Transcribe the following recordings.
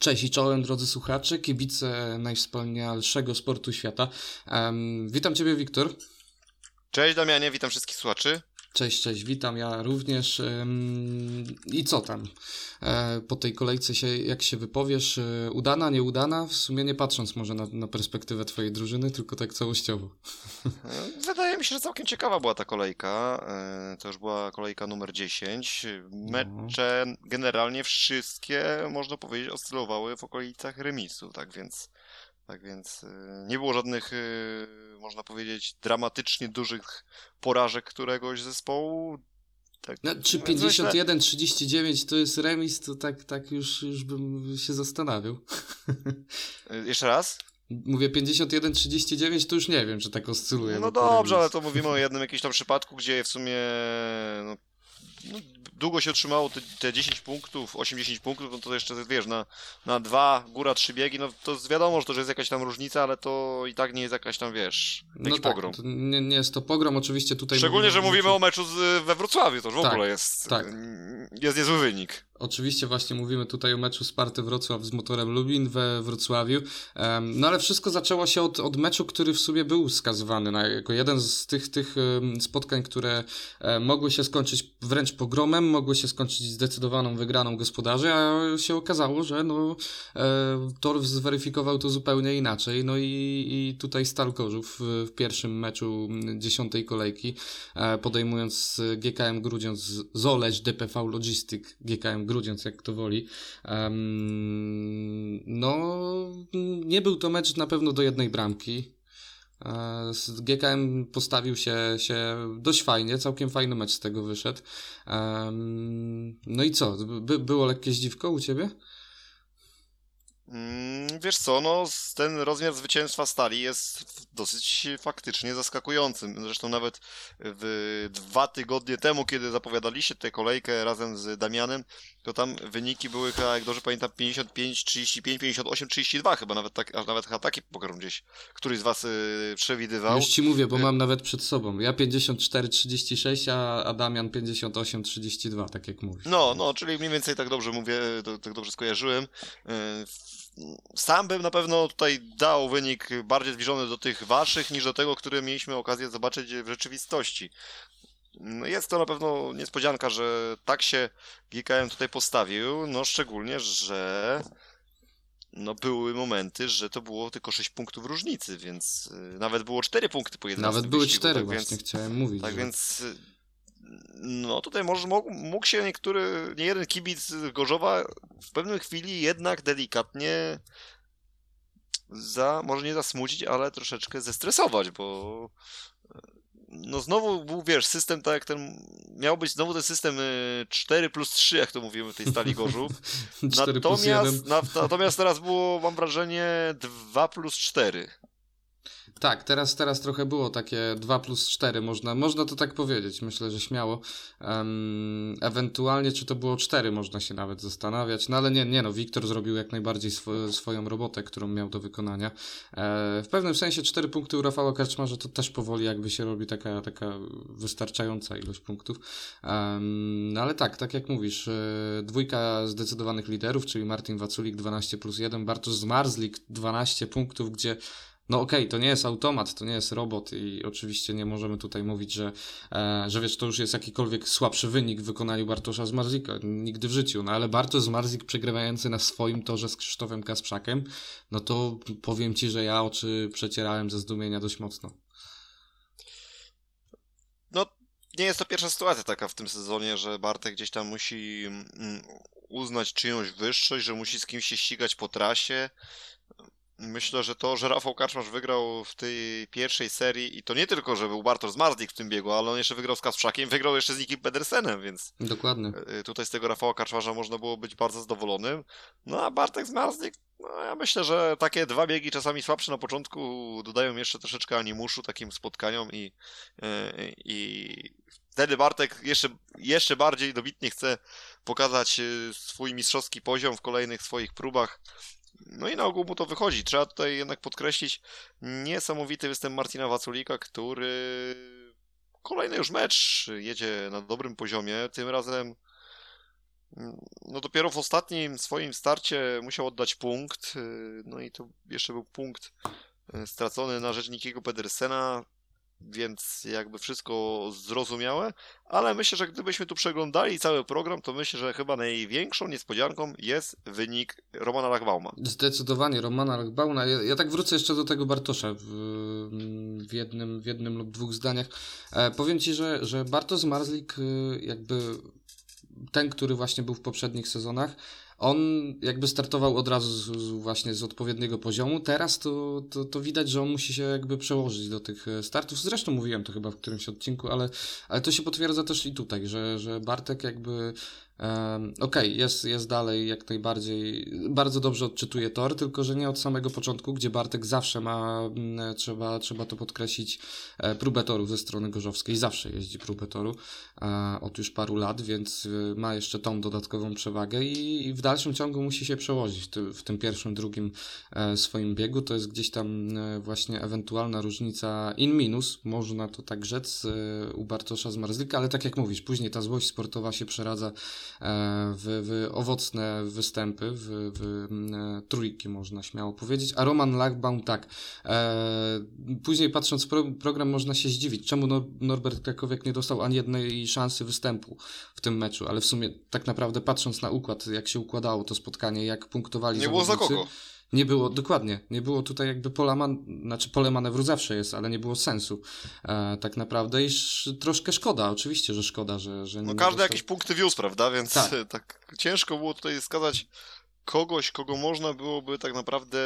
Cześć i czołem drodzy słuchacze, kibice najwspanialszego sportu świata. Um, witam Ciebie Wiktor. Cześć Damianie, witam wszystkich słuchaczy. Cześć, cześć, witam ja również. I co tam? E, po tej kolejce się, jak się wypowiesz, e, udana, nieudana? W sumie nie patrząc może na, na perspektywę twojej drużyny, tylko tak całościowo. E, wydaje mi się, że całkiem ciekawa była ta kolejka. To już była kolejka numer 10. Mecze no. generalnie wszystkie, można powiedzieć, oscylowały w okolicach remisu, tak więc tak więc nie było żadnych można powiedzieć, dramatycznie dużych porażek któregoś zespołu. Tak, no, czy 51-39 to jest remis, to tak, tak już, już bym się zastanawiał. Jeszcze raz? Mówię 51-39, to już nie wiem, czy tak oscyluje. No dobrze, ale to mówimy o jednym jakimś tam przypadku, gdzie w sumie no, no, długo się trzymało te, te 10 punktów, 8-10 punktów, no to jeszcze wiesz, na, na dwa, góra, trzy biegi, no to wiadomo, że to że jest jakaś tam różnica, ale to i tak nie jest jakaś tam, wiesz, jakiś no tak, pogrom. Nie, nie, jest to pogrom, oczywiście tutaj... Szczególnie, że mówimy o meczu z, we Wrocławiu, to już w tak, ogóle jest, tak. jest niezły wynik. Oczywiście właśnie mówimy tutaj o meczu Sparty Wrocław z Motorem Lubin we Wrocławiu. No ale wszystko zaczęło się od, od meczu, który w sumie był skazywany na, jako jeden z tych, tych spotkań, które e, mogły się skończyć wręcz pogromem, mogły się skończyć zdecydowaną wygraną gospodarzy, a się okazało, że no, e, Tor zweryfikował to zupełnie inaczej. No i, i tutaj Stal w pierwszym meczu dziesiątej kolejki, e, podejmując GKM Grudziądz Zoleć DPV Logistic GKM Grudziądz, jak kto woli. No, nie był to mecz na pewno do jednej bramki. E, GKM postawił się, się dość fajnie, całkiem fajny mecz z tego wyszedł. No i co? By, było lekkie zdziwko u ciebie? Mm, wiesz co, no ten rozmiar zwycięstwa Stali jest dosyć faktycznie zaskakującym. Zresztą nawet w dwa tygodnie temu, kiedy zapowiadaliście tę kolejkę razem z Damianem, to tam wyniki były, jak dobrze pamiętam, 55, 35, 58, 32 chyba, nawet, tak, aż nawet taki pokarm gdzieś któryś z was y, przewidywał. Już ci mówię, bo y mam nawet przed sobą. Ja 54, 36, a, a Damian 58, 32, tak jak mówisz. No, no, czyli mniej więcej tak dobrze mówię, tak dobrze skojarzyłem. Y sam bym na pewno tutaj dał wynik bardziej zbliżony do tych waszych niż do tego, który mieliśmy okazję zobaczyć w rzeczywistości. No jest to na pewno niespodzianka, że tak się GKM tutaj postawił, no szczególnie, że no były momenty, że to było tylko 6 punktów różnicy, więc y, nawet było 4 punkty po 11 Nawet były 4 tak właśnie, więc, chciałem mówić. Tak że... więc y, no tutaj może mógł, mógł się niektóry, nie jeden kibic Gorzowa w pewnej chwili jednak delikatnie za, może nie zasmucić, ale troszeczkę zestresować, bo no znowu był, wiesz, system tak jak ten, miał być znowu ten system 4 y, plus 3, jak to mówimy w tej stali Gorzów. natomiast, na, natomiast teraz było, mam wrażenie, 2 plus 4. Tak, teraz, teraz trochę było takie 2 plus 4, można, można to tak powiedzieć, myślę, że śmiało. Um, ewentualnie, czy to było 4, można się nawet zastanawiać, no ale nie, nie no, Wiktor zrobił jak najbardziej swo swoją robotę, którą miał do wykonania. E, w pewnym sensie 4 punkty u Rafała Karczmarza to też powoli jakby się robi taka, taka wystarczająca ilość punktów. Um, no ale tak, tak jak mówisz, e, dwójka zdecydowanych liderów, czyli Martin Waculik 12 plus 1, Bartosz Zmarzlik 12 punktów, gdzie no okej, okay, to nie jest automat, to nie jest robot i oczywiście nie możemy tutaj mówić, że, e, że wiesz, to już jest jakikolwiek słabszy wynik w wykonaniu Bartosza Zmarzika. Nigdy w życiu. No ale Bartosz Zmarzik przegrywający na swoim torze z Krzysztofem Kasprzakiem, no to powiem Ci, że ja oczy przecierałem ze zdumienia dość mocno. No, nie jest to pierwsza sytuacja taka w tym sezonie, że Bartek gdzieś tam musi mm, uznać czyjąś wyższość, że musi z kimś się ścigać po trasie Myślę, że to, że Rafał Kaczmarz wygrał w tej pierwszej serii i to nie tylko, że był Bartosz Zmarzlik w tym biegu, ale on jeszcze wygrał z Kasprzakiem, wygrał jeszcze z Nikim Pedersenem, więc Dokładnie. E, tutaj z tego Rafała Kaczmarza można było być bardzo zadowolonym. No a Bartek Zmarzlik, no ja myślę, że takie dwa biegi czasami słabsze na początku dodają jeszcze troszeczkę animuszu takim spotkaniom i, e, i wtedy Bartek jeszcze, jeszcze bardziej dobitnie chce pokazać e, swój mistrzowski poziom w kolejnych swoich próbach. No i na ogół mu to wychodzi. Trzeba tutaj jednak podkreślić niesamowity występ Martina Waculika, który kolejny już mecz jedzie na dobrym poziomie. Tym razem no dopiero w ostatnim swoim starcie musiał oddać punkt, no i to jeszcze był punkt y, stracony na rzecz Nikiego Pedersena, więc jakby wszystko zrozumiałe, ale myślę, że gdybyśmy tu przeglądali cały program, to myślę, że chyba największą niespodzianką jest wynik Romana Lachbauma. Zdecydowanie Romana Lachbauna. Ja, ja tak wrócę jeszcze do tego Bartosza w, w, jednym, w jednym lub dwóch zdaniach. E, powiem Ci, że, że Bartosz Marzlik y, jakby ten, który właśnie był w poprzednich sezonach, on jakby startował od razu z, z właśnie z odpowiedniego poziomu. Teraz to, to, to, widać, że on musi się jakby przełożyć do tych e, startów. Zresztą mówiłem to chyba w którymś odcinku, ale, ale to się potwierdza też i tutaj, że, że Bartek jakby Okej, okay, jest, jest dalej jak najbardziej, bardzo dobrze odczytuje tor, tylko że nie od samego początku, gdzie Bartek zawsze ma, mm, trzeba, trzeba to podkreślić, e, próbę toru ze strony gorzowskiej, zawsze jeździ próbę toru e, od już paru lat, więc e, ma jeszcze tą dodatkową przewagę i, w dalszym ciągu musi się przełożyć w tym pierwszym, drugim swoim biegu, to jest gdzieś tam właśnie ewentualna różnica in minus, można to tak rzec, u Bartosza z Marzlika, ale tak jak mówisz, później ta złość sportowa się przeradza E, w, w owocne występy, w, w e, trójki można śmiało powiedzieć, a Roman Lachbaum tak. E, później patrząc pro, program można się zdziwić, czemu Norbert Krakowiak nie dostał ani jednej szansy występu w tym meczu, ale w sumie tak naprawdę patrząc na układ, jak się układało to spotkanie, jak punktowali Nie było za kogo. Nie było, dokładnie, nie było tutaj jakby pola, man, znaczy pole manewru zawsze jest, ale nie było sensu e, tak naprawdę i sz, troszkę szkoda, oczywiście, że szkoda, że, że No każdy dostał... jakieś punkty wiózł, prawda, więc tak. tak ciężko było tutaj wskazać kogoś, kogo można byłoby tak naprawdę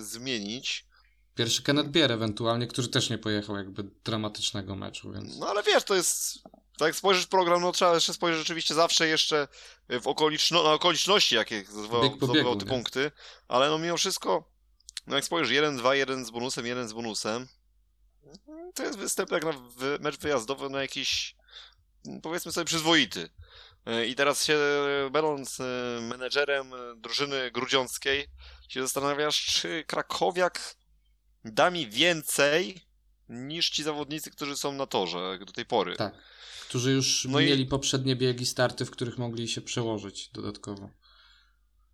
zmienić. Pierwszy Kenneth Bier ewentualnie, który też nie pojechał jakby dramatycznego meczu, więc... No ale wiesz, to jest tak jak spojrzysz program, no trzeba jeszcze spojrzeć rzeczywiście zawsze jeszcze w okoliczno, na okoliczności, jakie zdobywał te punkty, ale no mimo wszystko, no jak spojrzysz 1-2, 1 z bonusem, 1 z bonusem, to jest występ jak na mecz wyjazdowy na jakiś, powiedzmy sobie, przyzwoity. I teraz się, będąc e, menedżerem drużyny grudziąckiej, się zastanawiasz, czy Krakowiak da mi więcej niż ci zawodnicy, którzy są na torze do tej pory. Tak którzy już no mieli i... poprzednie biegi, starty, w których mogli się przełożyć dodatkowo.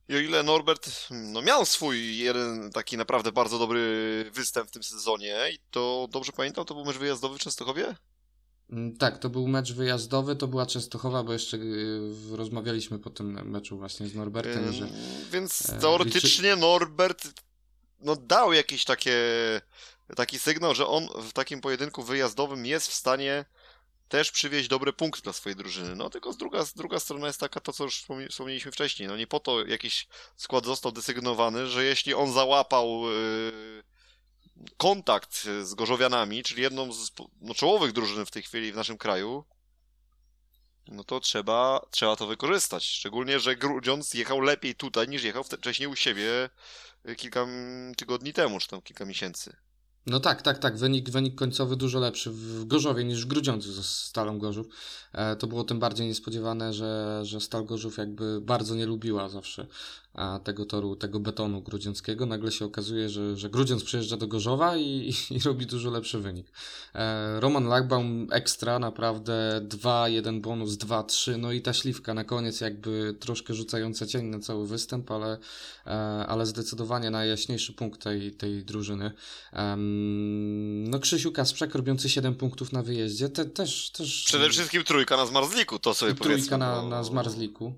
I o ile Norbert no, miał swój jeden taki naprawdę bardzo dobry występ w tym sezonie i to dobrze pamiętam, to był mecz wyjazdowy w Częstochowie? Mm, tak, to był mecz wyjazdowy, to była Częstochowa, bo jeszcze y, rozmawialiśmy po tym meczu właśnie z Norbertem, że... Więc e, teoretycznie liczy... Norbert no, dał jakiś takie, taki sygnał, że on w takim pojedynku wyjazdowym jest w stanie też przywieźć dobry punkt dla swojej drużyny. No tylko z druga, z druga strona jest taka to, co już wspomnieliśmy wcześniej. No nie po to jakiś skład został desygnowany, że jeśli on załapał yy, kontakt z Gorzowianami, czyli jedną z no, czołowych drużyn w tej chwili w naszym kraju, no to trzeba, trzeba to wykorzystać. Szczególnie, że Grudziądz jechał lepiej tutaj niż jechał wcześniej u siebie kilka tygodni temu, czy tam kilka miesięcy. No tak, tak, tak. Wynik, wynik końcowy dużo lepszy w Gorzowie niż w Grudziądzu ze Stalą Gorzów. E, to było tym bardziej niespodziewane, że, że Stal Gorzów jakby bardzo nie lubiła zawsze tego toru, tego betonu grudziąckiego. Nagle się okazuje, że, że Grudziądz przyjeżdża do Gorzowa i, i robi dużo lepszy wynik. E, Roman Lachbaum ekstra, naprawdę 2, 1 bonus, 2, 3, no i ta śliwka na koniec jakby troszkę rzucająca cień na cały występ, ale, e, ale zdecydowanie najjaśniejszy punkt tej, tej drużyny. no Krzysiu Kasprzak robiący 7 punktów na wyjeździe, te, też, też... Przede wszystkim trójka na zmarzliku, to sobie trójka powiedzmy. Trójka na, na zmarzliku.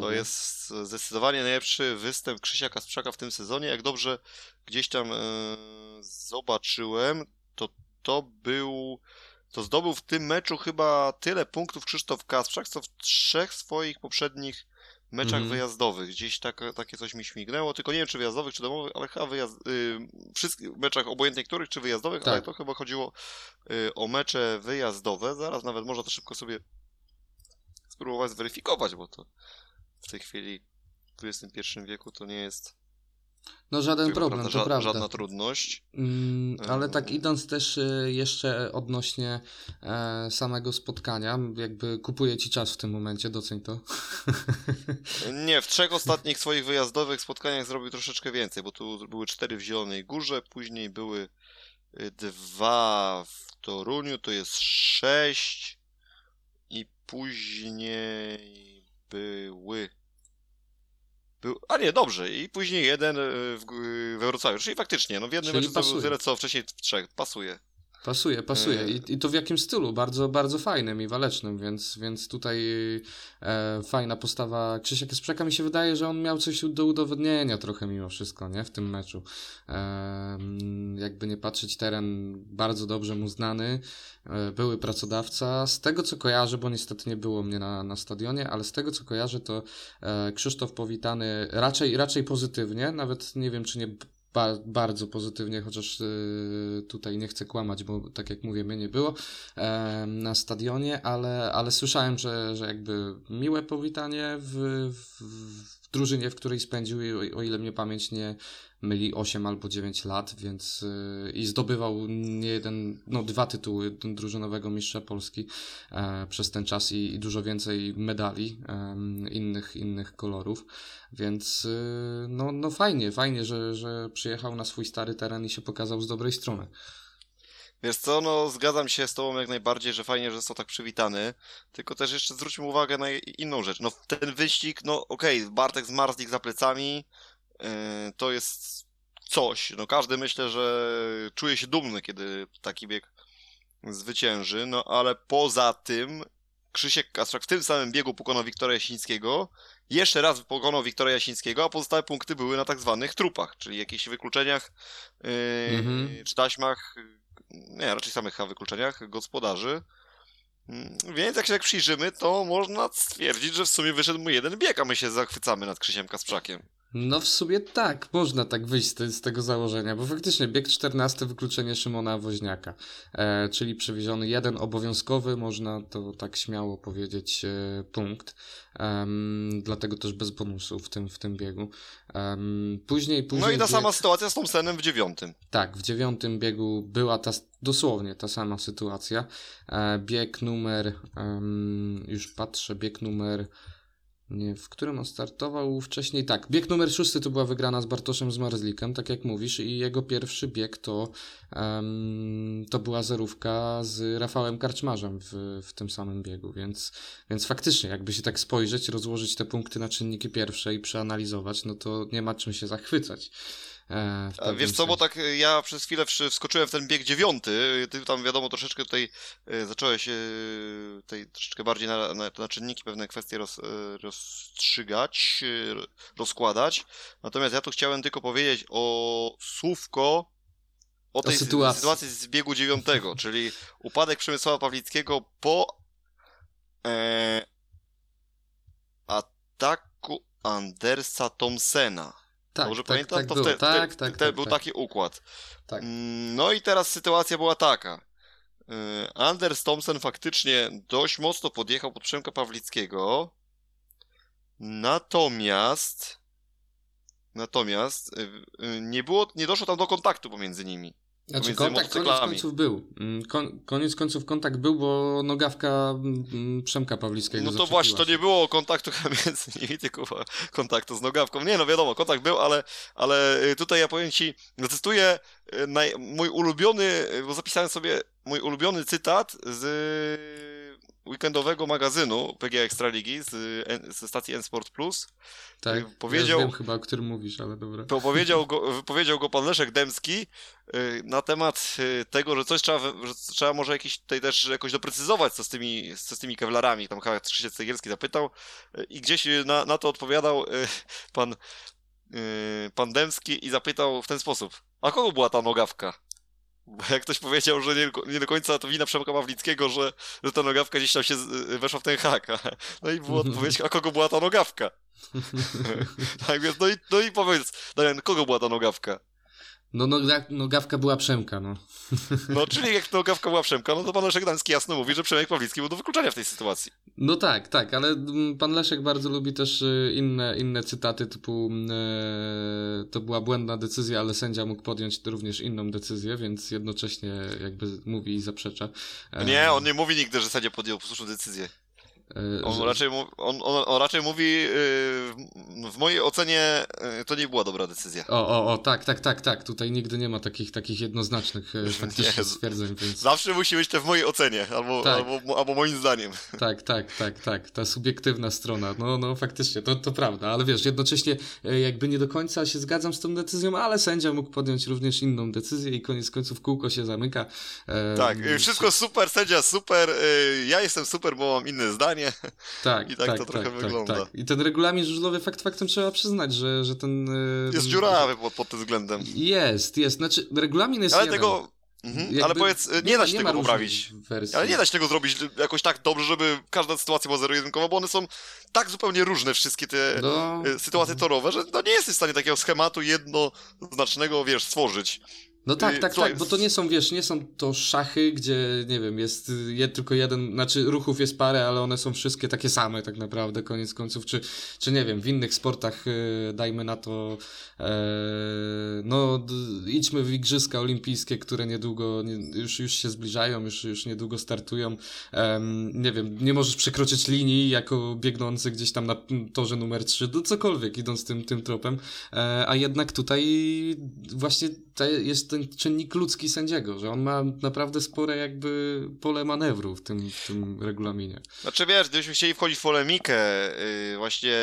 To jest zdecydowanie najlepszy występ Krzysia Kasprzaka w tym sezonie. Jak dobrze gdzieś tam e, zobaczyłem, to to był. To zdobył w tym meczu chyba tyle punktów Krzysztof Kasprzak, co w trzech swoich poprzednich meczach mm -hmm. wyjazdowych. Gdzieś tak, takie coś mi śmignęło, tylko nie wiem czy wyjazdowych, czy domowych, ale chyba wyjazd, y, wszystkich meczach, obojętnie których, czy wyjazdowych, tak. ale to chyba chodziło y, o mecze wyjazdowe. Zaraz nawet można to szybko sobie spróbować zweryfikować, bo to w tej chwili w XXI wieku to nie jest no żaden problem, prawda, to ża prawda. Żadna trudność. Mm, ale tak idąc też e, jeszcze odnośnie e, samego spotkania, jakby kupuję ci czas w tym momencie, doceń to. Nie, w trzech ostatnich swoich wyjazdowych spotkaniach zrobił troszeczkę więcej, bo tu były cztery w Zielonej Górze, później były e, dwa w Toruniu, to jest sześć, później były. Był, a nie, dobrze. I później jeden e, w, we Wrocławiu. Czyli faktycznie, no w jednym Czyli meczu to pasuje. tyle, co wcześniej w trzech. Pasuje. Pasuje, pasuje. Yy. I, I to w jakim stylu? Bardzo, bardzo fajnym i walecznym, więc, więc tutaj e, fajna postawa Krzysiek Sprzeka. Mi się wydaje, że on miał coś do udowodnienia trochę mimo wszystko, nie? W tym meczu. E, jakby nie patrzeć, teren bardzo dobrze mu znany. E, były pracodawca. Z tego, co kojarzę, bo niestety nie było mnie na, na stadionie, ale z tego, co kojarzę, to e, Krzysztof powitany raczej, raczej pozytywnie. Nawet nie wiem, czy nie ba bardzo pozytywnie, chociaż y, tutaj nie chcę kłamać, bo tak jak mówię, mnie nie było e, na stadionie, ale, ale słyszałem, że, że jakby miłe powitanie w, w, w drużynie, w której spędził, o ile mnie pamięć nie myli 8 albo 9 lat, więc y, i zdobywał nie jeden, no dwa tytuły drużynowego mistrza Polski e, przez ten czas i, dużo więcej medali innych, innych kolorów, więc y, no, no fajnie, fajnie, że, że przyjechał na swój stary teren i się pokazał z dobrej strony. Wiesz co, no zgadzam się z tobą jak najbardziej, że fajnie, że został tak przywitany, tylko też jeszcze zwróćmy uwagę na inną rzecz. No ten wyścig, no okej, okay, Bartek z Marslik za plecami, to jest coś. No każdy myślę, że czuje się dumny, kiedy taki bieg zwycięży, no ale poza tym Krzysiek Kastrak w tym samym biegu pokonał Wiktora Jasińskiego, jeszcze raz pokonał Wiktora Jasińskiego, a pozostałe punkty były na tak zwanych trupach, czyli jakichś wykluczeniach yy, Mhm. czy taśmach, nie, raczej samych wykluczeniach gospodarzy. Mm, Więc jak się tak przyjrzymy, to można stwierdzić, że w sumie wyszedł mu jeden bieg, a my się zachwycamy nad Krzysiem Kasprzakiem. No w sumie tak, można tak wyjść z, z tego założenia, bo faktycznie bieg 14 wykluczenie Szymona Woźniaka, e, czyli przewieziony jeden obowiązkowy, można to tak śmiało powiedzieć, e, punkt, Em, dlatego też bez bonusu w tym, w tym biegu. Później, później No i ta bieg- sama sytuacja z Thompsonem w dziewiątym. Tak, w dziewiątym biegu była ta, dosłownie ta sama sytuacja. E, bieg numer, już patrzę, bieg numer, nie, w którym on startował wcześniej. Tak, bieg numer szósty to była wygrana z Bartoszem Zmarzlikiem, tak jak mówisz, i jego pierwszy bieg to, em, to była zerówka z Rafałem Karczmarzem w, w tym samym biegu, więc, więc faktycznie, jakby się tak spojrzeć, rozłożyć te punkty na czynniki pierwsze i przeanalizować, no to nie ma czym się zachwycać. E, wiesz co, bo tak y, ja przez chwilę wskoczyłem w ten bieg dziewiąty, ty tam wiadomo troszeczkę tutaj y, zacząłeś tutaj troszeczkę bardziej na, na, na czynniki pewne kwestie roz, rozstrzygać, rozkładać. Natomiast ja tu chciałem tylko powiedzieć o słówko o tej sy- sytuacji. sytuacji z biegu dziewiątego, czyli upadek Przemysława Pawlickiego po e, ataku Andersa Thompsona. Tak, Dobrze tak, pamiętam? tak to było. wte- tak, tak, te- tak, był tak. taki układ. Tak. Mm, No i teraz sytuacja była taka. Y, Anders Thompson faktycznie dość mocno podjechał pod Przemka Pawlickiego. Natomiast natomiast y, y, nie było, nie doszło tam do kontaktu pomiędzy nimi. Znaczy kontakt koniec końców był. Mm, Kon, koniec końców kontakt był, bo nogawka mm, Przemka Pawlickiego No to właśnie, to nie było kontaktu między nimi, tylko kontaktu z nogawką. Nie no wiadomo, kontakt był, ale, ale y, tutaj ja powiem ci, zacytuję y, naj, mój ulubiony, bo zapisałem sobie mój ulubiony cytat z weekendowego magazynu PGA Ekstraligi z, y, ze stacji N-Sport Plus. Tak, powiedział- Ja wiem chyba, o którym mówisz, ale dobra. To powiedział go, wypowiedział go pan Leszek Dębski y, na temat y, tego, że coś trzeba, że trzeba może jakiś tutaj też jakoś doprecyzować, co z tymi, co z tymi kewlarami. Tam chyba Krzysiek Cegielski zapytał y, i gdzieś y, na, na to odpowiadał y, pan, y, pan Dębski i zapytał w ten sposób, a kogo była ta nogawka? Bo jak ktoś powiedział, że nie, nie do końca to wina Przemka Pawlickiego, że, że ta nogawka gdzieś tam się y, weszła w ten hak. No i była odpowiedź, a kogo była ta nogawka? Tak więc, no i, no i powiedz, Damian, kogo była ta nogawka? No, noga, nogawka była Przemka, no. No, czyli jak nogawka była Przemka, no to pan Leszek Dański jasno mówi, że Przemek Pawlicki był do wykluczenia w tej sytuacji. No tak, tak, ale mm, pan Leszek bardzo lubi też y, inne, inne cytaty typu mm, e, to była błędna decyzja, ale sędzia mógł podjąć również inną decyzję, więc jednocześnie jakby mówi i zaprzecza. E, Nie, on nie mówi nigdy, że sędzia podjął słuszną decyzję. E, On że- raczej, on, on, on raczej mówi, yy, w- mojej ocenie yy, to nie była dobra decyzja. O, o, o, tak, tak, tak, tak. Tutaj nigdy nie ma takich, takich jednoznacznych faktycznie Jezu. stwierdzeń, więc Zawsze musi być to w mojej ocenie, albo, Tak. albo, albo moim zdaniem. tak, tak, tak, tak. Ta subiektywna strona, no, no faktycznie, to, to prawda, ale wiesz, jednocześnie e, jakby nie do końca się zgadzam z tą decyzją, ale sędzia mógł podjąć również inną decyzję i koniec końców kółko się zamyka. E, Tak, wszystko super, sędzia super, ja jestem super, bo mam inne zdanie. Tak, I tak to trochę wygląda. I ten regulamin żużlowy fakt faktem trzeba przyznać, że, że ten... e, Jest dziurawy pod, pod tym względem. Jest, jest. Znaczy, regulamin jest Ale jeden. tego... Mhm, ale powiedz, yy, nie, da się ma tego poprawić. Wersji. Ale nie da się tego zrobić jakoś tak dobrze, żeby każda sytuacja była zero-jedynkowa, bo one są tak zupełnie różne, wszystkie te No, y, sytuacje torowe, że no nie jesteś w stanie takiego schematu jednoznacznego, wiesz, stworzyć. No tak, y, tak, tak, bo to nie są, wiesz, nie są to szachy, gdzie, nie wiem, jest y, je, tylko jeden, znaczy ruchów jest parę, ale one są wszystkie takie same tak naprawdę, koniec końców, czy, czy nie wiem, w innych sportach, y, dajmy na to, e, no, idźmy w Igrzyska Olimpijskie, które niedługo, nie, już, już się zbliżają, już, już niedługo startują, Em, nie wiem, nie możesz przekroczyć linii jako biegnący gdzieś tam na torze numer 3, do cokolwiek idąc tym, tym tropem, e, a jednak tutaj właśnie to jest ten czynnik ludzki sędziego, że on ma naprawdę spore jakby pole manewru w tym, w tym regulaminie. Znaczy wiesz, gdybyśmy chcieli wchodzić w polemikę, y, właśnie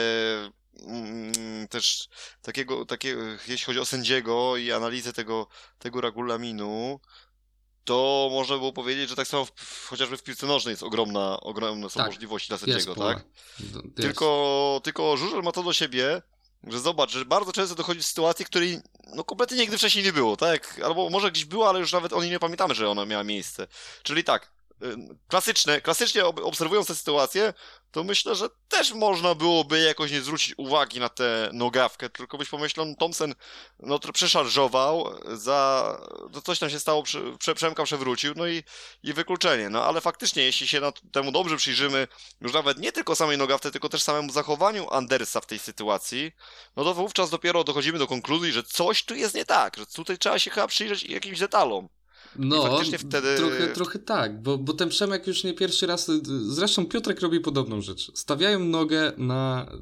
mm, też takiego, takiego, jeśli chodzi o sędziego i analizę tego, tego regulaminu, to można było powiedzieć, że tak samo w, chociażby w piłce nożnej jest ogromna, ogromne są Tak, możliwości dla sędziego, tak? Tylko, tylko Żużel ma to do siebie, że zobacz, że bardzo często dochodzi do sytuacji, której no kompletnie nigdy wcześniej nie było, tak? Albo może gdzieś była, ale już nawet o niej nie pamiętamy, że ona miała miejsce. Czyli tak, klasyczne, klasycznie ob- obserwując tę sytuację, to myślę, że też można byłoby jakoś nie zwrócić uwagi na tę nogawkę, tylko byś pomyślał, Thompson no, przeszarżował, za, no coś tam się stało, prze, prze, Przemka przewrócił, no i, i wykluczenie. No ale faktycznie, jeśli się temu dobrze przyjrzymy, już nawet nie tylko samej nogawce, tylko też samemu zachowaniu Andersa w tej sytuacji, no to wówczas dopiero dochodzimy do konkluzji, że coś tu jest nie tak, że tutaj trzeba się chyba przyjrzeć jakimś detalom. No, faktycznie wtedy- trochę, trochę tak, bo, bo ten Przemek już nie pierwszy raz, zresztą Piotrek robi podobną rzecz. Stawiają nogę na, y,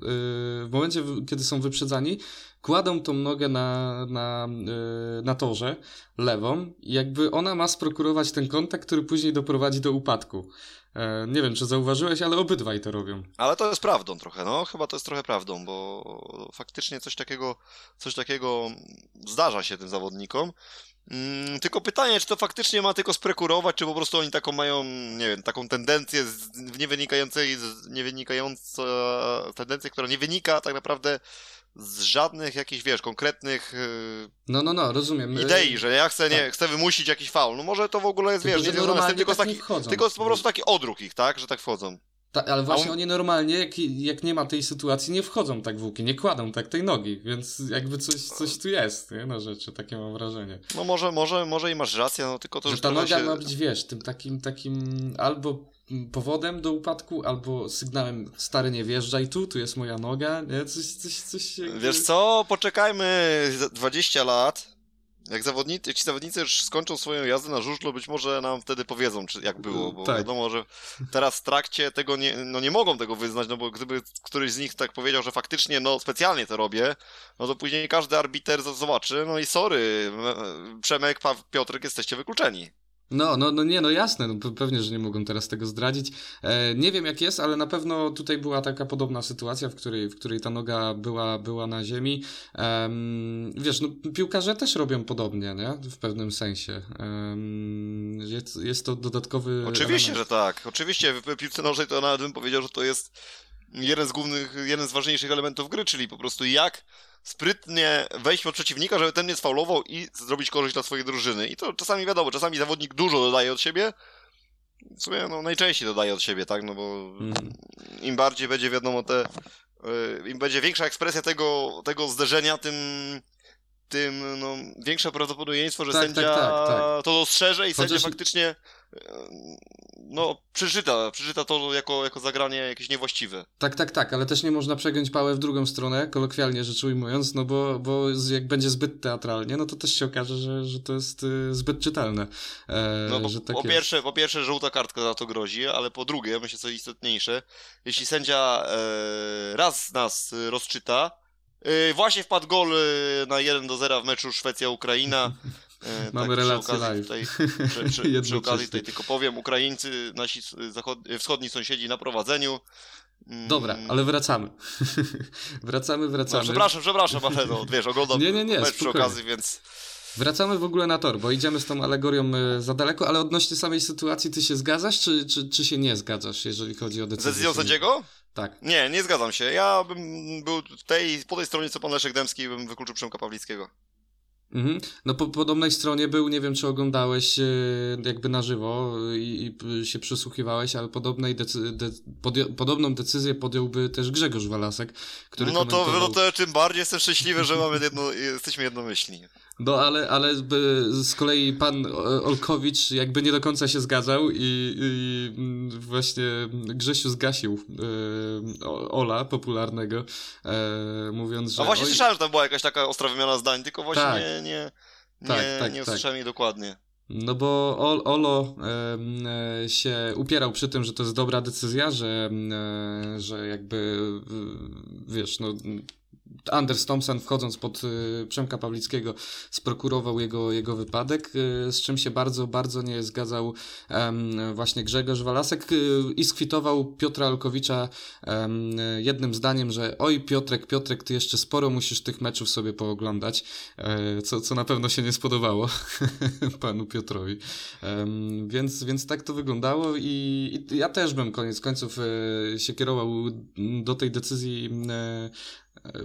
w momencie, kiedy są wyprzedzani, kładą tą nogę na, na, y, na torze lewą i jakby ona ma sprokurować ten kontakt, który później doprowadzi do upadku. E, nie wiem, czy zauważyłeś, ale obydwaj to robią. Ale to jest prawdą trochę, no chyba to jest trochę prawdą, bo faktycznie coś takiego, coś takiego zdarza się tym zawodnikom. Mm, tylko pytanie, czy to faktycznie ma tylko sprekurować, czy po prostu oni taką mają, nie wiem, taką tendencję z, nie wynikającej, z, nie wynikająca, tendencję, która nie wynika tak naprawdę z żadnych jakichś, wiesz, konkretnych y, No, no, no, rozumiem. idei, że ja chcę, nie, tak. chcę wymusić jakiś faul. No może to w ogóle jest, Tylko, wiesz, nie związane z tym, normalnie tylko, z tak taki, tylko jest po prostu taki odruch ich, tak, że tak wchodzą. Ta, ale właśnie on- oni normalnie, jak, jak nie ma tej sytuacji, nie wchodzą tak w łuki, nie kładą tak tej nogi, więc jakby coś, coś tu jest, nie, na rzeczy, takie mam wrażenie. No może, może, może i masz rację, no tylko to że już ta noga się... ma być, wiesz, tym takim, takim albo powodem do upadku, albo sygnałem stary nie wjeżdżaj tu, tu jest moja noga, nie, coś, coś, coś jakby... Wiesz co, poczekajmy za 20 lat. Jak zawodnicy, jak ci zawodnicy już skończą swoją jazdę na żużlu, być może nam wtedy powiedzą, czy jak było, bo Tak. wiadomo, że teraz w trakcie tego nie, no nie mogą tego wyznać, no bo gdyby któryś z nich tak powiedział, że faktycznie no specjalnie to robię, no to później każdy arbiter zobaczy, no i sorry, Przemek, Piotrek, jesteście wykluczeni. No, no, no nie, no jasne, no, pe- pewnie, że nie mogą teraz tego zdradzić. E, nie wiem jak jest, ale na pewno tutaj była taka podobna sytuacja, w której, w której ta noga była, była na ziemi. Em, wiesz, no piłkarze też robią podobnie, nie? W pewnym sensie. Em, jest, jest to dodatkowy Oczywiście, element. że tak. Oczywiście w piłce nożnej to nawet bym powiedział, że to jest jeden z głównych, jeden z ważniejszych elementów gry, czyli po prostu jak sprytnie wejść pod przeciwnika, żeby ten nie sfaulował i zrobić korzyść dla swojej drużyny. I to czasami wiadomo, czasami zawodnik dużo dodaje od siebie, w sumie no, najczęściej dodaje od siebie, tak, no bo Mhm. im bardziej będzie wiadomo te, y, im będzie większa ekspresja tego, tego zderzenia, tym tym no, większe prawdopodobieństwo, że Tak, sędzia tak, tak, tak. to dostrzeże i sędzia Chociaż- faktycznie y, no, przeczyta, przeczyta to jako, jako zagranie jakieś niewłaściwe. Tak, tak, tak, ale też nie można przegiąć pałę w drugą stronę, kolokwialnie rzecz ujmując, no bo, bo jak będzie zbyt teatralnie, no to też się okaże, że, że to jest y, zbyt czytelne. E, no bo tak po, pierwsze, po pierwsze żółta kartka za to grozi, ale po drugie, myślę co istotniejsze, jeśli sędzia e, raz nas rozczyta, e, właśnie wpadł gol e, na 1 do 0 w meczu Szwecja-Ukraina, Mamy tak, relację live. Tutaj, przy, przy, przy okazji tutaj tylko powiem, Ukraińcy, nasi zachod... wschodni sąsiedzi na prowadzeniu. Mm. Dobra, ale wracamy. wracamy, wracamy. No, przepraszam, przepraszam, ale no, wiesz, oglądam nie, nie, nie, mecz przy okazji, więc... Wracamy w ogóle na tor, bo idziemy z tą alegorią e, za daleko, ale odnośnie samej sytuacji, ty się zgadzasz, czy, czy, czy się nie zgadzasz, jeżeli chodzi o decyzję? Decyzją sędziego? Tak. Nie, nie zgadzam się. Ja bym był tej, po tej stronie, co pan Leszek Dębski, bym wykluczył Przemka Pawlickiego. Mhm. No po podobnej stronie był, nie wiem czy oglądałeś e, jakby na żywo i, i się przysłuchiwałeś, ale podobnej decy de podobną decyzję podjąłby też Grzegorz Walasek, który No to, no to tym bardziej jestem szczęśliwy, że mamy jedno, jesteśmy jednomyślni. No ale, ale z kolei pan Olkowicz jakby nie do końca się zgadzał i, i właśnie Grzesiu zgasił e, Ola popularnego, e, mówiąc, że... No właśnie oj... słyszałem, że tam była jakaś taka ostra wymiana zdań, tylko właśnie tak. nie, nie, nie, tak, tak, nie tak. usłyszałem tak. jej dokładnie. No bo Olo e, się upierał przy tym, że to jest dobra decyzja, że, e, że jakby wiesz, no Anders Thompson wchodząc pod y, Przemka Pawlickiego sprokurował jego, jego wypadek, y, z czym się bardzo, bardzo nie zgadzał właśnie Grzegorz Walasek y, i skwitował Piotra Alkowicza jednym zdaniem, że oj Piotrek, Piotrek, ty jeszcze sporo musisz tych meczów sobie pooglądać, e, co, co na pewno się nie spodobało panu Piotrowi. Więc, więc tak to wyglądało i, i ja też bym koniec końców e, się kierował do tej decyzji e,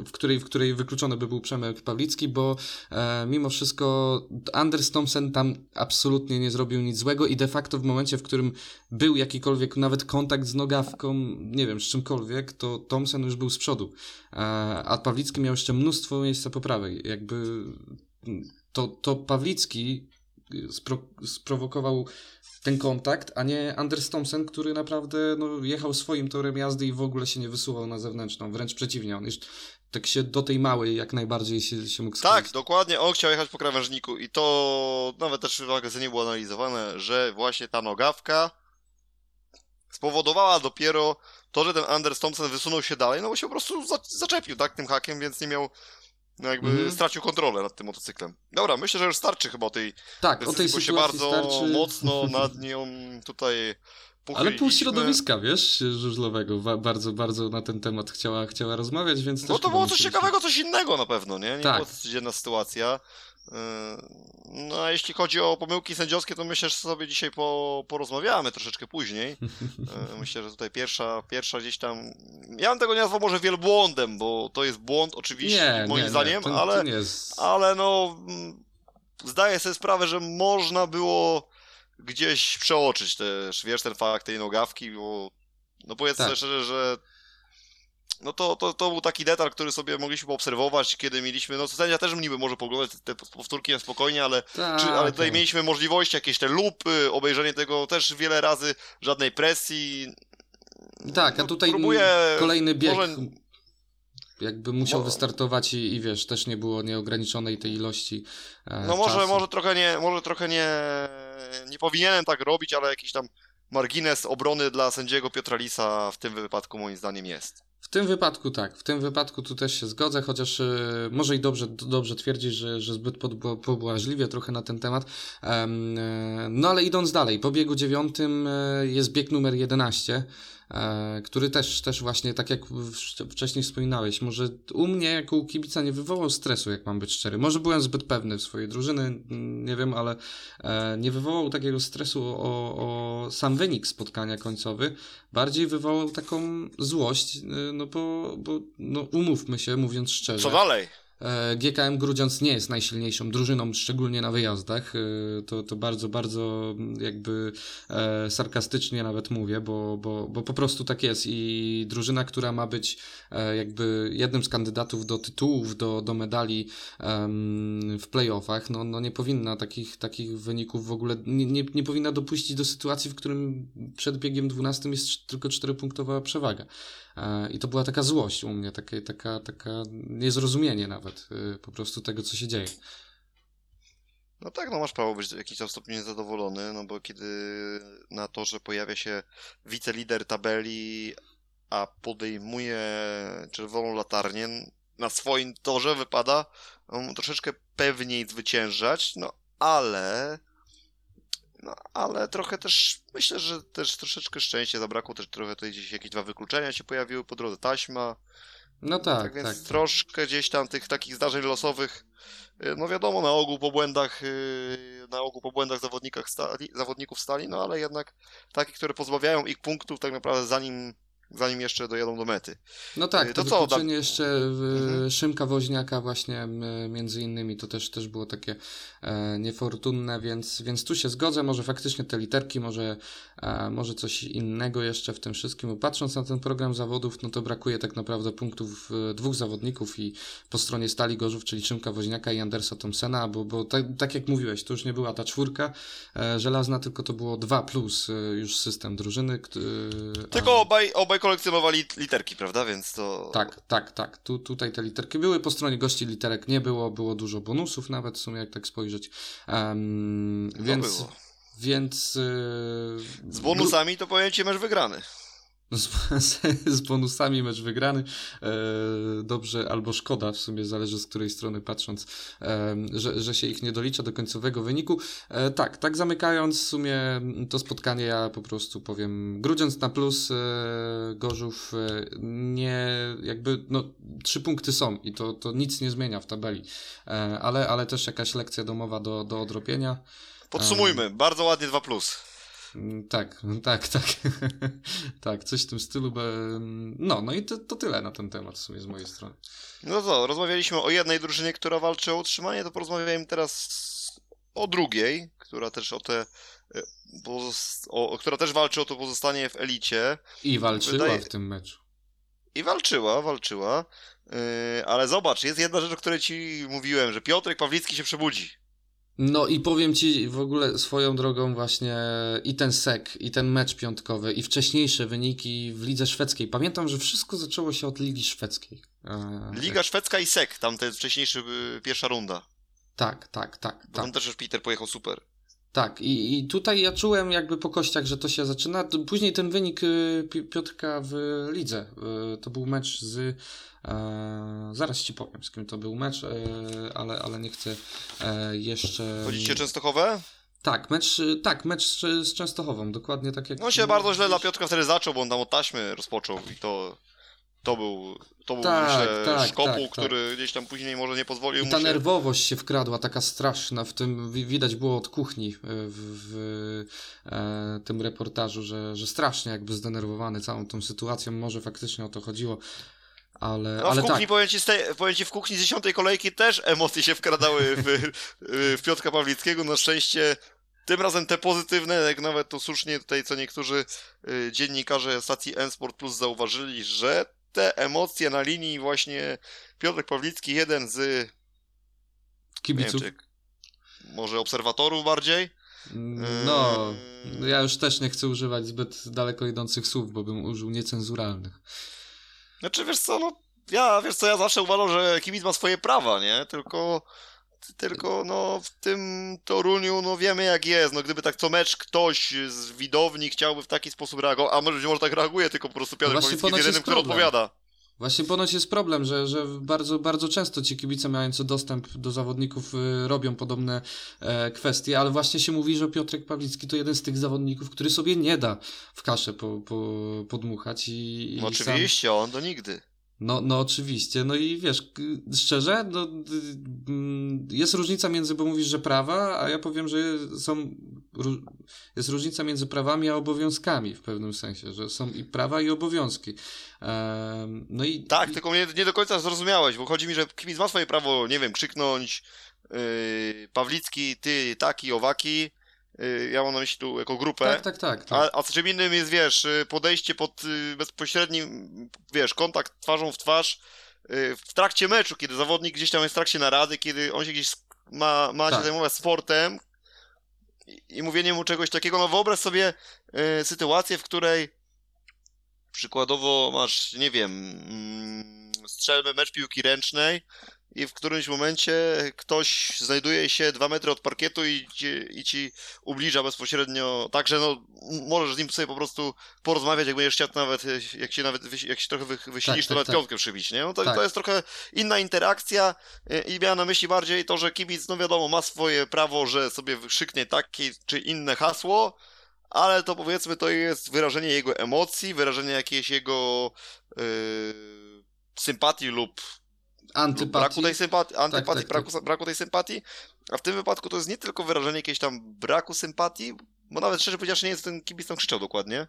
w której, w której wykluczony by był Przemek Pawlicki, bo e, mimo wszystko Anders Thompson tam absolutnie nie zrobił nic złego i de facto w momencie, w którym był jakikolwiek nawet kontakt z nogawką, nie wiem, z czymkolwiek, to Thompson już był z przodu. E, a Pawlicki miał jeszcze mnóstwo miejsca poprawy. Jakby to, to Pawlicki spro, sprowokował ten kontakt, a nie Anders Thompson, który naprawdę no, jechał swoim torem jazdy i w ogóle się nie wysuwał na zewnętrzną, wręcz przeciwnie, on już tak się do tej małej jak najbardziej się, się mógł skryć. Tak, dokładnie, on chciał jechać po krawężniku i to nawet też w magazynie było analizowane, że właśnie ta nogawka spowodowała dopiero to, że ten Anders Thompson wysunął się dalej, no bo się po prostu zaczepił, tak, tym hakiem, więc nie miał no jakby mm stracił kontrolę nad tym motocyklem. Dobra, myślę, że już starczy chyba o tej Tak, o tej sytuacji się bardzo starczy... mocno nad nią tutaj ale pół środowiska, wiesz, żużlowego bardzo, bardzo na ten temat chciała, chciała rozmawiać, więc No to było coś ciekawego, coś innego na pewno, nie? Nie tak. była codzienna sytuacja. Yy, no a jeśli chodzi o pomyłki sędziowskie, to myślę, że sobie dzisiaj po, porozmawiamy troszeczkę później. Yy, myślę, że tutaj pierwsza, pierwsza gdzieś tam... Ja bym tego nie nazwał może wielbłądem, bo to jest błąd oczywiście, nie, moim nie, zdaniem, nie. To, ale, to jest... ale no... Mm, zdaję sobie sprawę, że można było gdzieś przeoczyć też, wiesz, ten fakt tej nogawki, bo no powiedzmy tak. szczerze, że no to, to, to był taki detal, który sobie mogliśmy poobserwować, kiedy mieliśmy, no sędzia też niby może poglądać te powtórki na spokojnie, ale, tak, czy, ale tutaj mieliśmy możliwości, jakieś te lupy, obejrzenie tego też wiele razy, żadnej presji. Tak, a no, tutaj próbuję, kolejny bieg może... jakby musiał wystartować i, i wiesz, też nie było nieograniczonej tej ilości e, No może, czasu. może trochę nie, może trochę nie nie powinienem tak robić, ale jakiś tam margines obrony dla sędziego Piotra Lisa w tym wypadku moim zdaniem jest. W tym wypadku tak, w tym wypadku tu też się zgodzę, chociaż y, może i dobrze, dobrze twierdzić, że, że zbyt pobłażliwie trochę na ten temat. Um, no ale idąc dalej, po biegu dziewiątym y, jest bieg numer 11. E, który też, też właśnie, tak jak wcześniej wspominałeś, może u mnie jako u kibica nie wywołał stresu, jak mam być szczery. Może byłem zbyt pewny w swojej drużyny, nie wiem, ale e, nie wywołał takiego stresu o, o sam wynik spotkania końcowy. Bardziej wywołał taką złość, e, no bo, bo no umówmy się, mówiąc szczerze. Co dalej? E, GKM Grudziądz nie jest najsilniejszą drużyną, szczególnie na wyjazdach. E, to, to bardzo, bardzo jakby e, sarkastycznie nawet mówię, bo, bo, bo po prostu tak jest. I drużyna, która ma być jakby jednym z kandydatów do tytułów, do, do medali w playoffach, no, no nie powinna takich, takich wyników w ogóle, nie, nie, nie powinna dopuścić do sytuacji, w którym przed biegiem 12 jest tylko 4-punktowa przewaga. I to była taka złość u mnie, takie, taka, taka niezrozumienie nawet y, po prostu tego, co się dzieje. No tak, no masz prawo być w jakimś tam stopniu niezadowolony, no bo kiedy na to, że pojawia się wicelider tabeli, a podejmuje czerwoną latarnię, na swoim torze wypada um, troszeczkę pewniej zwyciężać, no ale no, ale trochę też, myślę, że też troszeczkę szczęścia zabrakło, też trochę tutaj gdzieś jakieś dwa wykluczenia się pojawiły po drodze, taśma. No tak, tak. Więc tak. troszkę gdzieś tam tych takich zdarzeń losowych, y, no wiadomo, na ogół po błędach, y, na ogół po błędach zawodnikach stali, zawodników stali, no ale jednak takie, które pozbawiają ich punktów tak naprawdę zanim zanim jeszcze dojadą do mety. No tak, y, to, to co? Da... jeszcze mhm. Szymka Woźniaka właśnie między innymi, to też, też było takie e, niefortunne, więc, więc tu się zgodzę, może faktycznie te literki, może, e, może coś innego jeszcze w tym wszystkim. Patrząc na ten program zawodów, no to brakuje tak naprawdę punktów e, dwóch zawodników i po stronie Stali Gorzów, czyli Szymka Woźniaka i Andersa Thompsona, bo, bo tak, tak jak mówiłeś, to już nie była ta czwórka e, żelazna, tylko to było dwa plus e, już system drużyny. Tylko obaj, obaj obaj kolekcjonowali literki, prawda? Więc to. Tak, tak, tak. Tu, tutaj te literki były. Po stronie gości literek nie było. Było dużo bonusów, nawet w sumie, jak tak spojrzeć. Um, więc. Było. Więc. Yy, Z bonusami to powiem ci, masz wygrany. Z, z, bonusami mecz wygrany. E, dobrze albo szkoda, w sumie zależy z której strony patrząc, e, że, że się ich nie dolicza do końcowego wyniku. E, tak, tak zamykając w sumie to spotkanie, ja po prostu powiem, grudziąc na plus, Gorzów nie, jakby, no, trzy punkty są i to, to nic nie zmienia w tabeli, ale, ale też jakaś lekcja domowa do, do odrobienia. Podsumujmy, bardzo ładnie 2 plus. Mm, tak, tak, tak. tak, coś w tym stylu. No, no i to, to tyle na ten temat w sumie z mojej strony. No to, rozmawialiśmy o jednej drużynie, która walczy o utrzymanie, to porozmawiajmy teraz o drugiej, która też o te. E, o, która też walczy o to pozostanie w elicie. I walczyła Wydaje... w tym meczu. I walczyła, walczyła. Yy, ale zobacz, jest jedna rzecz, o której ci mówiłem, że Piotrek Pawlicki się przebudzi. No i powiem ci w ogóle swoją drogą właśnie i ten sek, i ten mecz piątkowy, i wcześniejsze wyniki w lidze szwedzkiej. Pamiętam, że wszystko zaczęło się od Ligi Szwedzkiej. E, Liga tak. Szwedzka i sek, tam ten wcześniejszy, y, pierwsza runda. Tak, tak, tak. Bo tak. też już Peter pojechał super. Tak, i, i tutaj ja czułem jakby po kościach, że to się zaczyna. Później ten wynik y, Piotrka w lidze. Y, to był mecz z E, zaraz ci powiem, z kim to był mecz, e, ale, ale nie chcę e, jeszcze. Chodzicie Częstochowę? Tak, mecz, tak, mecz z, z Częstochową, dokładnie tak jak. No się bardzo źle dla Piotrka wtedy zaczął, bo on tam od taśmy rozpoczął i to. To był, to był tak, myślę, tak, szkopuł, tak, który tak. gdzieś tam później może nie pozwolił I ta mu się... nerwowość się wkradła, taka straszna, w tym widać było od kuchni w, w e, tym reportażu, że, że strasznie jakby zdenerwowany całą tą sytuacją, może faktycznie o to chodziło. Ale, no, ale w kuchni, tak. powiem, ci, powiem ci, w kuchni z dziesiątej kolejki też emocje się wkradały w, w Piotrka Pawlickiego. Na szczęście tym razem te pozytywne, jak nawet to słusznie tutaj co niektórzy y, dziennikarze stacji N-Sport Plus zauważyli, że te emocje na linii właśnie Piotrek Pawlicki, jeden z kibiców. Wiem, może obserwatorów bardziej. No, ja już też nie chcę używać zbyt daleko idących słów, bo bym użył niecenzuralnych. Znaczy, wiesz co, no, ja, wiesz co, ja zawsze uważam, że kibic ma swoje prawa, nie? Tylko, tylko, no, w tym Toruniu, no, wiemy jak jest, no, gdyby tak co mecz ktoś z widowni chciałby w taki sposób reagować, a może, może tak reaguje, tylko po prostu Piotr no jest jedynym, który odpowiada. Właśnie ponoć jest problem, że, że bardzo, bardzo często ci kibice mający dostęp do zawodników y, robią podobne e, kwestie, ale właśnie się mówi, że Piotrek Pawlicki to jeden z tych zawodników, który sobie nie da w kaszę po, po, podmuchać i, no oczywiście, sam... on to nigdy. No, no oczywiście, no i wiesz, szczerze, no, jest różnica między, bo mówisz, że prawa, a ja powiem, że są, jest różnica między prawami a obowiązkami w pewnym sensie, że są i prawa i obowiązki. no i... Tak, i... tylko mnie nie do końca zrozumiałeś, bo chodzi mi, że kibic ma swoje prawo, nie wiem, krzyknąć yy, Pawlicki, ty, taki, owaki, ja mam na myśli tu jako grupę. Tak, tak, tak. tak. A, a czym innym jest, wiesz, y, podejście pod y, bezpośrednim, wiesz, kontakt twarzą w twarz w trakcie meczu, kiedy zawodnik gdzieś tam jest w trakcie narady, kiedy on się gdzieś ma, ma tak. się zajmować sportem i, i mówienie mu czegoś takiego. No wyobraź sobie y, sytuację, w której przykładowo masz, nie wiem, mm, strzelmy mecz piłki ręcznej, i w którymś momencie ktoś znajduje się dwa metry od parkietu i ci, i ci ubliża bezpośrednio, także no możesz z nim sobie po prostu porozmawiać, jak będziesz chciał nawet, jak się nawet, jak się trochę wysilisz, tak, to tak, nawet tak. piątkę przybić, nie? No to, tak. to jest trochę inna interakcja i miałem na myśli bardziej to, że kibic, no wiadomo, ma swoje prawo, że sobie wykrzyknie takie czy inne hasło, ale to powiedzmy to jest wyrażenie jego emocji, wyrażenie jakiejś jego yy, sympatii lub Antypatii. Braku tej sympatii, antypatii, tak, tak, braku, tak. braku tej sympatii. A w tym wypadku to jest nie tylko wyrażenie jakiejś tam braku sympatii, bo nawet szczerze powiedziawszy nie jest ten kibic tam krzyczał dokładnie.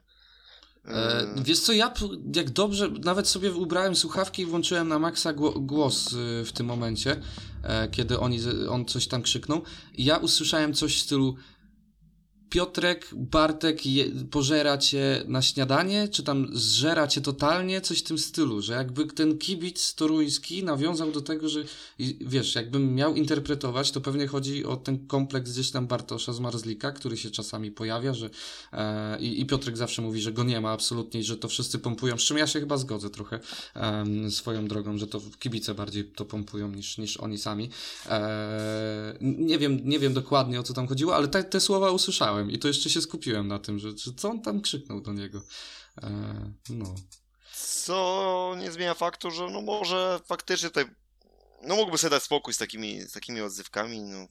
E, wiesz co, ja jak dobrze, nawet sobie ubrałem słuchawki i włączyłem na maksa głos y, w tym momencie, e, kiedy oni, on coś tam krzyknął. I ja usłyszałem coś w stylu Piotrek, Bartek je, pożera cię na śniadanie, czy tam zżera cię totalnie, coś w tym stylu, że jakby ten kibic toruński nawiązał do tego, że wiesz, jakbym miał interpretować, to pewnie chodzi o ten kompleks gdzieś tam Bartosza z Marzlika, który się czasami pojawia, że e, i, Piotrek zawsze mówi, że go nie ma absolutnie, że to wszyscy pompują, z czym ja się chyba zgodzę trochę e, swoją drogą, że to kibice bardziej to pompują niż, niż oni sami. E, nie wiem, nie wiem dokładnie o co tam chodziło, ale te, te słowa usłyszałem słuchałem i to jeszcze się skupiłem na tym, że, że co on tam krzyknął do niego. E, no. Co nie zmienia faktu, że no może faktycznie tutaj no mógłby sobie dać spokój z takimi, z takimi odzywkami, no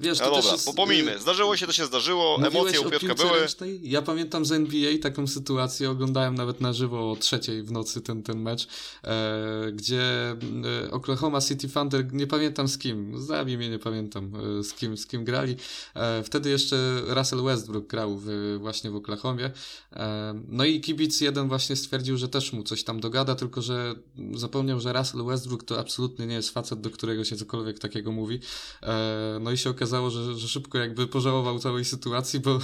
Wiesz, no to dobra, jest, pomijmy. Zdarzyło się, to się zdarzyło, emocje u Piotrka były. Ręcznej? Ja pamiętam z NBA taką sytuację, oglądałem nawet na żywo o trzeciej w nocy ten, ten mecz, e, gdzie e, Oklahoma City Thunder, nie pamiętam z kim, zabij mnie, nie pamiętam e, z, kim, z kim grali. E, wtedy jeszcze Russell Westbrook grał w, właśnie w Oklahomie. E, no i kibic jeden właśnie stwierdził, że też mu coś tam dogada, tylko że zapomniał, że Russell Westbrook to absolutnie nie jest facet, do którego się cokolwiek takiego mówi. E, no i się okazało, że, że szybko jakby pożałował całej sytuacji, bo,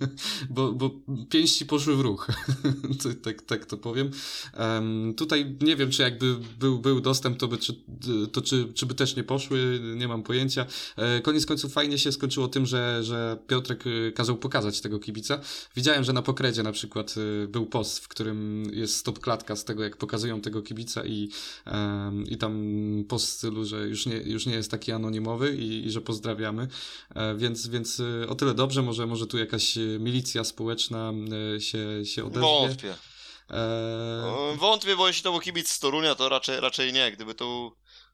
bo, bo pięści poszły w ruch. tak, tak to powiem. Um, tutaj nie wiem, czy jakby był, był dostęp, to, by, czy, to czy, czy by też nie poszły, nie mam pojęcia. E, koniec końców fajnie się skończyło tym, że, że Piotrek e, kazał pokazać tego kibica. Widziałem, że na pokredzie na przykład e, był post, w którym jest stop klatka z tego, jak pokazują tego kibica i, um, i tam post w stylu, że już nie, już nie jest taki anonimowy i, i że pozdrawia rozmawiamy, e, więc, więc e, o tyle dobrze, może, może tu jakaś e, milicja społeczna się, się odezwie. Wątpię. Eee... Wątpię, bo jeśli to był kibic z Torunia, to raczej, raczej nie. Gdyby to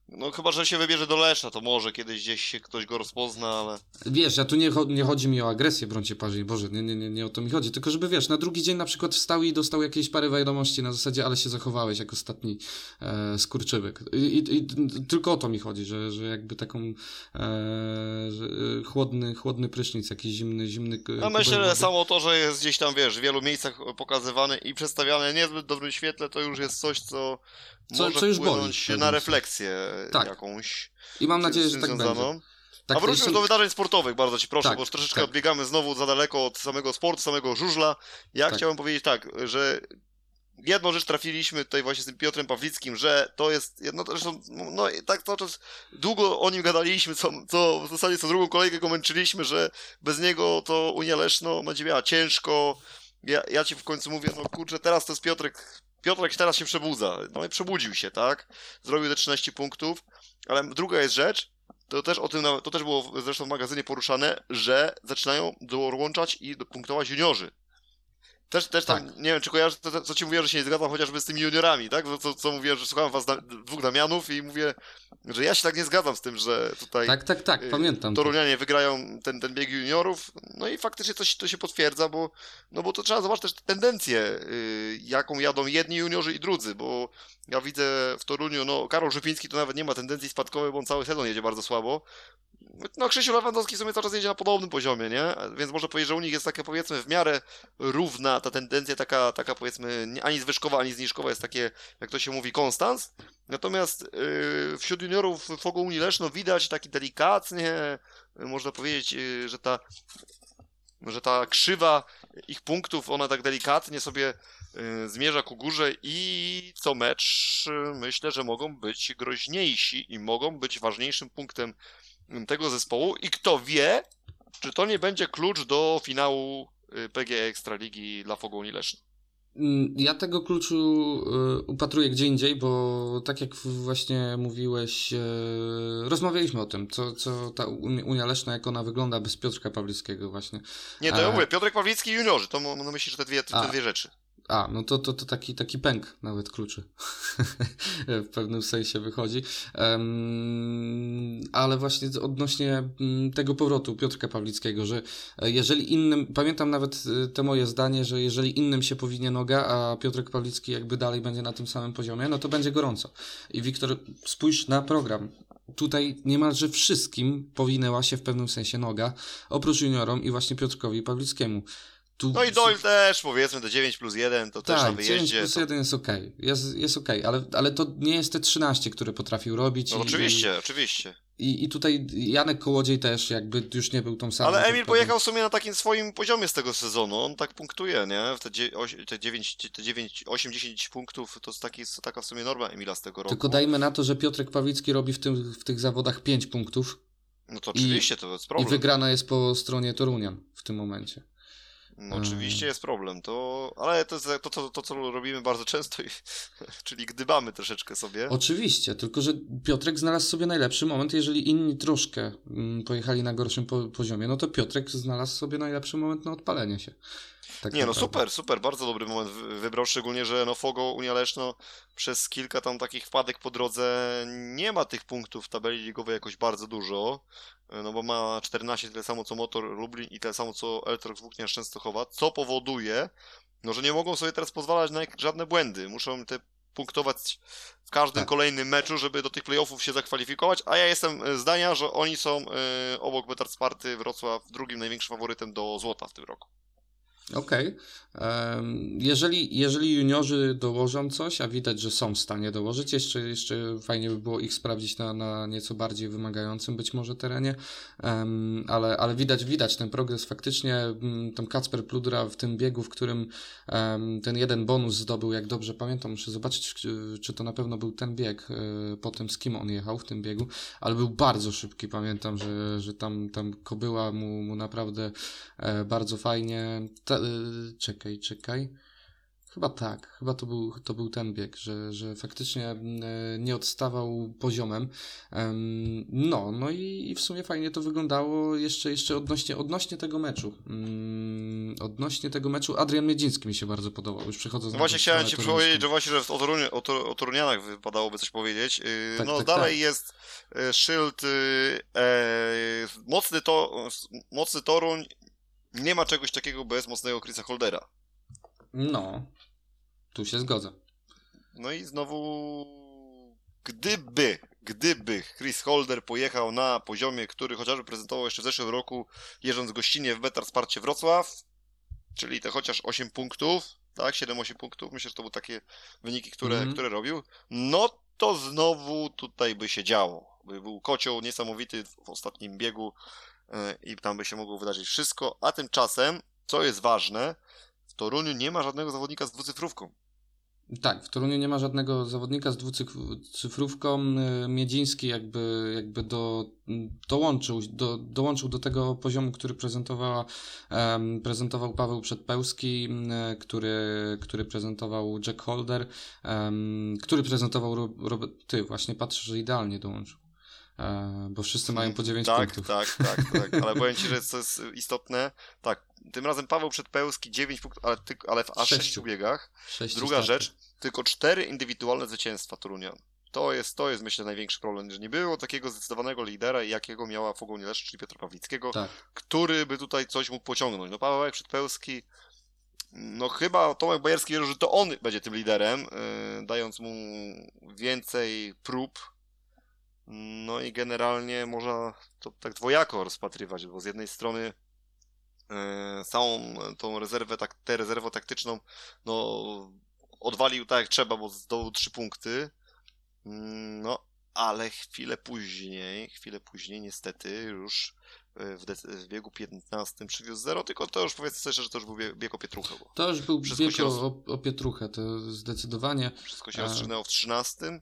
no chyba, że się wybierze do Lesza, to może kiedyś gdzieś się ktoś go rozpozna, ale... Wiesz, ja tu nie, nie chodzi mi o agresję, brońcie parzy, Boże, nie, nie, nie, nie o to mi chodzi, tylko żeby, wiesz, na drugi dzień na przykład wstał i dostał jakieś parę wiadomości na zasadzie, ale się zachowałeś jak ostatni e, skurczybyk. I, i, I, tylko o to mi chodzi, że, że jakby taką e, że, e, chłodny, chłodny prysznic, jakiś zimny, zimny... No myślę, że samo to, że jest gdzieś tam, wiesz, w wielu miejscach pokazywany i przedstawiany niezbyt dobrym świetle, to już jest coś, co co, może co już boli, na refleksję tak. jakąś. I mam nadzieję, że tak będzie. Tak, A wróćmy do wydarzeń sportowych, bardzo ci proszę, tak, bo troszeczkę tak. odbiegamy znowu za daleko od samego sportu, samego żużla. Ja tak. chciałem powiedzieć tak, że jedną rzecz trafiliśmy tutaj właśnie z tym Piotrem Pawlickim, że to jest, no zresztą, no tak cały czas długo o nim gadaliśmy, co, co w zasadzie co drugą kolejkę go męczyliśmy, że bez niego to Unia Leszno będzie miała ciężko. Ja, ja ci w końcu mówię, no kurczę, teraz to jest Piotrek Piotrek teraz się przebudza. No i przebudził się, tak? Zrobił te 13 punktów, ale druga jest rzecz, to też o tym, to też było zresztą w magazynie poruszane, że zaczynają dołączać i punktować juniorzy. Też, też tam, tak. nie wiem, czy kojarzysz, to, to, co ci mówiłem, że się nie zgadzam chociażby z tymi juniorami, tak? Co, co mówiłem, że słuchałem was, na, dwóch Damianów i mówię, że ja się tak nie zgadzam z tym, że tutaj... Tak, tak, tak, y, pamiętam. Torunianie to. wygrają ten, ten bieg juniorów, no i faktycznie coś to się potwierdza, bo, no bo to trzeba zobaczyć też tendencję, y, jaką jadą jedni juniorzy i drudzy, bo ja widzę w Toruniu, no Karol Żypiński to nawet nie ma tendencji spadkowej, bo on cały sezon jedzie bardzo słabo, no Krzysiu Lewandowski w sumie cały czas jedzie na podobnym poziomie, nie? Więc można powiedzieć, że u nich jest taka powiedzmy w miarę równa ta tendencja, taka, taka powiedzmy ani zwyżkowa, ani zniżkowa jest takie, jak to się mówi, konstans. Natomiast yy, wśród juniorów Fogo Unii Leszno widać taki delikatnie, można powiedzieć, yy, że ta że ta krzywa ich punktów, ona tak delikatnie sobie zmierza ku górze i co mecz yy, myślę, że mogą być groźniejsi i mogą być ważniejszym punktem tego zespołu i kto wie, czy to nie będzie klucz do finału y, PG Ekstraligi dla Fogołni Leszno. Mm, ja tego kluczu y, upatruję gdzie indziej, bo tak jak właśnie mówiłeś, y, rozmawialiśmy o tym, co, co ta Unia Leszna, jak ona wygląda bez Piotrka Pawlickiego właśnie. Nie, to ja mówię, Piotrek Pawlicki i juniorzy, to no myślisz, że te dwie, te dwie rzeczy. A, no to, to, to taki, taki pęk nawet kluczy w pewnym sensie wychodzi. Um, ale właśnie odnośnie mm, tego powrotu Piotrka Pawlickiego, że e, jeżeli innym, pamiętam nawet e, te moje zdanie, że jeżeli innym się powinie noga, a Piotrek Pawlicki jakby dalej będzie na tym samym poziomie, no to będzie gorąco. I Wiktor, spójrz na program. Tutaj niemalże wszystkim powinęła się w pewnym sensie noga, oprócz juniorom i właśnie Piotrkowi Pawlickiemu. Tu... No i Doyle też, powiedzmy, te 9 plus 1 to tak, też na wyjeździe. 9 plus 1 jest okej, okay. jest, jest okej, okay. ale, ale to nie jest te 13, które potrafił robić. No i, oczywiście, i, oczywiście. I, I tutaj Janek Kołodziej też jakby już nie był tą samą. Ale Emil pojechał w sumie na takim swoim poziomie z tego sezonu, on tak punktuje, nie? Te, te 9, te 9 8-10 punktów to jest taki, taka w sumie norma Emila z tego roku. Tylko dajmy na to, że Piotrek Pawlicki robi w, tym, w tych zawodach 5 punktów. No to oczywiście, I, to jest problem. I wygrana jest po stronie Torunian w tym momencie. No, oczywiście jest problem, to, ale to jest to, to, to, co robimy bardzo często, czyli gdybamy troszeczkę sobie. Oczywiście, tylko że Piotrek znalazł sobie najlepszy moment, jeżeli inni troszkę mm, pojechali na gorszym po, poziomie, no to Piotrek znalazł sobie najlepszy moment na odpalenie się. Tak nie, no super, super, bardzo dobry moment wybrał, szczególnie, że no Fogo, Unia Leszno przez kilka tam takich wpadek po drodze nie ma tych punktów w tabeli ligowej jakoś bardzo dużo, no bo ma 14 tyle samo co Motor Lublin i tyle samo co Eltrox Włóknia Częstochowa, co powoduje, no że nie mogą sobie teraz pozwalać na żadne błędy, muszą te punktować w każdym tak. kolejnym meczu, żeby do tych playoffów się zakwalifikować, a ja jestem e, zdania, że oni są y, obok Betar Sparty Wrocław drugim największym faworytem do złota w tym roku. Okej. Okay. Jeżeli, jeżeli juniorzy dołożą coś, a widać, że są w stanie dołożyć, jeszcze, jeszcze fajnie by było ich sprawdzić na, na nieco bardziej wymagającym być może terenie, ale, ale widać, widać ten progres faktycznie. Mm, ten Kacper Pludra w tym biegu, w którym ten jeden bonus zdobył, jak dobrze pamiętam, muszę zobaczyć, czy, to na pewno był ten bieg, y, po tym z kim on jechał w tym biegu, ale był bardzo szybki, pamiętam, że, że tam, tam kobyła mu, mu naprawdę e, bardzo fajnie. Ta, Y, czekaj, czekaj. Chyba tak, chyba to był, to był ten bieg, że, że faktycznie y, nie odstawał poziomem. No, no i, i w sumie fajnie to wyglądało jeszcze, jeszcze odnośnie, odnośnie tego meczu. Mm, odnośnie tego meczu Adrian Miedziński mi się bardzo podobał, już przechodząc no Właśnie chciałem Ci powiedzieć, że właśnie, że o, Torunie, o, o Torunianach wypadałoby coś powiedzieć. Y, tak, no tak, dalej tak. jest szyld e, mocny, to, mocny Toruń nie ma czegoś takiego bez mocnego Chrisa Holdera. No, tu się zgodzę. No i znowu, gdyby, gdyby Chris Holder pojechał na poziomie, który chociażby prezentował jeszcze w zeszłym roku, jeżdżąc gościnnie w Betar Sparcie Wrocław, czyli te chociaż 8 punktów, tak, 7-8 punktów, myślę, że to były takie wyniki, które, mm. które robił, no to znowu tutaj by się działo. By był kocioł niesamowity w ostatnim biegu, i tam by się mogło wydarzyć wszystko, a tymczasem, co jest ważne, w Toruniu nie ma żadnego zawodnika z dwucyfrówką. Tak, w Toruniu nie ma żadnego zawodnika z dwucyfrówką. Miedziński jakby, jakby do, dołączył, do, dołączył do tego poziomu, który prezentowała, prezentował Paweł Przedpełski, który, który prezentował Jack Holder, który prezentował Robert, ty właśnie patrzysz, że idealnie dołączył. Bo wszyscy mają po 9 tak, punktów. Tak, tak, tak, ale powiem Ci, że co jest istotne, tak, tym razem Paweł Przedpełski 9 punktów, ale, ty, ale w aż 6 biegach. Druga startów. rzecz, tylko 4 indywidualne zwycięstwa Torunia. To jest, to jest myślę największy problem, że nie było takiego zdecydowanego lidera, jakiego miała Fogoń Leszcz, czyli Piotra Pawlickiego, Tak. który by tutaj coś mógł pociągnąć. No Paweł Przedpełski, no chyba Tomek Bajerski wierzył, że to on będzie tym liderem, yy, dając mu więcej prób. No i generalnie można to tak dwojako rozpatrywać, bo z jednej strony całą tą rezerwę, tak, tę rezerwę taktyczną, no odwalił tak jak trzeba, bo zdobył trzy punkty. Mm, No, ale chwilę później, chwilę później niestety już e, w, w biegu 15 przywiózł 0, tylko to już powiedzmy sobie szczerze, że to już był bie- bieg o Pietruchę, bo To już był Wszystko bieg roz- o, o Pietruchę, to zdecydowanie. wszystko się rozstrzygnęło w 13.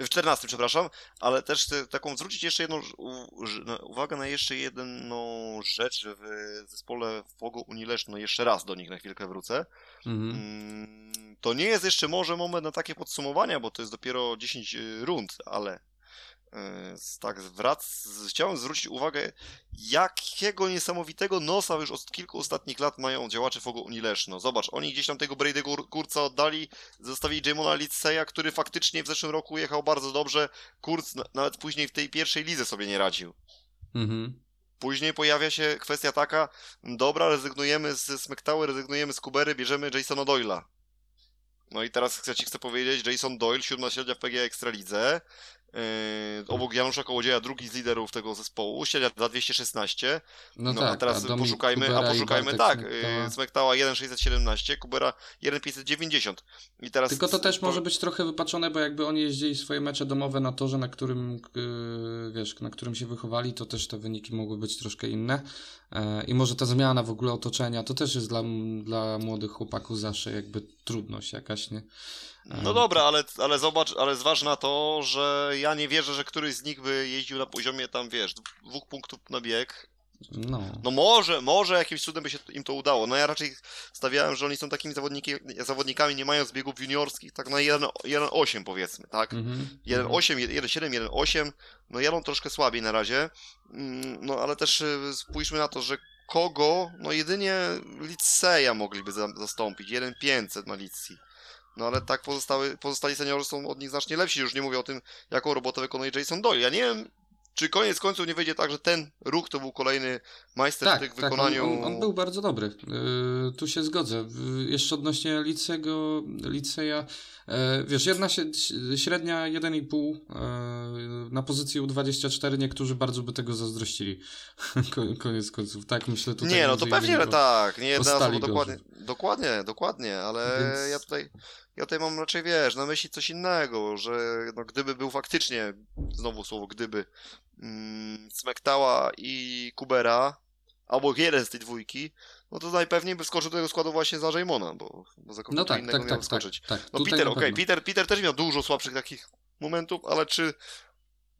W 14, przepraszam, ale też chcę taką zwrócić jeszcze jedną u, na- uwagę na jeszcze jedną rzecz w zespole Fogo Unii Leszno, jeszcze raz do nich na chwilkę wrócę. Mhm. Mm, To nie jest jeszcze może moment na takie podsumowania, bo to jest dopiero 10 y, rund, ale tak wrac, chciałem zwrócić uwagę, jakiego niesamowitego nosa już od kilku ostatnich lat mają działacze Fogo Unii Leszno. Zobacz, oni gdzieś tam tego Brady'ego Kurca oddali, zostawili Jamona Litseya, który faktycznie w zeszłym roku jechał bardzo dobrze. Kurz na- nawet później w tej pierwszej lidze sobie nie radził. Mhm. Później pojawia się kwestia taka, dobra, rezygnujemy z Smektały, rezygnujemy z Kubery, bierzemy Jasona Doyla. No i teraz chcę ci chcę powiedzieć, Jason Doyle, siódma średnia w PGA Ekstralidze, yy, obok Janusza Kołodzieja, drugi z liderów tego zespołu, średnia za 216. No, No, tak, a teraz Dominik poszukajmy, Kubera a poszukajmy tak, Smektała. yy, Smektała 1,617, Kubera 1,590. I teraz Tylko to też po- może być trochę wypaczone, bo jakby oni jeździli swoje mecze domowe na torze, na którym, yy, wiesz, na którym się wychowali, to też te wyniki mogły być troszkę inne. I może ta zmiana w ogóle otoczenia, to też jest dla, dla młodych chłopaków zawsze jakby trudność jakaś, nie? No dobra, ale, ale zobacz, ale zważ na to, że ja nie wierzę, że któryś z nich by jeździł na poziomie tam, wiesz, dwóch punktów na bieg. No. No może, może jakimś cudem by się im to udało. No ja raczej stawiałem, że oni są takimi zawodnikami, nie mając biegów juniorskich, tak na 1,8 powiedzmy, tak? Mhm. 1,8, 1,7, 1,8, no jadą troszkę słabiej na razie, Mm, no ale też y, spójrzmy na to, że kogo, no jedynie Liceja mogliby za, zastąpić, 1,500 na Licji. No ale tak pozostały, pozostali seniorzy są od nich znacznie lepsi, już nie mówię o tym, jaką robotę wykonuje Jason Doyle. Ja nie wiem, czy koniec końców nie wyjdzie tak, że ten ruch to był kolejny majster w Tak, tych tak, wykonaniu... on, on, on był bardzo dobry. Yy, tu się zgodzę. Yy, jeszcze odnośnie licego, liceja, yy, wiesz, jedna się, średnia 1,5 yy, na pozycji U24 niektórzy bardzo by tego zazdrościli. Ko- Koniec końców, tak myślę tutaj. Nie, no to pewnie, że tak, nie jedna osoba dokładnie, dokładnie, dokładnie, ale Więc- ja tutaj, ja tutaj mam raczej, wiesz, na myśli coś innego, że no, gdyby był faktycznie, znowu słowo gdyby, mm, Smektała i Kubera, albo jeden z tej dwójki, no to najpewniej by wskoczył do tego składu właśnie za Raymona, bo, bo za kogo No tak, innego tak, miał tak, tak, wskoczyć. tak. No Tutaj Peter, okej, pewno. Peter, Peter też miał dużo słabszych takich momentów, ale czy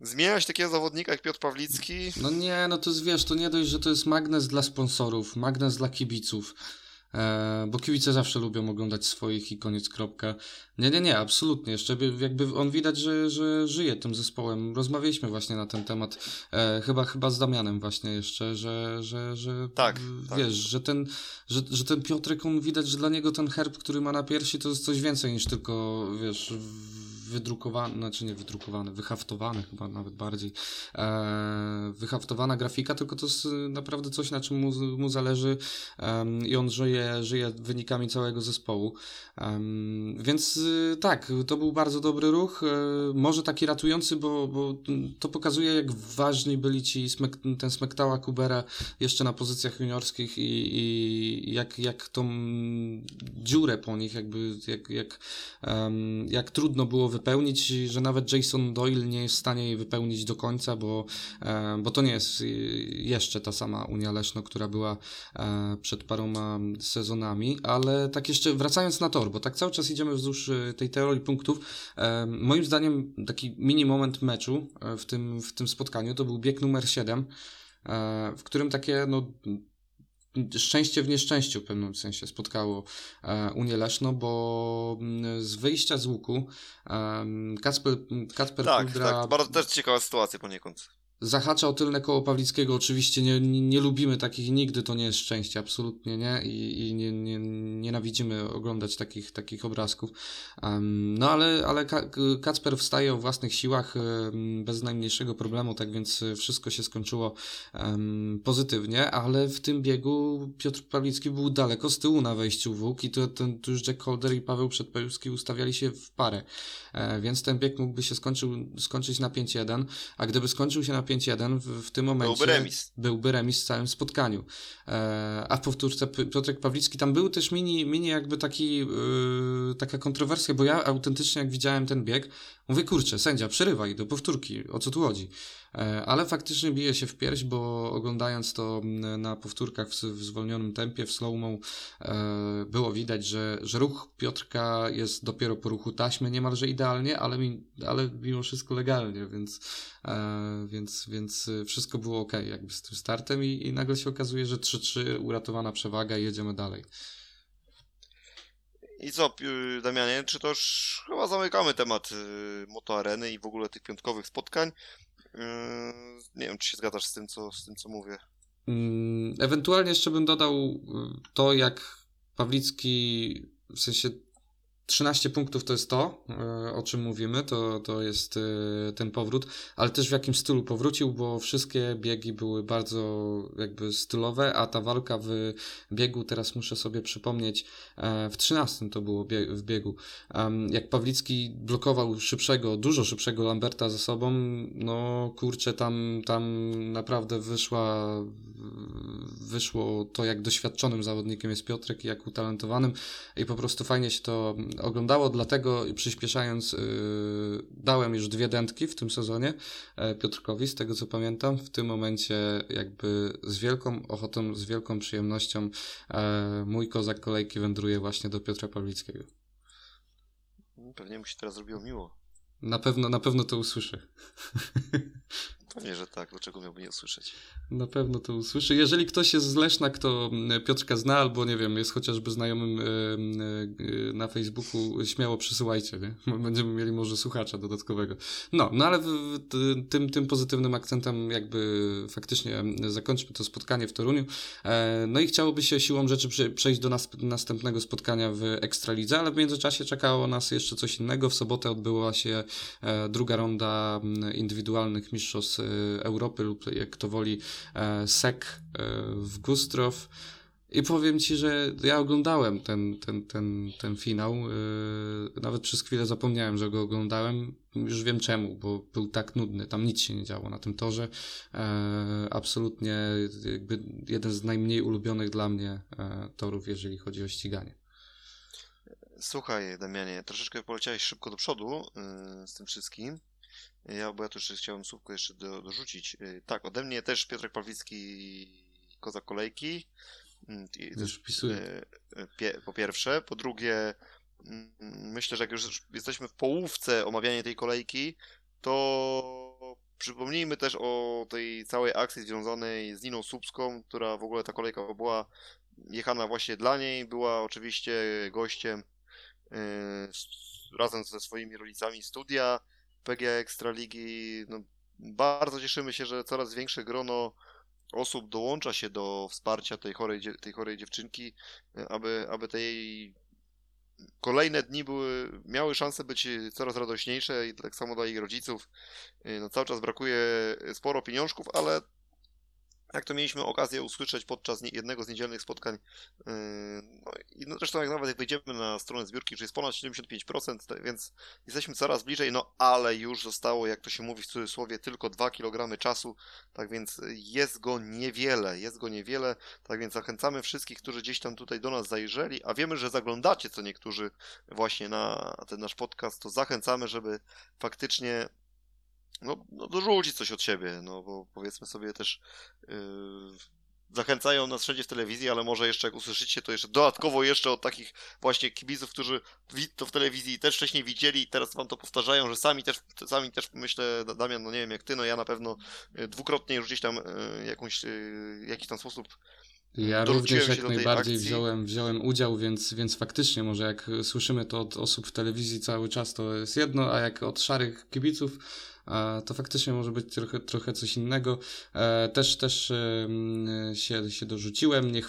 zmieniać takiego zawodnika jak Piotr Pawlicki? No nie, no to jest, wiesz, to nie dość, że to jest magnes dla sponsorów, magnes dla kibiców, bo kibice zawsze lubią oglądać swoich i koniec, kropka. Nie, nie, nie, absolutnie. Jeszcze by- jakby on widać, że, że żyje tym zespołem. Rozmawialiśmy właśnie na ten temat, e, chyba, chyba z Damianem właśnie jeszcze, że, że, że Tak, tak. wiesz, że ten, że, że ten Piotrek, on widać, że dla niego ten herb, który ma na piersi, to jest coś więcej niż tylko, wiesz, w- wydrukowany, znaczy nie wydrukowany, wyhaftowany chyba nawet bardziej, e, wyhaftowana grafika, tylko to jest y, naprawdę coś, na czym mu, mu zależy em, i on żyje, żyje wynikami całego zespołu. Em, więc tak, to był bardzo dobry ruch, e, może taki ratujący, bo, bo to pokazuje, jak ważni byli ci smek, ten Smektała Kubera jeszcze na pozycjach juniorskich i, i jak, jak tą dziurę po nich, jakby jak, jak, em, jak trudno było wypełnić, że nawet Jason Doyle nie jest w stanie jej wypełnić do końca, bo, e, bo to nie jest y, jeszcze ta sama Unia Leszno, która była e, przed paroma sezonami, ale tak jeszcze wracając na tor, bo tak cały czas idziemy wzdłuż tej teorii punktów, e, moim zdaniem taki mini moment meczu e, w tym, w tym spotkaniu to był bieg numer 7, e, w którym takie no szczęście w nieszczęściu w pewnym sensie spotkało e, Unię Leszno, bo mm, z wyjścia z łuku Kacper, Kacper tak, Kudra... Tak, bardzo też ciekawa sytuacja poniekąd zahacza o tylne koło Pawlickiego. Oczywiście nie, nie, nie, lubimy takich nigdy, to nie jest szczęście, absolutnie nie. I, i nie, nie, nienawidzimy oglądać takich, takich obrazków. Um, no ale, ale Kacper wstaje o własnych siłach bez najmniejszego problemu, tak więc wszystko się skończyło um, pozytywnie, ale w tym biegu Piotr Pawlicki był daleko z tyłu na wejściu w łuk i to, ten, to już Jack Holder i Paweł Przedpełski ustawiali się w parę. E, więc ten bieg mógłby się skończył, skończyć na 5-1, a gdyby skończył się na 5-1, w, w tym momencie byłby remis. Byłby remis w całym spotkaniu. E, a w powtórce Piotrek Pawlicki, tam był też mini, mini jakby taki, yy, taka kontrowersja, bo ja autentycznie jak widziałem ten bieg, mówię, kurczę, sędzia, przerywaj do powtórki, o co tu chodzi? E, ale faktycznie bije się w pierś, bo oglądając to na powtórkach w, zwolnionym tempie, w slow-mo, e, było widać, że, że ruch Piotrka jest dopiero po ruchu taśmy niemalże idealnie, ale, mi, ale mimo wszystko legalnie, więc, e, więc, więc wszystko było ok jakby z tym startem i, i nagle się okazuje, że 3-3 uratowana przewaga i jedziemy dalej. I co, Damianie, czy to już chyba zamykamy temat motoareny i w ogóle tych piątkowych spotkań? Yy, nie wiem, czy się zgadzasz z tym, co, z tym, co mówię. Mm, ewentualnie jeszcze bym dodał y, to, jak Pawlicki, w sensie 13 punktów to jest to, e, o czym mówimy, to, to jest e, ten powrót, ale też w jakim stylu powrócił, bo wszystkie biegi były bardzo jakby stylowe, a ta walka w biegu, teraz muszę sobie przypomnieć, e, w 13 to było w biegu. Jak Pawlicki blokował szybszego, dużo szybszego Lamberta za sobą, no kurczę, tam, tam naprawdę wyszła, wyszło to, jak doświadczonym zawodnikiem jest Piotrek i jak utalentowanym i po prostu fajnie się to oglądało, dlatego przyspieszając yy, dałem już dwie dętki w tym sezonie yy, Piotrkowi, z tego co pamiętam. W tym momencie jakby z wielką ochotą, z wielką przyjemnością yy, mój kozak kolejki wędruje właśnie do Piotra Pawlickiego. Pewnie mu się teraz zrobiło miło. Na pewno, na pewno to usłyszę. Pewnie, że tak. Dlaczego miałby nie usłyszeć? Na pewno to usłyszy. Jeżeli ktoś jest z Leszna, kto Piotrka zna, albo nie wiem, jest chociażby znajomym na Facebooku, śmiało przysyłajcie, nie? Będziemy mieli może słuchacza dodatkowego. No, no ale tym, tym pozytywnym akcentem jakby faktycznie zakończmy to spotkanie w Toruniu. E, no i chciałoby się siłą rzeczy przejść do nas, następnego spotkania w Ekstralidze, ale w międzyczasie czekało nas jeszcze coś innego. W sobotę odbyła się e, druga ronda indywidualnych mistrzostw Europy lub jak to woli e, SEC e, w Gustrow. I powiem ci, że ja oglądałem ten, ten, ten, ten finał. Nawet przez chwilę zapomniałem, że go oglądałem. Już wiem czemu, bo był tak nudny. Tam nic się nie działo na tym torze. Absolutnie jakby jeden z najmniej ulubionych dla mnie torów, jeżeli chodzi o ściganie. Słuchaj, Damianie, troszeczkę poleciałeś szybko do przodu z tym wszystkim. Ja, bo ja też chciałem słówko jeszcze do, dorzucić. Y, tak, ode mnie też Piotrek Pawlicki, koza kolejki. Mm, już wpisuję. Y, po pierwsze. Po drugie, mm, myślę, że jak już jesteśmy w połówce omawiania tej kolejki, to przypomnijmy też o tej całej akcji związanej z Niną Słupską, która w ogóle ta kolejka była jechana właśnie dla niej. Była oczywiście gościem yy, razem ze swoimi rodzicami studia PGA Ekstraligi. No, bardzo cieszymy się, że coraz większe grono osób dołącza się do wsparcia tej chorej, tej chorej dziewczynki, aby, aby tej kolejne dni były, miały szansę być coraz radośniejsze i tak samo dla ich rodziców. No, cały czas brakuje sporo pieniążków, ale jak to mieliśmy okazję usłyszeć podczas jednego z niedzielnych spotkań. Yy, no i no zresztą jak nawet jak wejdziemy na stronę zbiórki, że jest ponad 75%, więc jesteśmy coraz bliżej, no ale już zostało, jak to się mówi w cudzysłowie, tylko 2 kg czasu, tak więc jest go niewiele, jest go niewiele, tak więc zachęcamy wszystkich, którzy gdzieś tam tutaj do nas zajrzeli, a wiemy, że zaglądacie co niektórzy właśnie na ten nasz podcast, to zachęcamy, żeby faktycznie no, no dorzucić coś od siebie, no bo powiedzmy sobie też yy, zachęcają nas wszędzie w telewizji, ale może jeszcze jak usłyszycie to jeszcze dodatkowo jeszcze od takich właśnie kibiców, którzy to w telewizji też wcześniej widzieli i teraz wam to powtarzają, że sami też, sami też myślę, Damian, no nie wiem jak ty, no ja na pewno y, dwukrotnie już gdzieś tam y, jakąś, y, jakiś tam sposób Ja również jak najbardziej wziąłem, wziąłem udział, więc, więc faktycznie może jak słyszymy to od osób w telewizji cały czas to jest jedno, a jak od szarych kibiców to faktycznie może być trochę, trochę coś innego. E, też też się, się dorzuciłem. Nie,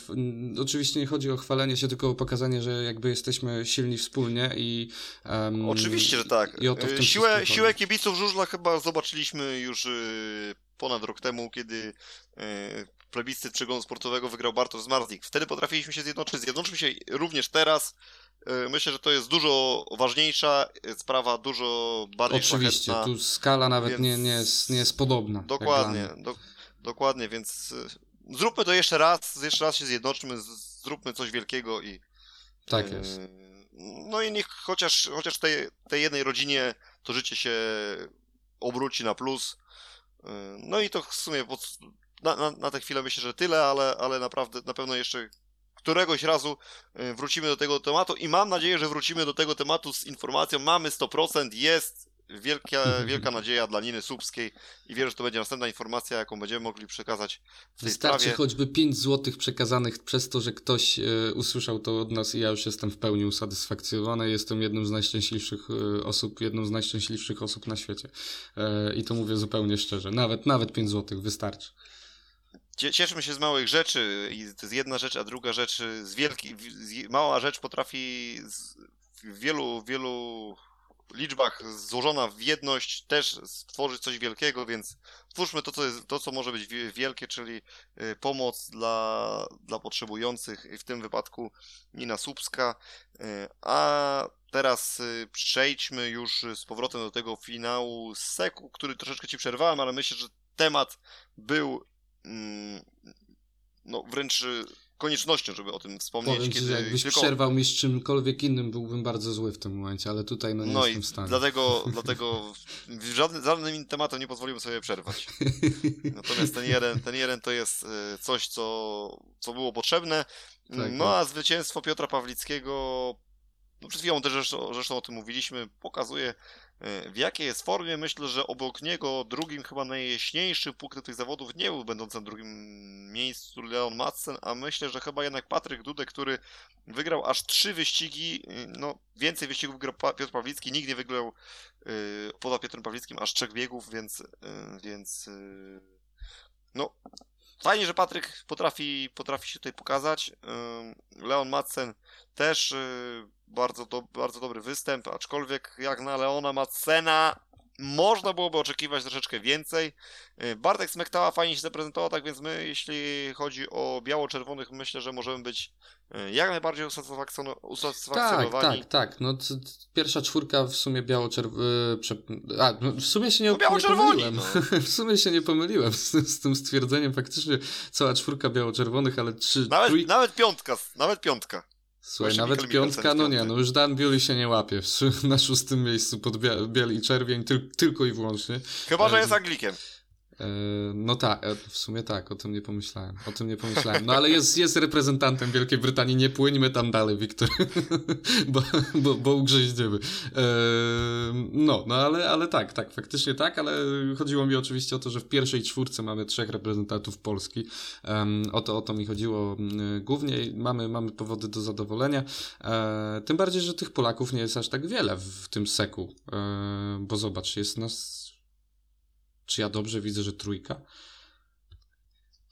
oczywiście nie chodzi o chwalenie się, tylko o pokazanie, że jakby jesteśmy silni wspólnie i um, Oczywiście, że tak. I o to w tym siłę, siłę kibiców żużla chyba zobaczyliśmy już y, ponad rok temu, kiedy y, plebiscyt przeglądu sportowego wygrał Bartosz Zmarzlik. Wtedy potrafiliśmy się zjednoczyć. Zjednoczymy się również teraz. E, myślę, że to jest dużo ważniejsza sprawa, dużo bardziej Oczywiście, szlachetna, tu skala nawet więc... nie, nie, jest, nie jest podobna. Dokładnie, do, dokładnie, więc e, zróbmy to jeszcze raz, jeszcze raz się zjednoczmy, zróbmy coś wielkiego i... Tak e, jest. No i niech chociaż, chociaż tej, tej jednej rodzinie to życie się obróci na plus. No i to w sumie pod, na, na, na tę chwilę myślę, że tyle, ale, ale naprawdę na pewno jeszcze któregoś razu y, wrócimy do tego tematu i mam nadzieję, że wrócimy do tego tematu z informacją, mamy 100%, jest wielka, wielka nadzieja dla Niny Słupskiej i wierzę, że to będzie następna informacja, jaką będziemy mogli przekazać w tej Wystarczy sprawie. choćby 5 złotych przekazanych przez to, że ktoś e, usłyszał to od nas i ja już jestem w pełni usatysfakcjonowany. Jestem jedną z najszczęśliwszych e, osób, jedną z najszczęśliwszych osób na świecie. E, I to mówię zupełnie szczerze. Nawet, nawet 5 złotych wystarczy cieszymy się z małych rzeczy i to jest jedna rzecz, a druga rzecz z wielkiej, mała rzecz potrafi w wielu, wielu liczbach złożona w jedność też stworzyć coś wielkiego, więc twórzmy to, co, jest, to, co może być wielkie, czyli y, pomoc dla, dla potrzebujących, w tym wypadku Nina Słupska. Y, a teraz y, przejdźmy już z powrotem do tego finału Seku, który troszeczkę Ci przerwałem, ale myślę, że temat był no wręcz y, koniecznością, żeby o tym wspomnieć. Powiem kiedy, ci, jakbyś tylko... przerwał mi z czymkolwiek innym, byłbym bardzo zły w tym momencie, ale tutaj no nie no jestem w stanie. Dlatego, dlatego żadnym, żadnym tematem nie pozwoliłem sobie przerwać. Natomiast ten jeden, ten jeden to jest y, coś, co, co było potrzebne. Tak, no tak. a zwycięstwo Piotra Pawlickiego, no przed chwilą też zresztą, zresztą o tym mówiliśmy, pokazuje w jakiej jest formie. Myślę, że obok niego drugim chyba najjaśniejszy punkt tych zawodów nie był będący na drugim miejscu Leon Madsen, a myślę, że chyba jednak Patryk Dudek, który wygrał aż trzy wyścigi, y, no więcej wyścigów wygrał Piotr Pawlicki, nikt nie wygrał yy, poza Piotrem Pawlickim aż trzech biegów, więc, yy, więc yy, no fajnie, że Patryk potrafi, potrafi się tutaj pokazać. Leon Madsen też bardzo, do, bardzo dobry występ, aczkolwiek jak na Leona Madsena można byłoby oczekiwać troszeczkę więcej. Y, Bartek Smektała fajnie się zaprezentował, tak więc my, jeśli chodzi o biało-czerwonych, myślę, że możemy być y, jak najbardziej usatysfakcjonowani. Tak, tak, tak. No, pierwsza czwórka w sumie biało-czerwony. A, no, w sumie się nie, no, nie pomyliłem. No. w sumie się nie pomyliłem z, z, tym stwierdzeniem. Faktycznie cała czwórka biało-czerwonych, ale trzy. Nawet, trój... nawet piątka, nawet piątka. Słuchaj, nawet piątka, no nie, no już Dan Biuli się nie łapie na szóstym miejscu pod biel i czerwień, tyl tylko i wyłącznie. Chyba, że jest Anglikiem. E, no tak, e, w sumie tak, o tym nie pomyślałem. O tym nie pomyślałem. No ale jest, jest reprezentantem Wielkiej Brytanii, nie płyńmy tam dalej, Wiktor, bo, bo, bo ugrzęździemy. E, no, no ale, ale tak, tak, faktycznie tak, ale chodziło mi oczywiście o to, że w pierwszej czwórce mamy trzech reprezentantów Polski. O to, o to mi chodziło głównie. Mamy, mamy powody do zadowolenia. Tym bardziej, że tych Polaków nie jest aż tak wiele w tym seku, bo zobacz, jest nas czy ja dobrze widzę, że trójka?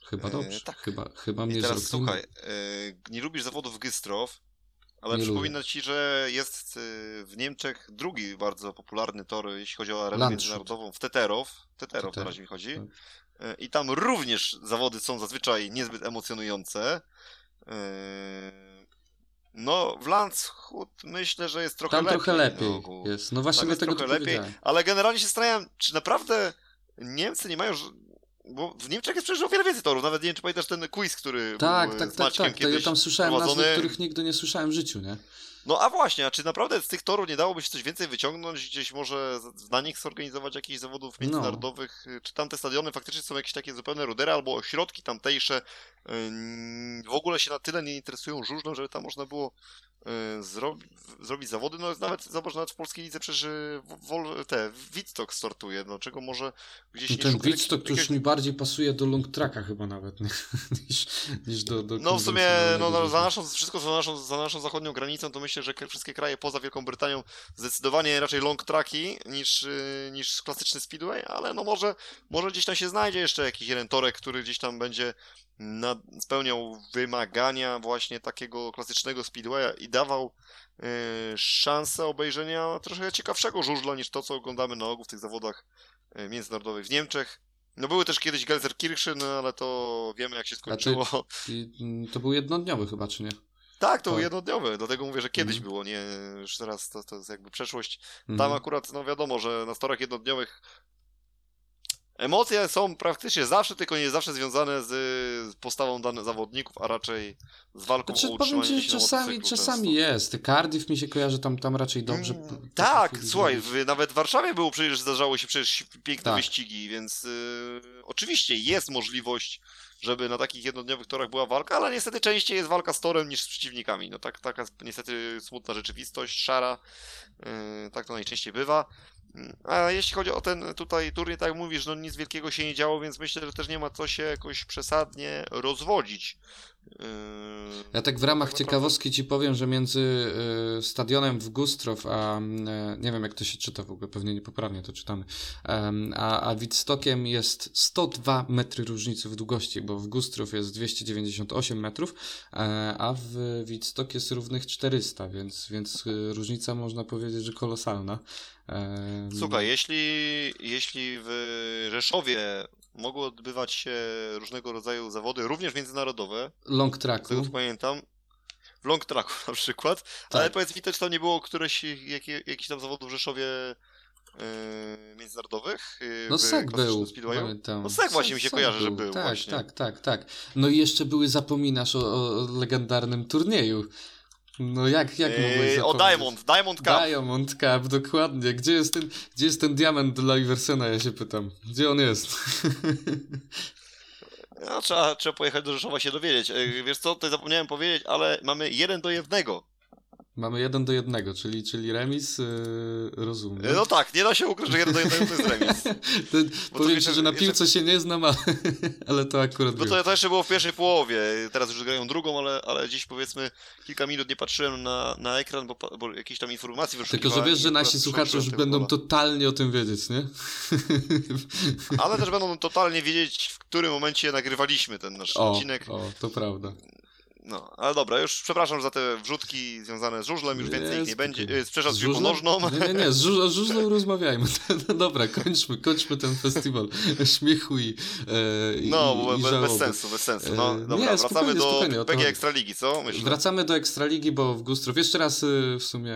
Chyba e, dobrze. Tak. Chyba, chyba mnie I teraz słuchaj, e, nie lubisz zawodów Gystrow, ale nie przypomina lubię. ci, że jest e, w Niemczech drugi bardzo popularny tor, jeśli chodzi o arenę międzynarodową, w Teterow. Teterow na razie mi chodzi. Tak. I tam również zawody są zazwyczaj niezbyt emocjonujące. No, w Landshut myślę, że jest trochę tam lepiej. Tam trochę lepiej no, jest. No właśnie dlatego trochę lepiej, ale generalnie się zastanawiam, czy naprawdę Niemcy nie mają. Bo w Niemczech jest przecież o wiele więcej torów. Nawet nie wiem, czy pamiętasz ten quiz, który. Tak, był tak, tak, tak. To ja tam słyszałem prowadzony. nazwy, których nigdy nie słyszałem w życiu, nie? No a właśnie, a czy naprawdę z tych torów nie dałoby się coś więcej wyciągnąć, gdzieś może na nich zorganizować jakichś zawodów no. międzynarodowych? No. Czy tam te stadiony faktycznie są jakieś takie zupełne rudery albo ośrodki tamtejsze w ogóle się na tyle nie interesują żużlem, żeby tam można było zrobi, zrobić zawody, no nawet zobacz, nawet w polskiej lidze przecież y, Wol, te, Witstock startuje, no czego może gdzieś No nie ten Witstock to jakiegoś- już mi bardziej pasuje do long tracka chyba nawet, nie? niż, niż do, do No w sumie, no, no, za naszą, wszystko za naszą, za naszą zachodnią granicą, to myślę, że wszystkie kraje poza Wielką Brytanią zdecydowanie raczej long tracki niż, y, niż klasyczny speedway, ale no może, może gdzieś tam się znajdzie jeszcze jakiś jeden torek, który gdzieś tam będzie spełniał wymagania właśnie takiego klasycznego speedwaya i dawał y, szansę obejrzenia trochę ciekawszego żużla niż to, co oglądamy na ogół w tych zawodach y, międzynarodowych w Niemczech. No były też kiedyś Gelsenkirchen, no ale to wiemy jak się skończyło. I, mm, to był jednodniowy chyba, czy nie? Tak, to Tak. jednodniowe, dlatego mówię, że kiedyś Mhm. było, nie, już teraz to, to jest jakby przeszłość. Tam Mhm. akurat, no wiadomo, że na storach jednodniowych emocje są praktycznie zawsze, tylko nie zawsze związane z, postawą danych zawodników, a raczej z walką Znaczy, o powiem utrzymanie ci, się na czasami, czasami często. jest. Cardiff mi się kojarzy tam, tam raczej dobrze. Mm, Tak, słuchaj, w, nawet w Warszawie było przecież, zdarzało się przecież piękne Tak. wyścigi, więc y, oczywiście jest możliwość, żeby na takich jednodniowych torach była walka, ale niestety częściej jest walka z torem niż z przeciwnikami. No tak, taka niestety smutna rzeczywistość, szara, y, tak to najczęściej bywa. A jeśli chodzi o ten tutaj turniej, tak jak mówisz, no nic wielkiego się nie działo, więc myślę, że też nie ma co się jakoś przesadnie rozwodzić. Yy, Ja tak w ramach naprawdę- ciekawostki ci powiem, że między y, stadionem w Gustrow, a y, nie wiem jak to się czyta w ogóle, pewnie niepoprawnie to czytamy, em, a, a Wittstockiem jest 102 metry różnicy w długości, bo w Gustrow jest 298 metrów, e, a w Wittstock jest równych 400, więc, więc y, różnica można powiedzieć, że kolosalna. Słuchaj, jeśli, jeśli w Rzeszowie mogły odbywać się różnego rodzaju zawody, również międzynarodowe, long z tego tracku, co pamiętam, w long tracku na przykład, ale Tak. powiedz mi też, tam nie było któreś, jakie, jakichś tam zawodów w Rzeszowie yy, międzynarodowych? Yy, No klasycznym był. Pamiętam. No Sek właśnie mi się kojarzy, że był Tak, właśnie. tak, tak, tak. No i jeszcze były, zapominasz o, o legendarnym turnieju. No jak, jak mogłeś Yy, o zapomnieć? Diamond, Diamond Cup. Diamond Cup, dokładnie. Gdzie jest ten, gdzie jest ten diament dla Iversena, ja się pytam. Gdzie on jest? No, trzeba, trzeba pojechać do Rzeszowa się dowiedzieć. Yy, Wiesz co, tutaj zapomniałem powiedzieć, ale mamy jeden do jednego. Mamy jeden do jednego, czyli, czyli remis, yy, rozumiem. No tak, nie da się ukryć, że jeden do jednego to jest remis. To powiem jeszcze- ci, że na jeszcze- piłce się nie znam, ale, ale to akurat No to, to jeszcze było w pierwszej połowie, teraz już grają drugą, ale, ale dziś powiedzmy kilka minut nie patrzyłem na, na ekran, bo, bo jakieś tam informacje Tylko, że wiesz, że nasi słuchacze już będą totalnie o tym wiedzieć, nie? Ale też będą totalnie wiedzieć, w którym momencie nagrywaliśmy ten nasz O, odcinek. o, to prawda. No, ale dobra, już przepraszam za te wrzutki związane z żużlem, już więcej ich nie będzie. Yy, Przepraszam, z piłką żużlem? nożną. Nie, nie, nie, z żuż- o żużlu rozmawiajmy. No dobra, kończmy, kończmy ten festiwal śmiechu i, e, No, i, i bez, bez sensu, bez sensu. No, E, dobra, nie, wracamy do PG. Ekstraligi, co? Myślę. Wracamy do Ekstraligi, bo w Gustrów jeszcze raz y, w sumie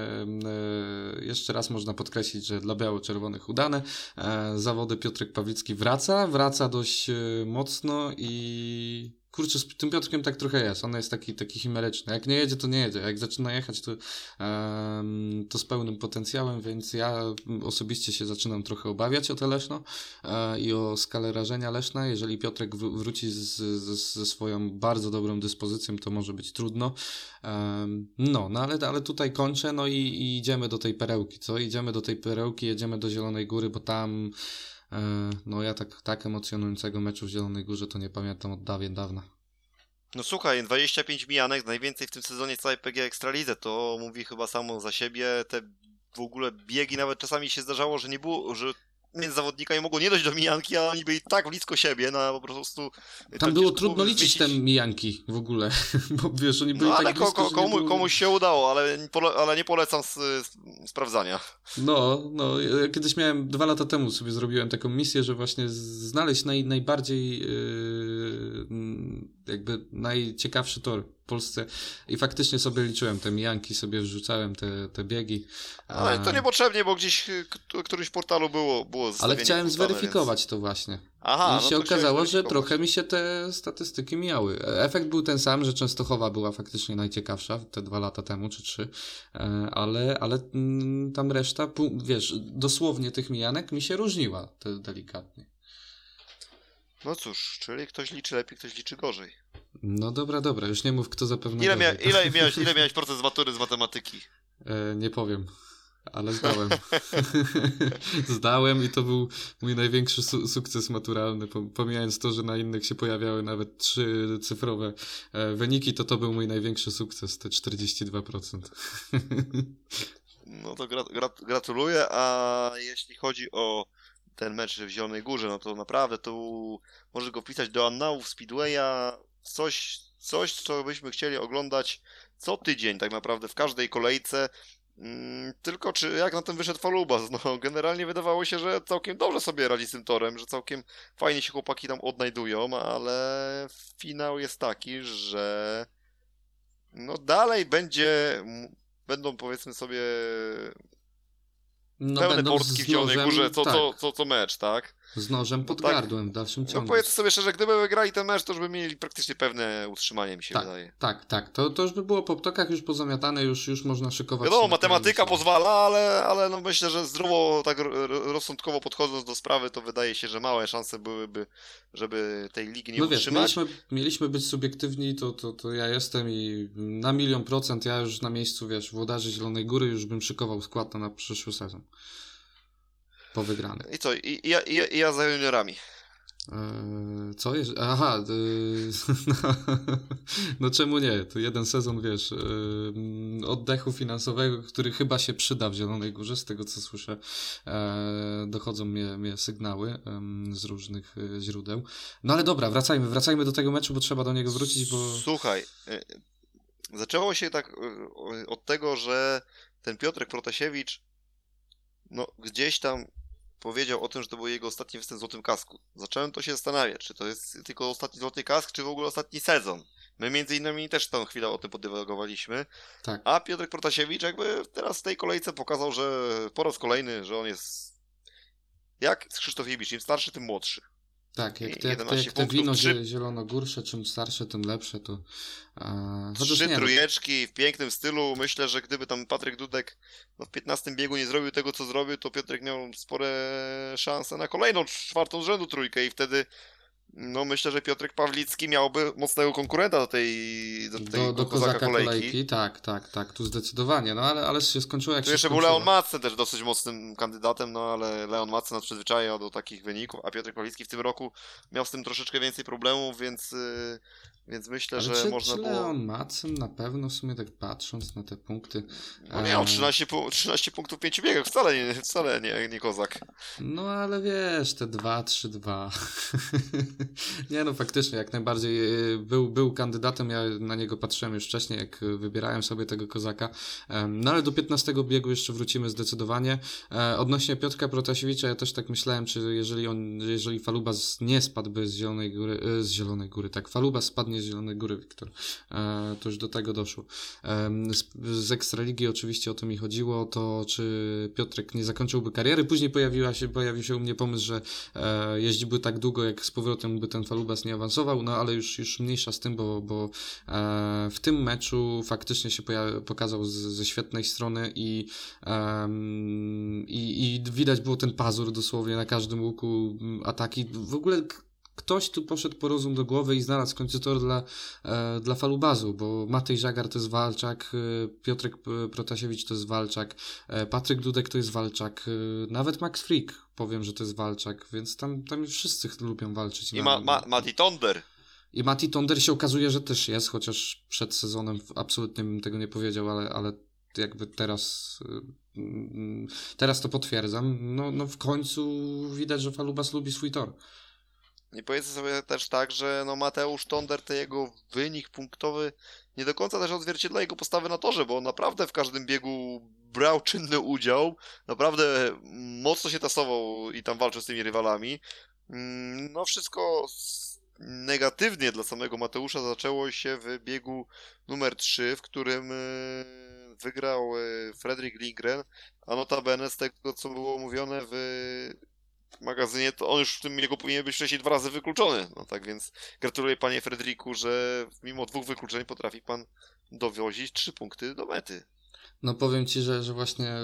y, jeszcze raz można podkreślić, że dla biało-czerwonych udane. E, Zawody Piotrek Pawlicki wraca, wraca dość y, mocno i kurczę, z tym Piotrkiem tak trochę jest. On jest taki, taki chimeryczny. Jak nie jedzie, to nie jedzie. Jak zaczyna jechać, to, em, to z pełnym potencjałem, więc ja osobiście się zaczynam trochę obawiać o te Leszno e, i o skalę rażenia Leszna. Jeżeli Piotrek wró- wróci z, z, ze swoją bardzo dobrą dyspozycją, to może być trudno. Em, No, no ale, ale tutaj kończę, no i, i idziemy do tej perełki, co? Idziemy do tej perełki, jedziemy do Zielonej Góry, bo tam, no ja tak, tak emocjonującego meczu w Zielonej Górze to nie pamiętam od dawien dawna. No słuchaj, 25 mijanek, najwięcej w tym sezonie całej PG Ekstralidze, to mówi chyba samo za siebie, te w ogóle biegi nawet czasami się zdarzało, że nie było, że między zawodnikami mogło nie dojść do mijanki, a oni byli tak blisko siebie, na po prostu... Tam było trudno liczyć te mijanki w ogóle, bo wiesz, oni byli No ale tak ko, blisko, ko, komu, było- komuś się udało, ale, ale nie polecam s, s, sprawdzania. No, no, ja kiedyś miałem, dwa lata temu sobie zrobiłem taką misję, że właśnie znaleźć naj, najbardziej, yy, jakby najciekawszy tor w Polsce i faktycznie sobie liczyłem te mijanki, sobie wrzucałem te, te biegi. Ale to niepotrzebnie, bo gdzieś y, k- którymś portalu było, było Ale chciałem wrzucane, zweryfikować to właśnie. Więc... Aha, I no się okazało, że trochę mi się te statystyki mijały. Efekt był ten sam, że Częstochowa była faktycznie najciekawsza te dwa lata temu, czy trzy, e, ale, ale mm, tam reszta, wiesz, dosłownie tych mijanek mi się różniła delikatnie. No cóż, czyli ktoś liczy lepiej, ktoś liczy gorzej. No dobra, dobra, już nie mów kto zapewne. Ile, mia ile, miałeś, ile miałeś procent z matury z matematyki? E, nie powiem, ale zdałem. zdałem i to był mój największy su sukces maturalny. Pomijając to, że na innych się pojawiały nawet trzy cyfrowe e, wyniki, to to był mój największy sukces, te 42%. no to gra gra gratuluję, a jeśli chodzi o ten mecz w Zielonej Górze, no to naprawdę tu możesz go wpisać do annałów Speedwaya, coś, coś, co byśmy chcieli oglądać co tydzień tak naprawdę w każdej kolejce. Mm, tylko czy jak na tym wyszedł Falubas? No, generalnie wydawało się, że całkiem dobrze sobie radzi z tym torem, że całkiem fajnie się chłopaki tam odnajdują, ale finał jest taki, że no dalej będzie, będą powiedzmy sobie no, pełne portki w Zielonej Górze co, tak. co, co, co mecz, tak? Z nożem pod no tak, gardłem w dalszym ciągu. No powiedz sobie szczerze, gdyby wygrali ten mecz, to już by mieli praktycznie pewne utrzymanie, mi się tak, wydaje. Tak, tak. To, to już by było po ptokach już pozamiatane, już, już można szykować. Wiadomo, matematyka pozwala, ale, ale no myślę, że zdrowo, tak rozsądkowo podchodząc do sprawy, to wydaje się, że małe szanse byłyby, żeby tej ligi nie no utrzymać. Wiesz, mieliśmy, mieliśmy być subiektywni, to, to, to ja jestem i na milion procent ja już na miejscu, wiesz, włodarzy Zielonej Góry już bym szykował skład na przyszły sezon po wygranych. I co? I, ja, i, i ja za juniorami. Eee, co jest? Aha, yy, no czemu nie? To jeden sezon, wiesz, yy, oddechu finansowego, który chyba się przyda w Zielonej Górze, z tego co słyszę, yy, dochodzą mnie, mnie sygnały z różnych e, źródeł. No ale dobra, wracajmy, wracajmy do tego meczu, bo trzeba do niego wrócić, bo... Słuchaj, zaczęło się tak od tego, że ten Piotrek Protasiewicz no gdzieś tam powiedział o tym, że to był jego ostatni występ w Złotym Kasku. Zacząłem to się zastanawiać, czy to jest tylko ostatni Złoty Kask, czy w ogóle ostatni sezon. My między innymi też tą chwilę o tym podywagowaliśmy. Tak. A Piotr Protasiewicz jakby teraz w tej kolejce pokazał, że po raz kolejny, że on jest jak Krzysztof Ibisz, im starszy, tym młodszy. Tak, jak te, jak te, jak te wino 3... zielonogórsze, czym starsze, tym lepsze, to... E, Trzy nie, no. trójeczki w pięknym stylu. Myślę, że gdyby tam Patryk Dudek no, w 15 biegu nie zrobił tego, co zrobił, to Piotrek miał spore szanse na kolejną, czwartą z rzędu trójkę i wtedy no myślę, że Piotrek Pawlicki miałby mocnego konkurenta do tej do, tej, do, do kozaka, kozaka kolejki. kolejki. Tak, tak, tak, tu zdecydowanie, no ale, ale się skończyło jak tu się jeszcze skończyło. był Leon Madsen też dosyć mocnym kandydatem, no ale Leon Madsen nas przyzwyczaił do takich wyników, a Piotrek Pawlicki w tym roku miał z tym troszeczkę więcej problemów, więc yy, więc myślę, Ale że czy, można czy było. Leon Madsen na pewno w sumie tak patrząc na te punkty. No nie, on 13, pu 13 punktów w 5 biegach, wcale nie, wcale nie, nie kozak. No ale wiesz, te 2-3-2. nie no, faktycznie, jak najbardziej e, był, był kandydatem, ja na niego patrzyłem już wcześniej, jak wybierałem sobie tego kozaka. No ale do 15 biegu jeszcze wrócimy zdecydowanie. E, odnośnie Piotrka Protasiewicza, ja też tak myślałem, czy jeżeli on, jeżeli Falubas nie spadłby z Zielonej Góry, e, z Zielonej Góry, tak, Falubas spadnie z Zielonej Góry, Wiktor. E, to już do tego doszło. E, z, z Ekstraligi oczywiście o to mi chodziło, to czy Piotrek nie zakończyłby kariery. Później pojawiła się, pojawił się u mnie pomysł, że e, jeździłby tak długo, jak z powrotem by ten Falubas nie awansował, no ale już, już mniejsza z tym, bo, bo e, w tym meczu faktycznie się pokazał z, ze świetnej strony i, i, i widać było ten pazur dosłownie na każdym łuku ataki. W ogóle ktoś tu poszedł po rozum do głowy i znalazł w końcu tor dla, e, dla falubazu, bo Matej Żagar to jest Walczak, e, Piotrek Protasiewicz to jest Walczak, e, Patryk Dudek to jest Walczak, e, nawet Max Frick powiem, że to jest Walczak, więc tam, tam wszyscy lubią walczyć. I ma, ma, Mati Tonder. I Mati Tonder się okazuje, że też jest, chociaż przed sezonem absolutnie bym tego nie powiedział, ale, ale jakby teraz e, mm, teraz to potwierdzam. No, no w końcu widać, że Falubas lubi swój tor. I powiedzmy sobie też tak, że no Mateusz Tonder, jego wynik punktowy nie do końca też odzwierciedla jego postawy na torze, bo on naprawdę w każdym biegu brał czynny udział, naprawdę mocno się tasował i tam walczył z tymi rywalami. Mm, no wszystko negatywnie dla samego Mateusza zaczęło się w biegu numer 3, w którym y, wygrał y, Fredrik Lindgren, a notabene z tego, co było mówione w magazynie, to on już w tym jego powinien być wcześniej dwa razy wykluczony. No tak więc gratuluję panie Frederiku, że mimo dwóch wykluczeń potrafi pan dowozić trzy punkty do mety. No powiem Ci, że, że właśnie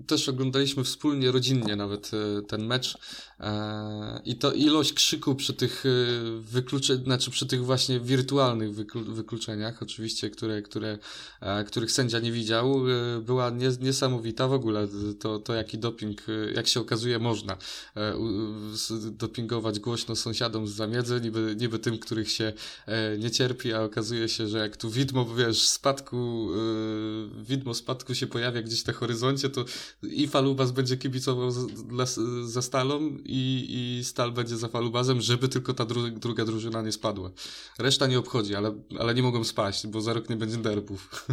y, też oglądaliśmy wspólnie, rodzinnie nawet y, ten mecz e, i to ilość krzyku przy tych y, wykluczeniach, znaczy przy tych właśnie wirtualnych wyklu wykluczeniach, oczywiście, które, które, e, których sędzia nie widział, była niesamowita w ogóle. To, to jaki doping, jak się okazuje, można e, dopingować głośno sąsiadom z zamiedzy, niby, niby tym, których się nie cierpi, a okazuje się, że jak tu widmo, wiesz, spadku widmo spadku się pojawia gdzieś na horyzoncie, to i Falubas będzie kibicował za, za Stalą i, i Stal będzie za Falubazem, żeby tylko ta dru, druga drużyna nie spadła. Reszta nie obchodzi, ale, ale nie mogą spaść, bo za rok nie będzie derbów.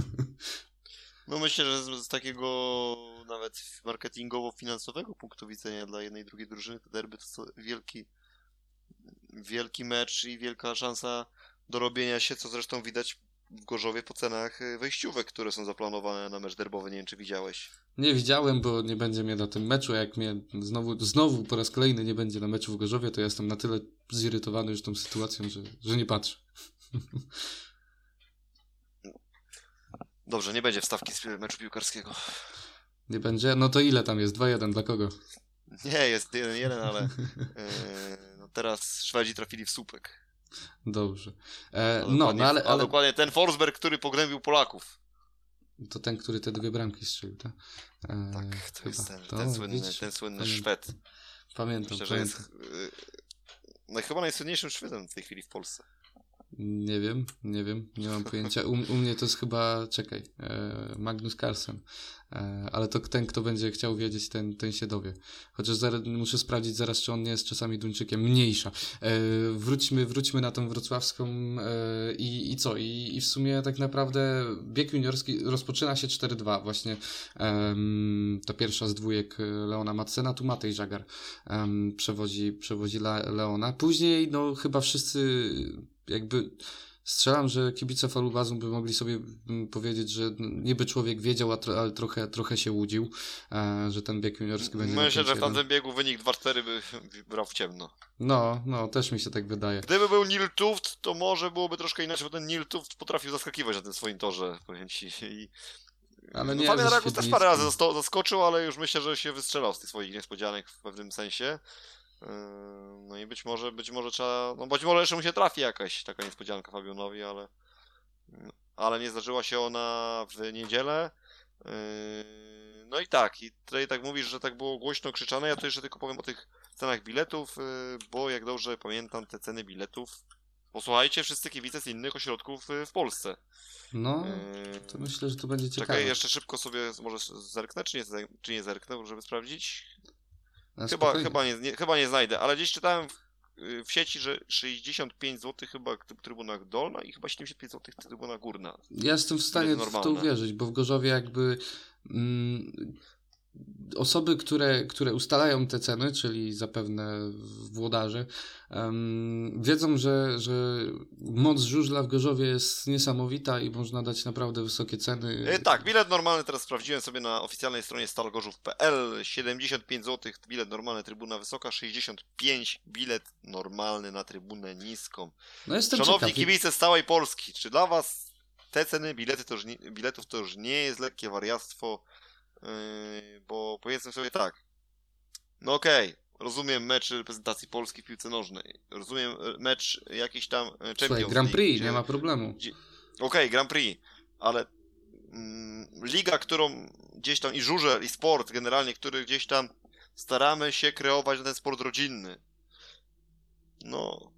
No myślę, że z, z takiego nawet marketingowo-finansowego punktu widzenia dla jednej i drugiej drużyny to derby to wielki wielki mecz i wielka szansa do robienia się, co zresztą widać w Gorzowie po cenach y, wejściówek, które są zaplanowane na mecz derbowy. Nie wiem, czy widziałeś. Nie widziałem, bo nie będzie mnie na tym meczu. Jak mnie znowu, znowu po raz kolejny nie będzie na meczu w Gorzowie, to ja jestem na tyle zirytowany już tą sytuacją, że, że nie patrzę. Dobrze, nie będzie wstawki z meczu piłkarskiego. Nie będzie? No to ile tam jest? 2-1 dla kogo? Nie, jest 1-1, ale yy, no teraz Szwedzi trafili w słupek. Dobrze. E, no, no, ale, ale... dokładnie ten Forsberg, który pogrębił Polaków. To ten, który te dwie bramki strzelił, tak? E, tak, to chyba. jest ten, to, ten słynny, widzisz, ten słynny pamiętam. Szwed. Pamiętam, Myślę, że jest y, no, chyba najsłynniejszym Szwedem w tej chwili w Polsce. Nie wiem, nie wiem, nie mam pojęcia. U, u mnie to jest chyba, czekaj, e, Magnus Carlsen, e, ale to ten, kto będzie chciał wiedzieć, ten, ten się dowie. Chociaż zaraz, muszę sprawdzić zaraz, czy on nie jest czasami Duńczykiem. Mniejsza. E, wróćmy, wróćmy na tą wrocławską i, i co? I, I w sumie tak naprawdę bieg juniorski rozpoczyna się 4-2. Właśnie ta pierwsza z dwójek Leona Matsena, tu Matej Żagar przewodzi, przewodzi Leona. Później, no chyba wszyscy jakby strzelam, że kibice Falubazum by mogli sobie mm, powiedzieć, że niby człowiek wiedział, ale trochę, trochę się łudził, e, że ten bieg juniorski będzie... Myślę, że w tamtym biegu wynik 2-4 by brał w ciemno. No, no, też mi się tak wydaje. Gdyby był Nil Tuft, to może byłoby troszkę inaczej, bo ten Nil Tuft potrafił zaskakiwać na tym swoim torze, powiem ci. I... Ale no, nie, Fabian Ragus też parę razy zaskoczył, ale już myślę, że się wystrzelał z tych swoich niespodzianek w pewnym sensie. Yy, no i być może, być może trzeba, no być może jeszcze mu się trafi jakaś taka niespodzianka Fabionowi, ale, ale nie zdarzyła się ona w niedzielę. Yy, no i tak, i tutaj tak mówisz, że tak było głośno krzyczane, ja to jeszcze tylko powiem o tych cenach biletów, yy, bo jak dobrze pamiętam te ceny biletów, posłuchajcie wszyscy kibice z innych ośrodków w Polsce. No, to myślę, że to będzie ciekawe. Czekaj, jeszcze szybko sobie może zerknę, czy nie, czy nie zerknę, żeby sprawdzić. Chyba, chyba, nie, nie, chyba nie znajdę, ale gdzieś czytałem w, w sieci, że 65 zł chyba w trybunach dolna i chyba 75 zł w trybunach górna. Ja jestem w stanie w to uwierzyć, bo w Gorzowie jakby mm, osoby, które, które ustalają te ceny, czyli zapewne włodarze, um, wiedzą, że, że moc żużla w Gorzowie jest niesamowita i można dać naprawdę wysokie ceny. E, tak, bilet normalny teraz sprawdziłem sobie na oficjalnej stronie stalgorzów.pl 75 zł bilet normalny, trybuna wysoka, 65 bilet normalny na trybunę niską. No jestem Szanowni ciekaw. kibice z całej Polski, czy dla was te ceny bilety to już nie, biletów to już nie jest lekkie wariactwo? Yy, bo powiedzmy sobie tak, no okej, okay, rozumiem mecz reprezentacji Polski w piłce nożnej, rozumiem e, mecz jakiś tam e, Champions Słuchaj, Grand Prix, gdzie, nie ma problemu. Okej, okay, Grand Prix, ale mm, liga, którą gdzieś tam i żurzel, i sport generalnie, który gdzieś tam staramy się kreować na ten sport rodzinny. No,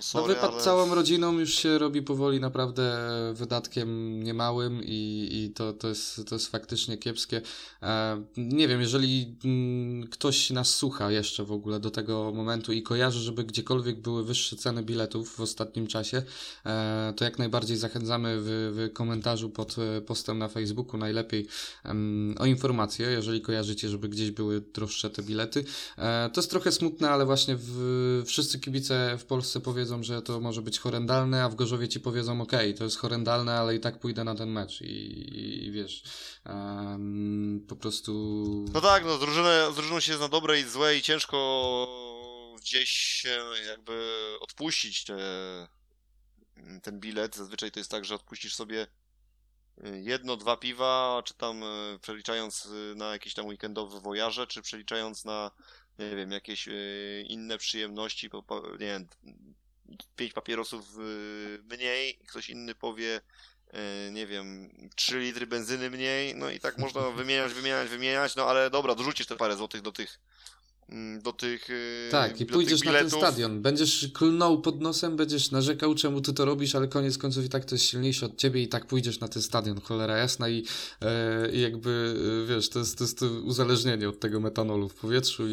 Sorry, no wypad ale... całą rodziną już się robi powoli naprawdę wydatkiem niemałym i, i to, to, jest, to jest faktycznie kiepskie. E, nie wiem, jeżeli m, mm, ktoś nas słucha jeszcze w ogóle do tego momentu i kojarzy, żeby gdziekolwiek były wyższe ceny biletów w ostatnim czasie, e, to jak najbardziej zachęcamy w, w komentarzu pod e, postem na Facebooku najlepiej o informację, jeżeli kojarzycie, żeby gdzieś były droższe te bilety. E, to jest trochę smutne, ale właśnie w, wszyscy kibice w Polsce powiedzą, powiedzą, że to może być horrendalne, a w Gorzowie ci powiedzą, ok, to jest horrendalne, ale i tak pójdę na ten mecz i, i, i wiesz, um, po prostu... No tak, no z, drużyny, z się jest na dobre i złe i ciężko gdzieś się jakby odpuścić te, ten bilet. Zazwyczaj to jest tak, że odpuścisz sobie y, jedno, dwa piwa, czy tam y, przeliczając y, na jakieś tam weekendowe wojaże, czy przeliczając na, nie wiem, jakieś inne przyjemności, nie wiem, pięć papierosów mniej, ktoś inny powie, nie wiem, 3 litry benzyny mniej, no i tak można wymieniać, wymieniać, wymieniać, no ale dobra, dorzucisz te parę złotych do tych do tych y, Tak, i pójdziesz na ten stadion. Będziesz klnął pod nosem, będziesz narzekał, czemu ty to robisz, ale koniec końców i tak to jest silniejsze od ciebie i tak pójdziesz na ten stadion, cholera jasna i, e, i jakby, e, wiesz, to jest, to jest uzależnienie od tego metanolu w powietrzu i,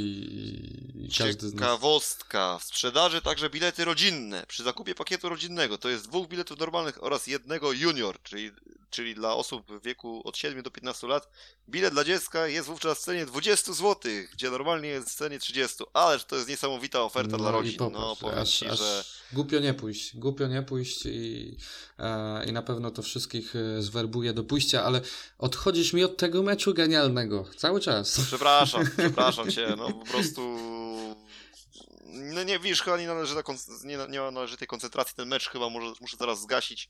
i każdy z nas... Ciekawostka. W sprzedaży także bilety rodzinne. Przy zakupie pakietu rodzinnego to jest dwóch biletów normalnych oraz jednego junior, czyli, czyli dla osób w wieku od 7 do 15 lat. Bilet dla dziecka jest wówczas w cenie 20 zł, gdzie normalnie jest cenie 30, ależ to jest niesamowita oferta no dla rodzin. Popatrz, no, powiem aż, ci, aż że... Głupio nie pójść, głupio nie pójść i, e, i na pewno to wszystkich e, zwerbuje do pójścia, ale odchodzisz mi od tego meczu genialnego, cały czas. Przepraszam, przepraszam cię, no po prostu... No nie, wiesz, chyba nie należy, nie, nie ma należytej koncentracji, ten mecz chyba może, muszę zaraz zgasić.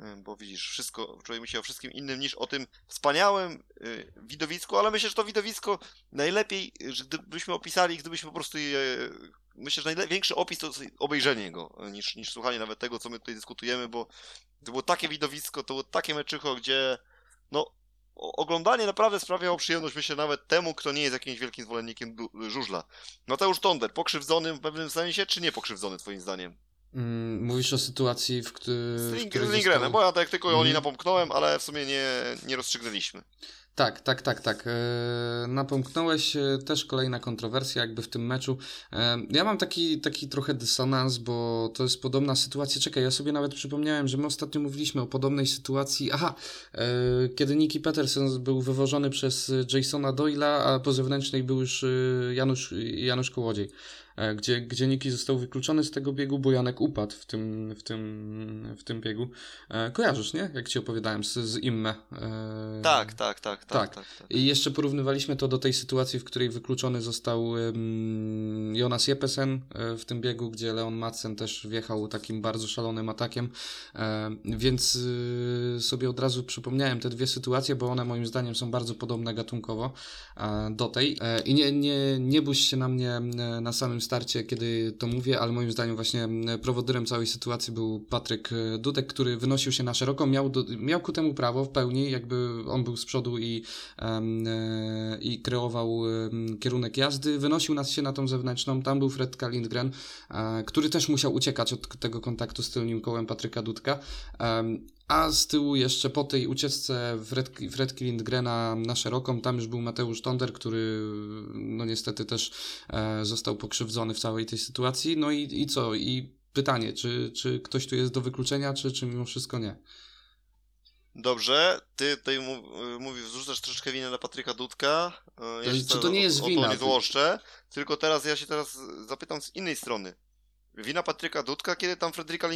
E, bo widzisz, wszystko, czujemy się o wszystkim innym niż o tym wspaniałym y, widowisku, ale myślę, że to widowisko najlepiej, że gdybyśmy opisali, gdybyśmy po prostu je, myślę, że największy opis to obejrzenie go, niż, niż słuchanie nawet tego, co my tutaj dyskutujemy, bo to było takie widowisko, to było takie meczycho, gdzie no, oglądanie naprawdę sprawiało przyjemność, myślę, nawet temu, kto nie jest jakimś wielkim zwolennikiem żużla. Mateusz Tonder, pokrzywdzony w pewnym sensie, czy nie pokrzywdzony twoim zdaniem? Mm, mówisz o sytuacji, w, której. z, Ling- z Lindgrenem, został... bo ja tak tylko mm. oni napomknąłem, ale w sumie nie, nie rozstrzygnęliśmy. Tak, tak, tak, tak. E, napomknąłeś e, też kolejna kontrowersja jakby w tym meczu. E, ja mam taki, taki trochę dysonans, bo to jest podobna sytuacja. Czekaj, ja sobie nawet przypomniałem, że my ostatnio mówiliśmy o podobnej sytuacji. Aha, kiedy Nicky Peterson był wywożony przez Jasona Doyla, a po zewnętrznej był już Janusz, Janusz Kołodziej. E, gdzie, gdzie Niki został wykluczony z tego biegu, bo Janek upadł w tym, w tym, w tym biegu. E, kojarzysz, nie? Jak ci opowiadałem z, z Imme. E... Tak, tak, tak, tak, tak, tak, tak. I jeszcze porównywaliśmy to do tej sytuacji, w której wykluczony został um, Jonas Jepesen e, w tym biegu, gdzie Leon Madsen też wjechał takim bardzo szalonym atakiem. E, więc e, sobie od razu przypomniałem te dwie sytuacje, bo one moim zdaniem są bardzo podobne gatunkowo do tej. I nie, nie, nie bój się na mnie na samym starcie, kiedy to mówię, ale moim zdaniem właśnie prowodyrem całej sytuacji był Patryk e, Dudek, który wynosił się na szeroko, miał, do, miał ku temu prawo w pełni, jakby on był z przodu i, um, i kreował kierunek jazdy, wynosił nas się na tą zewnętrzną, tam był Fred Lindgren, um, który też musiał uciekać od tego kontaktu z tylnym kołem Patryka Dudka. A z tyłu jeszcze po tej ucieczce Fred, Fredki Lindgrena na szeroką, tam już był Mateusz Tonder, który no niestety też e, został pokrzywdzony w całej tej sytuacji. No i, i co? I pytanie, czy, czy ktoś tu jest do wykluczenia, czy, czy mimo wszystko nie? Dobrze, ty tutaj mówisz, zrzucasz troszeczkę winę na Patryka Dudka. E, ja czy to nie jest o, wina? O to nie złoszczę, tylko teraz ja się teraz zapytam z innej strony. Wina Patryka Dudka, kiedy tam Fredrika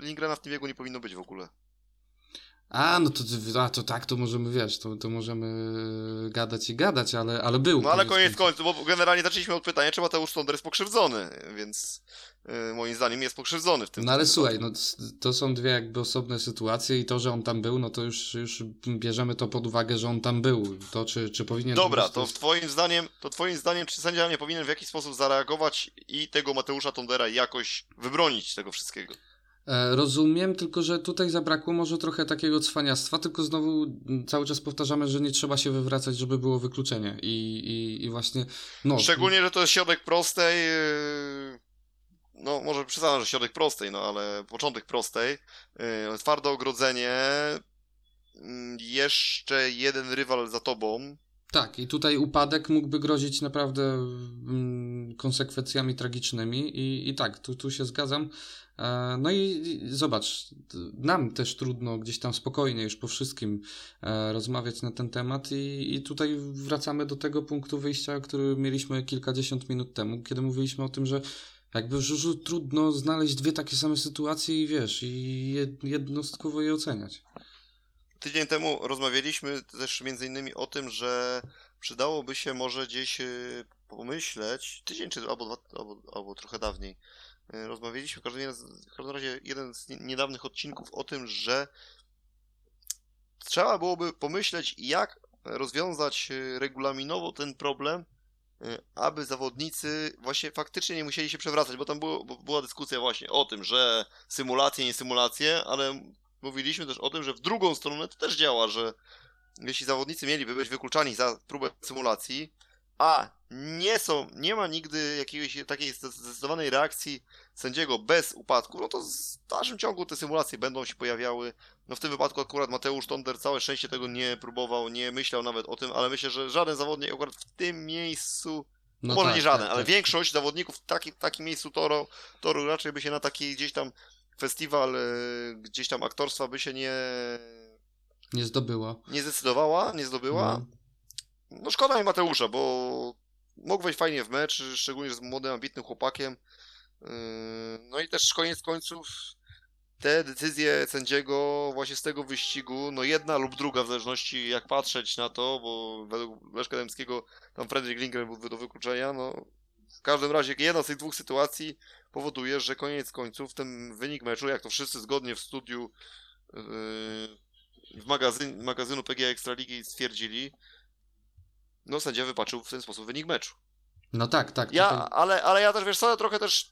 Lindgrena w tym wieku nie powinno być w ogóle? A, no to, a, to tak, to możemy, wiesz, to, to możemy gadać i gadać, ale, ale był. No ale koniec końców, bo generalnie zaczęliśmy od pytania, czy Mateusz Tonder jest pokrzywdzony, więc yy, moim zdaniem jest pokrzywdzony w tym. No ale słuchaj, no, to są dwie jakby osobne sytuacje i to, że on tam był, no to już, już bierzemy to pod uwagę, że on tam był. To czy, czy powinien... Dobra, to, w twoim zdaniem, to twoim zdaniem, czy sędzia nie powinien w jakiś sposób zareagować i tego Mateusza Tondera jakoś wybronić tego wszystkiego? E, rozumiem, tylko że tutaj zabrakło może trochę takiego cwaniactwa, tylko znowu cały czas powtarzamy, że nie trzeba się wywracać, żeby było wykluczenie i, i, i właśnie, no. Szczególnie, że to jest środek prostej, yy, no może przesadzam, że środek prostej, no ale początek prostej, yy, twarde ogrodzenie, mm, jeszcze jeden rywal za tobą, tak, i tutaj upadek mógłby grozić naprawdę mm, konsekwencjami tragicznymi i, i tak, tu, tu się zgadzam. E, no i zobacz, nam też trudno gdzieś tam spokojnie już po wszystkim e, rozmawiać na ten temat i, i tutaj wracamy do tego punktu wyjścia, który mieliśmy kilkadziesiąt minut temu, kiedy mówiliśmy o tym, że jakby już trudno znaleźć dwie takie same sytuacje i wiesz, i jednostkowo je oceniać. Tydzień temu rozmawialiśmy też między innymi o tym, że przydałoby się może gdzieś e, pomyśleć, tydzień czy albo, albo, albo trochę dawniej, rozmawialiśmy. W każdym, w każdym razie jeden z niedawnych odcinków o tym, że trzeba byłoby pomyśleć, jak rozwiązać regulaminowo ten problem, aby zawodnicy właśnie faktycznie nie musieli się przewracać, bo tam było, była dyskusja właśnie o tym, że symulacje, nie symulacje, ale mówiliśmy też o tym, że w drugą stronę to też działa, że jeśli zawodnicy mieliby być wykluczani za próbę symulacji, a nie są, nie ma nigdy jakiejś takiej zdecydowanej reakcji sędziego bez upadku, no to w dalszym ciągu te symulacje będą się pojawiały. No w tym wypadku akurat Mateusz Tonder całe szczęście tego nie próbował, nie myślał nawet o tym, ale myślę, że żaden zawodnik akurat w tym miejscu, no może tak, nie żaden, tak, ale tak. większość zawodników w takim, takim miejscu toru, toru raczej by się na taki gdzieś tam festiwal, e, gdzieś tam aktorstwa by się nie... Nie zdobyła. Nie zdecydowała, nie zdobyła. No. No szkoda mi Mateusza, bo mógł wejść fajnie w mecz, szczególnie z młodym, ambitnym chłopakiem. Yy, no i też koniec końców te decyzje sędziego właśnie z tego wyścigu, no jedna lub druga, w zależności jak patrzeć na to, bo według Leszka Dębskiego tam Fredrik Lindgren był do wykluczenia, no w każdym razie jedna z tych dwóch sytuacji powoduje, że koniec końców ten wynik meczu, jak to wszyscy zgodnie w studiu yy, w magazyn, magazynu PG Ekstraligi stwierdzili, no sędzia wypaczył w ten sposób wynik meczu. No tak, tak. Ja, tutaj... ale, ale ja też, wiesz co, trochę też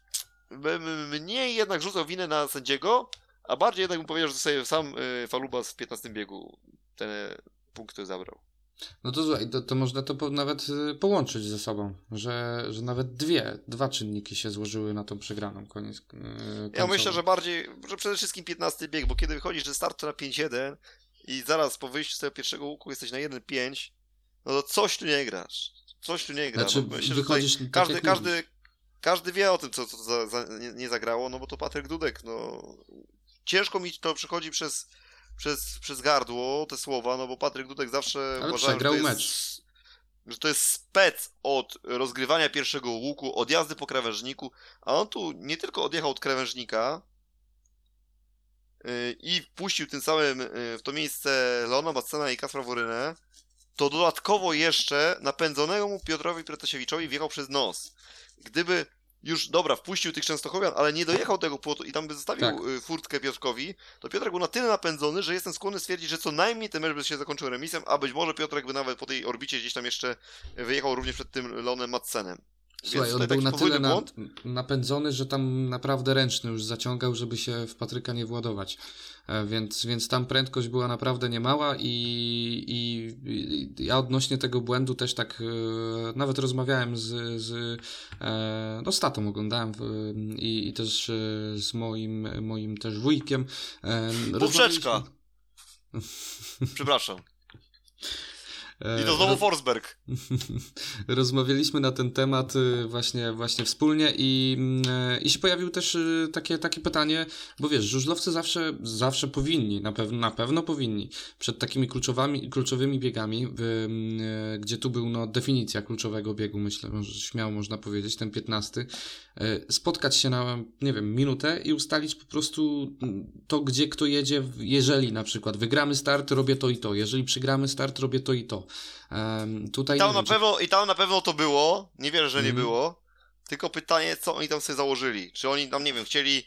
mniej jednak rzucał winę na sędziego, a bardziej jednak bym powiedział, że sobie sam y, Falubas w 15 biegu te punkty zabrał. No to słuchaj, to, to można to po, nawet y, połączyć ze sobą, że, że nawet dwie, dwa czynniki się złożyły na tą przegraną koniec. Yy, ja myślę, że bardziej, że przede wszystkim 15 bieg, bo kiedy wychodzisz że start na 5-1 i zaraz po wyjściu z tego pierwszego łuku jesteś na 1-5, no to coś tu nie grasz. Coś tu nie gra. Znaczy, no, myślę, wychodzisz tak każdy, każdy, każdy wie o tym, co, co za, za, nie, nie, zagrało, no bo to Patryk Dudek, no. Ciężko mi to przychodzi przez, przez, przez gardło, te słowa, no bo Patryk Dudek zawsze Ale uważał, że to jest, mecz. Że to jest spec od rozgrywania pierwszego łuku, od jazdy po krawężniku, a on tu nie tylko odjechał od krawężnika, yy, i wpuścił tym samym yy, w to miejsce Leona Bacena i Kaspra Worynę, to dodatkowo jeszcze napędzonemu Piotrowi Protasiewiczowi wjechał przez nos. Gdyby już, dobra, wpuścił tych Częstochowian, ale nie dojechał tego płotu i tam by zostawił tak. Y, furtkę Piotrkowi, to Piotrek był na tyle napędzony, że jestem skłonny stwierdzić, że co najmniej ten mecz by się zakończył remisem, a być może Piotrek by nawet po tej orbicie gdzieś tam jeszcze wyjechał również przed tym Lonem Madsenem. Słuchaj, on był na tyle na, napędzony, że tam naprawdę ręczny już zaciągał, żeby się w Patryka nie władować. E, więc, więc tam prędkość była naprawdę niemała i, i, i ja odnośnie tego błędu też tak e, nawet rozmawiałem z, z e, no statą oglądałem i, i też z moim, moim też wujkiem. Poprzeczka! Przepraszam. I to znowu Forsberg. Rozmawialiśmy na ten temat y, właśnie, właśnie wspólnie i, mm, i się pojawiło też y, takie, takie pytanie, bo wiesz, żużlowcy zawsze, zawsze powinni, na pewno, na pewno powinni, przed takimi kluczowymi, kluczowymi biegami, w, y, gdzie tu był no, definicja kluczowego biegu, myślę, może śmiało można powiedzieć, ten 15, spotkać się na, nie wiem, minutę i ustalić po prostu mm, to, gdzie kto jedzie, jeżeli na przykład wygramy start, robię to i to, jeżeli przegramy start, robię to i to. Um, tutaj I tam, na wiem, pewno, czy... I tam na pewno to było, nie wierzę, że mm. nie mhm. było, tylko pytanie, co oni tam sobie założyli. Czy oni tam, nie wiem, chcieli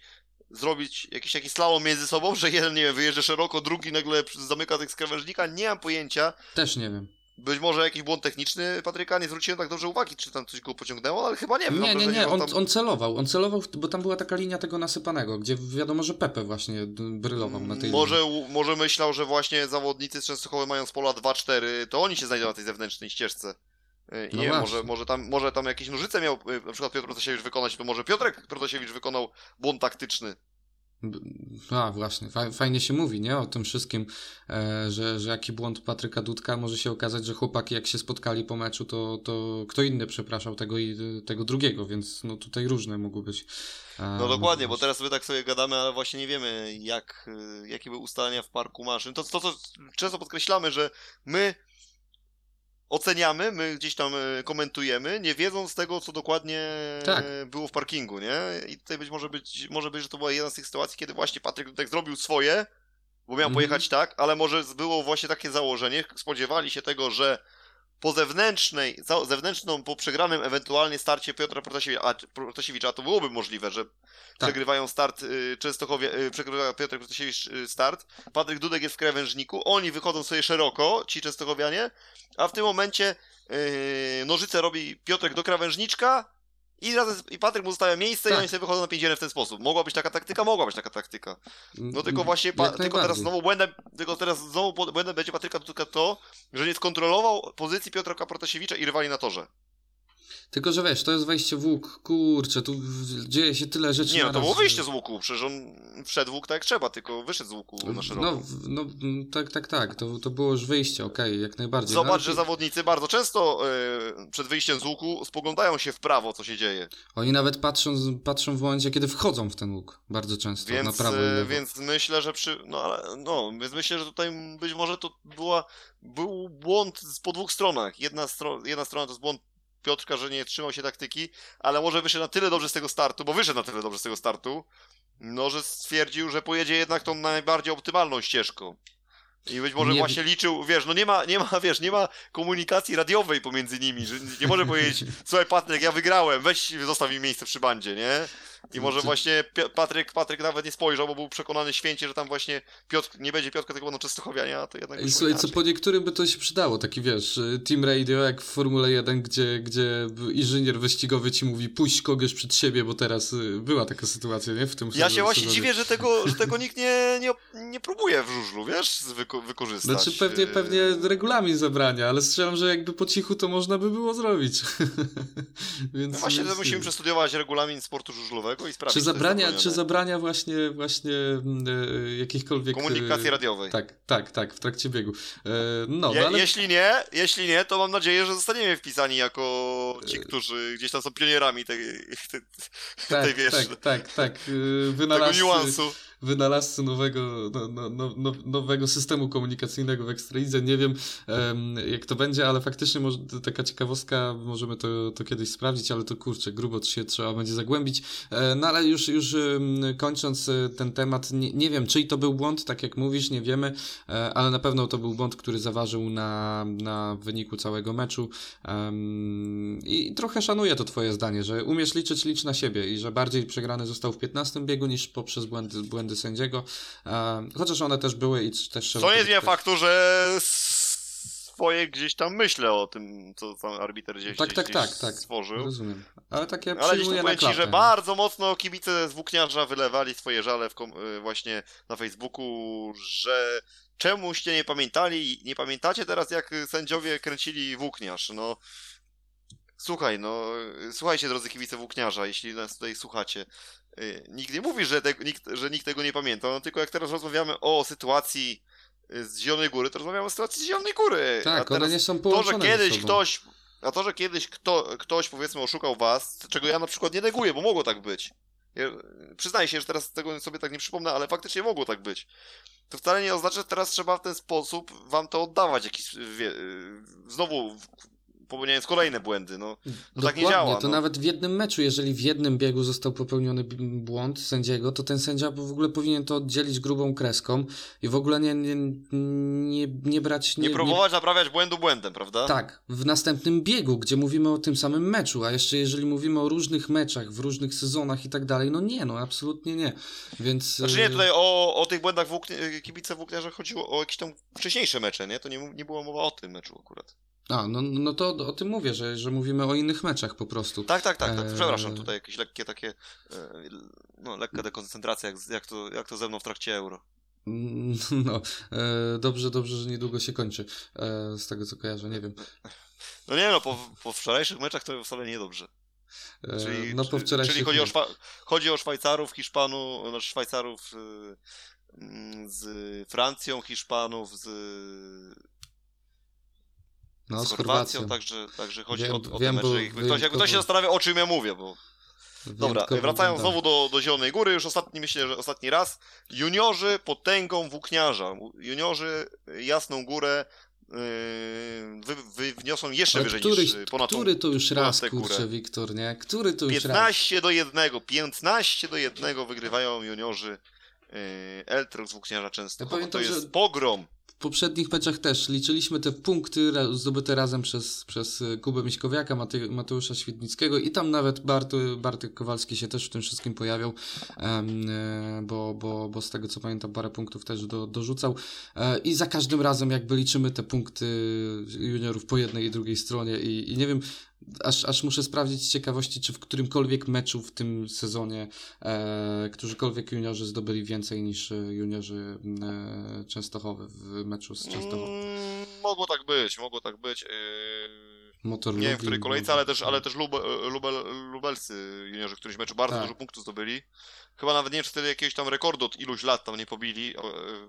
zrobić jakiś taki slalom między sobą, że jeden, nie wiem, wyjeżdża szeroko, drugi nagle zamyka tych skrawężnika, nie mam pojęcia. Też nie wiem. Być może jakiś błąd techniczny Patryka, nie zwróciłem tak dobrze uwagi, czy tam coś go pociągnęło, ale chyba nie wiem. Nie, nie, nie, on, tam... on, celował, on celował, bo tam była taka linia tego nasypanego, gdzie wiadomo, że Pepe właśnie brylował na tej może, linii. Może myślał, że właśnie zawodnicy z Częstochowy mając pola 2-4, to oni się znajdą na tej zewnętrznej ścieżce. I no nie może, może, tam, może tam jakieś nożyce miał y, na przykład Piotr Protasiewicz wykonać, to może Piotrek Protasiewicz wykonał błąd taktyczny. A, właśnie, fajnie się mówi, nie? O tym wszystkim, e, że, że jaki błąd Patryka Dudka może się okazać, że chłopaki jak się spotkali po meczu, to, to kto inny przepraszał tego i tego drugiego, więc no tutaj różne mogły być. E, no dokładnie, bo teraz my tak sobie gadamy, ale właśnie nie wiemy, jak, e, jakie były ustalenia w parku maszyn. To, to, co często podkreślamy, że my oceniamy, my gdzieś tam e, komentujemy, nie wiedząc tego, co dokładnie tak. było w parkingu, nie? I tutaj być może być, może być, że to była jedna z tych sytuacji, kiedy właśnie Patryk tak zrobił swoje, bo miał mm pojechać tak, ale może było właśnie takie założenie, spodziewali się tego, że po zewnętrznej, zewnętrzną, po przegranym ewentualnie starcie Piotra Protasiewicza, Protasiewicza, a to byłoby możliwe, że przegrywają start y, Częstochowie, y, przegrywa Piotr Protasiewicz y, start, Patryk Dudek jest w krawężniku, oni wychodzą sobie szeroko, ci Częstochowianie, a w tym momencie y, nożyce robi Piotrek do krawężniczka, i, razem, I Patryk mu zostawia miejsce Tak. i oni sobie wychodzą na 5 w ten sposób. Mogła być taka taktyka? Mogła być taka taktyka. No tylko właśnie, pa, tylko teraz znowu błędem, tylko teraz znowu błędem będzie Patryka Dudka to, że nie skontrolował pozycji Piotra Protasiewicza i rywali na torze. Tylko, że wiesz, to jest wejście w łuk, kurczę, tu dzieje się tyle rzeczy Nie, no to było wyjście z łuku, przecież on wszedł w łuk tak jak trzeba, tylko wyszedł z łuku na szeroko. No, no tak, tak, tak, to, to było już wyjście, okej, jak najbardziej. Zobacz, no, że zawodnicy bardzo często e, przed wyjściem z łuku spoglądają się w prawo, co się dzieje. Oni nawet patrzą, patrzą w momencie, kiedy wchodzą w ten łuk, bardzo często, na Więc, prawo i e, więc myślę, że przy. No ale no, więc myślę, że tutaj być może to była, był błąd z- po dwóch stronach. Jedna, stro, jedna strona to jest błąd Piotrka, że nie trzymał się taktyki, ale może wyszedł na tyle dobrze z tego startu, bo wyszedł na tyle dobrze z tego startu, no że stwierdził, że pojedzie jednak tą najbardziej optymalną ścieżką. I być może Nie- właśnie liczył, wiesz, no nie ma, nie ma, wiesz, nie ma komunikacji radiowej pomiędzy nimi, że nie może powiedzieć, słuchaj Patryk, ja wygrałem, weź zostaw mi miejsce przy bandzie, nie? I może właśnie Patryk, Patryk nawet nie spojrzał, bo był przekonany święcie, że tam właśnie Piotr, nie będzie Piotrka, tylko będą Częstochowianie, a to jednak I słuchaj, co po niektórym by to się przydało, taki wiesz, y, Team Radio jak w Formule 1, gdzie, gdzie inżynier wyścigowy ci mówi puść kogoś przed siebie, bo teraz y, była taka sytuacja, nie? W tym Ja się sezonie. właśnie dziwię, że tego, że tego nikt nie, nie, nie próbuje w żużlu, wiesz, wyko- wykorzystać. Znaczy pewnie, Yy, pewnie regulamin zabrania, ale strzelam, że jakby po cichu to można by było zrobić. więc, No właśnie, więc, musimy przestudiować regulamin sportu żużlowego i sprawdzić, czy zabrania, czy zabrania właśnie, właśnie y, jakichkolwiek... Komunikacji y, radiowej. Tak, tak, tak, w trakcie biegu. E, no, Je, no ale... Jeśli nie, jeśli nie, to mam nadzieję, że zostaniemy wpisani jako ci, którzy gdzieś tam są pionierami tej, tej, tak, tej wiesz, tak, tak, tak. y, tego Wynalazcy, niuansu. Wynalazcy nowego, no, no, no, no, nowego systemu komunikacyjnego w Ekstralidze. Nie wiem, em, jak to będzie, ale faktycznie może, taka ciekawostka, możemy to, to kiedyś sprawdzić, ale to kurczę, grubo się trzeba będzie zagłębić. E, no ale już, już kończąc e, ten temat, nie, nie wiem, czyj to był błąd, tak jak mówisz, nie wiemy, e, ale na pewno to był błąd, który zaważył na, na wyniku całego meczu. I trochę szanuję to twoje zdanie, że umiesz liczyć, licz na siebie i że bardziej przegrany został w 15 biegu niż poprzez błędy, błędy sędziego. Em, chociaż one też były i też trzeba... Co nie to zmienia podkreślić. faktu, że swoje gdzieś tam myślę o tym, co tam arbiter gdzieś, Tak, gdzieś, tak, gdzieś tak, tak. stworzył. Rozumiem. Ale takie Ale gdzieś tam powiem ci, że nie? bardzo mocno kibice z Włókniarza wylewali swoje żale w y, właśnie na Facebooku, że czemuście nie pamiętali, nie pamiętacie teraz jak sędziowie kręcili Włókniarz, no słuchaj, no słuchajcie drodzy kibice Włókniarza, jeśli nas tutaj słuchacie, y, nikt nie mówi, że, te, nikt, że nikt tego nie pamięta, no tylko jak teraz rozmawiamy o sytuacji y, z Zielonej Góry, to rozmawiamy o sytuacji z Zielonej Góry. Tak, one nie są to, połączone że ze kiedyś ktoś, a to, że kiedyś kto, ktoś powiedzmy oszukał was, czego ja na przykład nie neguję, bo mogło tak być. Ja, przyznaję się, że teraz tego sobie tak nie przypomnę, ale faktycznie mogło tak być. To wcale nie oznacza, że teraz trzeba w ten sposób wam to oddawać jakiś, wie, znowu popełniając kolejne błędy, no. To tak nie Dokładnie, działa, To no. nawet w jednym meczu, jeżeli w jednym biegu został popełniony błąd sędziego, to ten sędzia w ogóle powinien to oddzielić grubą kreską i w ogóle nie, nie, nie, nie brać... Nie, próbować naprawiać błędu błędem, prawda? Tak, w następnym biegu, gdzie mówimy o tym samym meczu, a jeszcze jeżeli mówimy o różnych meczach, w różnych sezonach i tak dalej, no nie, no absolutnie nie. Więc... Znaczy e, nie, tutaj o, o tych błędach włóknie, kibice włókniarza chodziło o jakieś tam wcześniejsze mecze, nie? To nie, nie była mowa o tym meczu akurat. A, no, no to o tym mówię, że, że mówimy o innych meczach po prostu. Tak, tak, tak, tak. Eee. Przepraszam, tutaj jakieś lekkie takie, e, no lekka dekoncentracja, jak, jak, to, jak to ze mną w trakcie euro. Mm, No, e, dobrze, dobrze, że niedługo się kończy, e, z tego co kojarzę, nie wiem. No nie no, po, po wczorajszych meczach to wcale niedobrze. E, Czyli, no po wczorajszych czyli chodzi, o. Szwa- chodzi o Szwajcarów, Hiszpanu, znaczy Szwajcarów y, mm, z Francją, Hiszpanów z, no, z z Chorwacją, Chorwacją. także, także chodzi Wiem- o, o wiem, te mecze. Jakby ktoś, jakby ktoś się zastanawia, o czym ja mówię, bo Dobra, wracając znowu do, do Zielonej Góry, już ostatni, myślę, że ostatni raz. Juniorzy potęgą włókniarza. Juniorzy Jasną Górę yy, wy, wy, wniosą jeszcze Ale wyżej któryś, niż ponad tą który to już ponad raz, kurczę, Wiktor, nie? Który to już raz? 15 do 1, 15 do 1 wygrywają juniorzy yy, Eltros Włókniarza Częstochowa. Ja pamiętam, to jest że- pogrom. W poprzednich meczach też liczyliśmy te punkty zdobyte razem przez, przez y, Kubę Miśkowiaka, Mate, Mateusza Świetnickiego i tam nawet Barty, Bartek Kowalski się też w tym wszystkim pojawiał, um, bo, bo, bo z tego co pamiętam parę punktów też do, dorzucał. E, i za każdym razem jakby liczymy te punkty juniorów po jednej i drugiej stronie i, i nie wiem, aż, aż muszę sprawdzić z ciekawości, czy w którymkolwiek meczu w tym sezonie e, którzykolwiek juniorzy zdobyli więcej niż juniorzy e, Częstochowy w meczu z Częstochową. Mm, mogło tak być, mogło tak być. Yy... Motor nie wiem w której kolejce, ale też, ale też Lube, Lube, lubelscy juniorzy w którymś meczu bardzo tak. dużo punktów zdobyli. Chyba nawet nie wiem, czy wtedy jakiegoś tam rekordu od iluś lat tam nie pobili,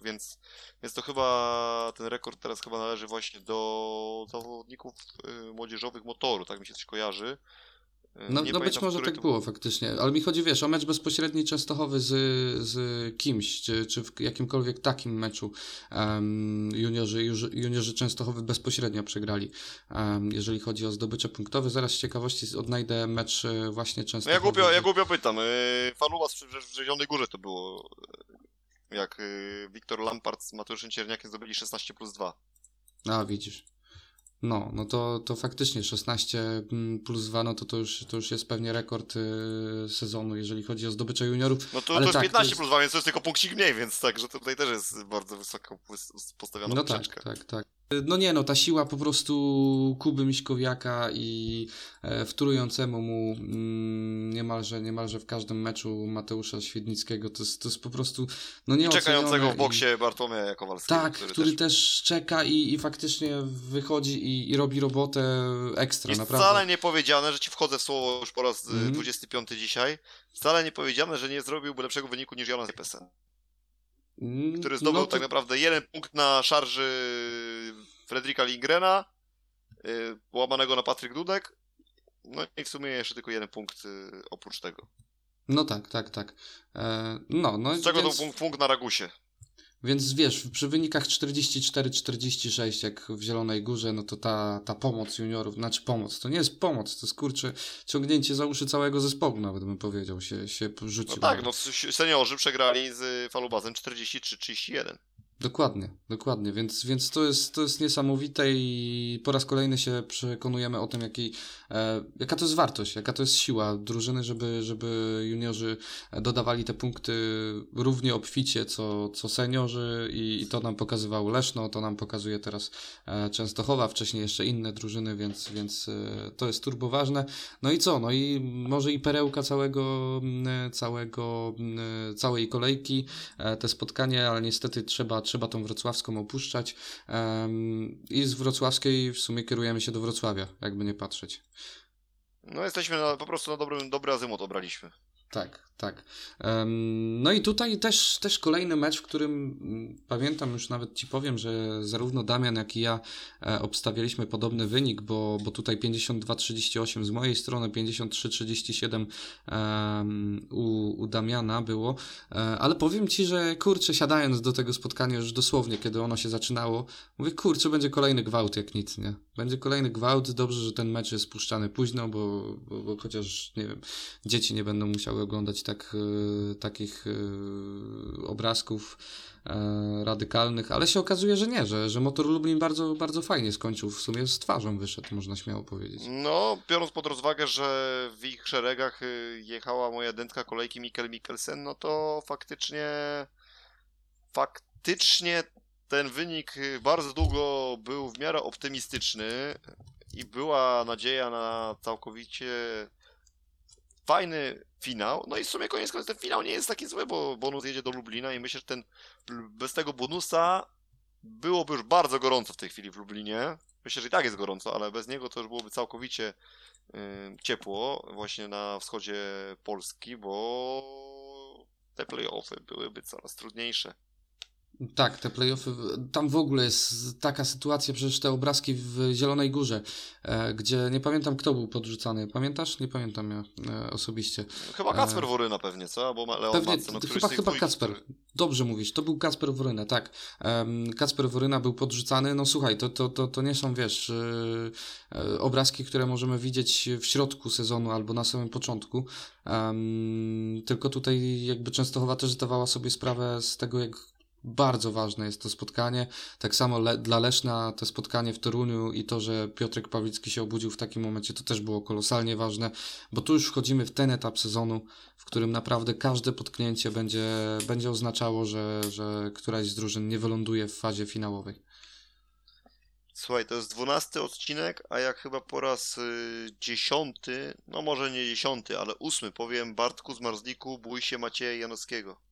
więc, więc to chyba ten rekord teraz chyba należy właśnie do zawodników y, młodzieżowych motoru, tak mi się coś kojarzy. No, no być może tak to... było faktycznie, ale mi chodzi, wiesz, o mecz bezpośredni Częstochowy z, z kimś, czy, czy w jakimkolwiek takim meczu um, juniorzy, juniorzy Częstochowy bezpośrednio przegrali, um, jeżeli chodzi o zdobycze punktowe. Zaraz z ciekawości odnajdę mecz e, właśnie Częstochowy. No ja głupio, ja głupio pytam, yy, Faluba w Zielonej Górze to było, jak yy, Wiktor Lampard z Mateuszem Cierniakiem zdobyli 16 plus 2. A, widzisz. No, no to, to faktycznie 16 mm, plus 2, no to to już, to już jest pewnie rekord y, sezonu, jeżeli chodzi o zdobycze juniorów. No to, to jest tak, 15 to jest... plus 2, więc to jest tylko punkcik mniej, więc tak, że tutaj też jest bardzo wysoko postawiona no tak, tak, tak. No nie no, ta siła po prostu Kuby Miśkowiaka i e, wtórującemu mu mm, niemalże, niemalże w każdym meczu Mateusza Świdnickiego, to jest, to jest po prostu no nie czekającego w boksie i... Bartłomieja Kowalskiego. Tak, który, który też... też... czeka i, i faktycznie wychodzi i, i robi robotę ekstra, I naprawdę. wcale nie powiedziane, że ci wchodzę w słowo już po raz mm. 25 dzisiaj, wcale nie powiedziane, że nie zrobiłby lepszego wyniku niż Jonas Pesen. Mm, który zdobył no to... tak naprawdę jeden punkt na szarży Fredrika Lingrena, yy, łamanego na Patryk Dudek, no i w sumie jeszcze tylko jeden punkt yy, oprócz tego. No tak, tak, tak. E, no, no, Z czego więc... to punkt, punkt na Ragusie? Więc wiesz, przy wynikach 44-46, jak w Zielonej Górze, no to ta, ta pomoc juniorów, znaczy pomoc, to nie jest pomoc, to jest kurczę ciągnięcie za uszy całego zespołu, nawet bym powiedział, się, się rzucił. No tak, no seniorzy przegrali z Falubazem 43-31. Dokładnie, dokładnie, więc, więc to, jest, to jest niesamowite i po raz kolejny się przekonujemy o tym, jaki, e, jaka to jest wartość, jaka to jest siła drużyny, żeby, żeby juniorzy dodawali te punkty równie obficie co, co seniorzy i, i to nam pokazywał Leszno, to nam pokazuje teraz e, Częstochowa, wcześniej jeszcze inne drużyny, więc, więc e, to jest turbo ważne. No i co, no i może i perełka całego, całego, całej kolejki, e, te spotkanie, ale niestety trzeba trzeba tą wrocławską opuszczać i z wrocławskiej w sumie kierujemy się do Wrocławia, jakby nie patrzeć. No jesteśmy na, po prostu na dobrym, dobry azymut obraliśmy. Tak, tak. No i tutaj też, też kolejny mecz, w którym mm, pamiętam już nawet Ci powiem, że zarówno Damian, jak i ja e, obstawialiśmy podobny wynik, bo, bo tutaj 52-38 z mojej strony, 53-37 u, u Damiana było, e, ale powiem Ci, że kurczę, siadając do tego spotkania już dosłownie, kiedy ono się zaczynało, mówię, kurczę, będzie kolejny gwałt jak nic, nie? Będzie kolejny gwałt, dobrze, że ten mecz jest spuszczany późno, bo, bo, bo chociaż, nie wiem, dzieci nie będą musiały oglądać tak, e, takich e, obrazków e, radykalnych, ale się okazuje, że nie, że, że Motor Lublin bardzo, bardzo fajnie skończył, w sumie z twarzą wyszedł, można śmiało powiedzieć. No, biorąc pod rozwagę, że w ich szeregach jechała moja dętka kolejki Mikkel Mikkelsen, no to faktycznie faktycznie ten wynik bardzo długo był w miarę optymistyczny i była nadzieja na całkowicie fajny finał. No i w sumie koniec końców ten finał nie jest taki zły, bo bonus jedzie do Lublina i myślę, że ten bez tego bonusa byłoby już bardzo gorąco w tej chwili w Lublinie. Myślę, że i tak jest gorąco, ale bez niego to już byłoby całkowicie ciepło właśnie na wschodzie Polski, bo te playoffy byłyby coraz trudniejsze. Tak, te playoffy, tam w ogóle jest taka sytuacja, przecież te obrazki w Zielonej Górze, e, gdzie nie pamiętam kto był podrzucany, pamiętasz? Nie pamiętam ja e, osobiście. Chyba Kacper e, Woryna pewnie, co? Albo Leon pewnie, Madsen, no, Chyba, chyba Kacper, który... dobrze mówisz, to był Kacper Woryna, tak. E, Kacper Woryna był podrzucany, no słuchaj, to, to, to, to nie są, wiesz, e, e, obrazki, które możemy widzieć w środku sezonu albo na samym początku, tylko tutaj jakby Częstochowa też zdawała sobie sprawę z tego, jak bardzo ważne jest to spotkanie. Tak samo le dla Leszna to spotkanie w Toruniu i to, że Piotrek Pawlicki się obudził w takim momencie, to też było kolosalnie ważne, bo tu już wchodzimy w ten etap sezonu, w którym naprawdę każde potknięcie będzie, będzie oznaczało, że, że któraś z drużyn nie wyląduje w fazie finałowej. Słuchaj, to jest dwunasty odcinek, a jak chyba po raz y, dziesiąty, no może nie dziesiąty, ale ósmy powiem Bartku z Marzliku, bój się Macieja Janowskiego.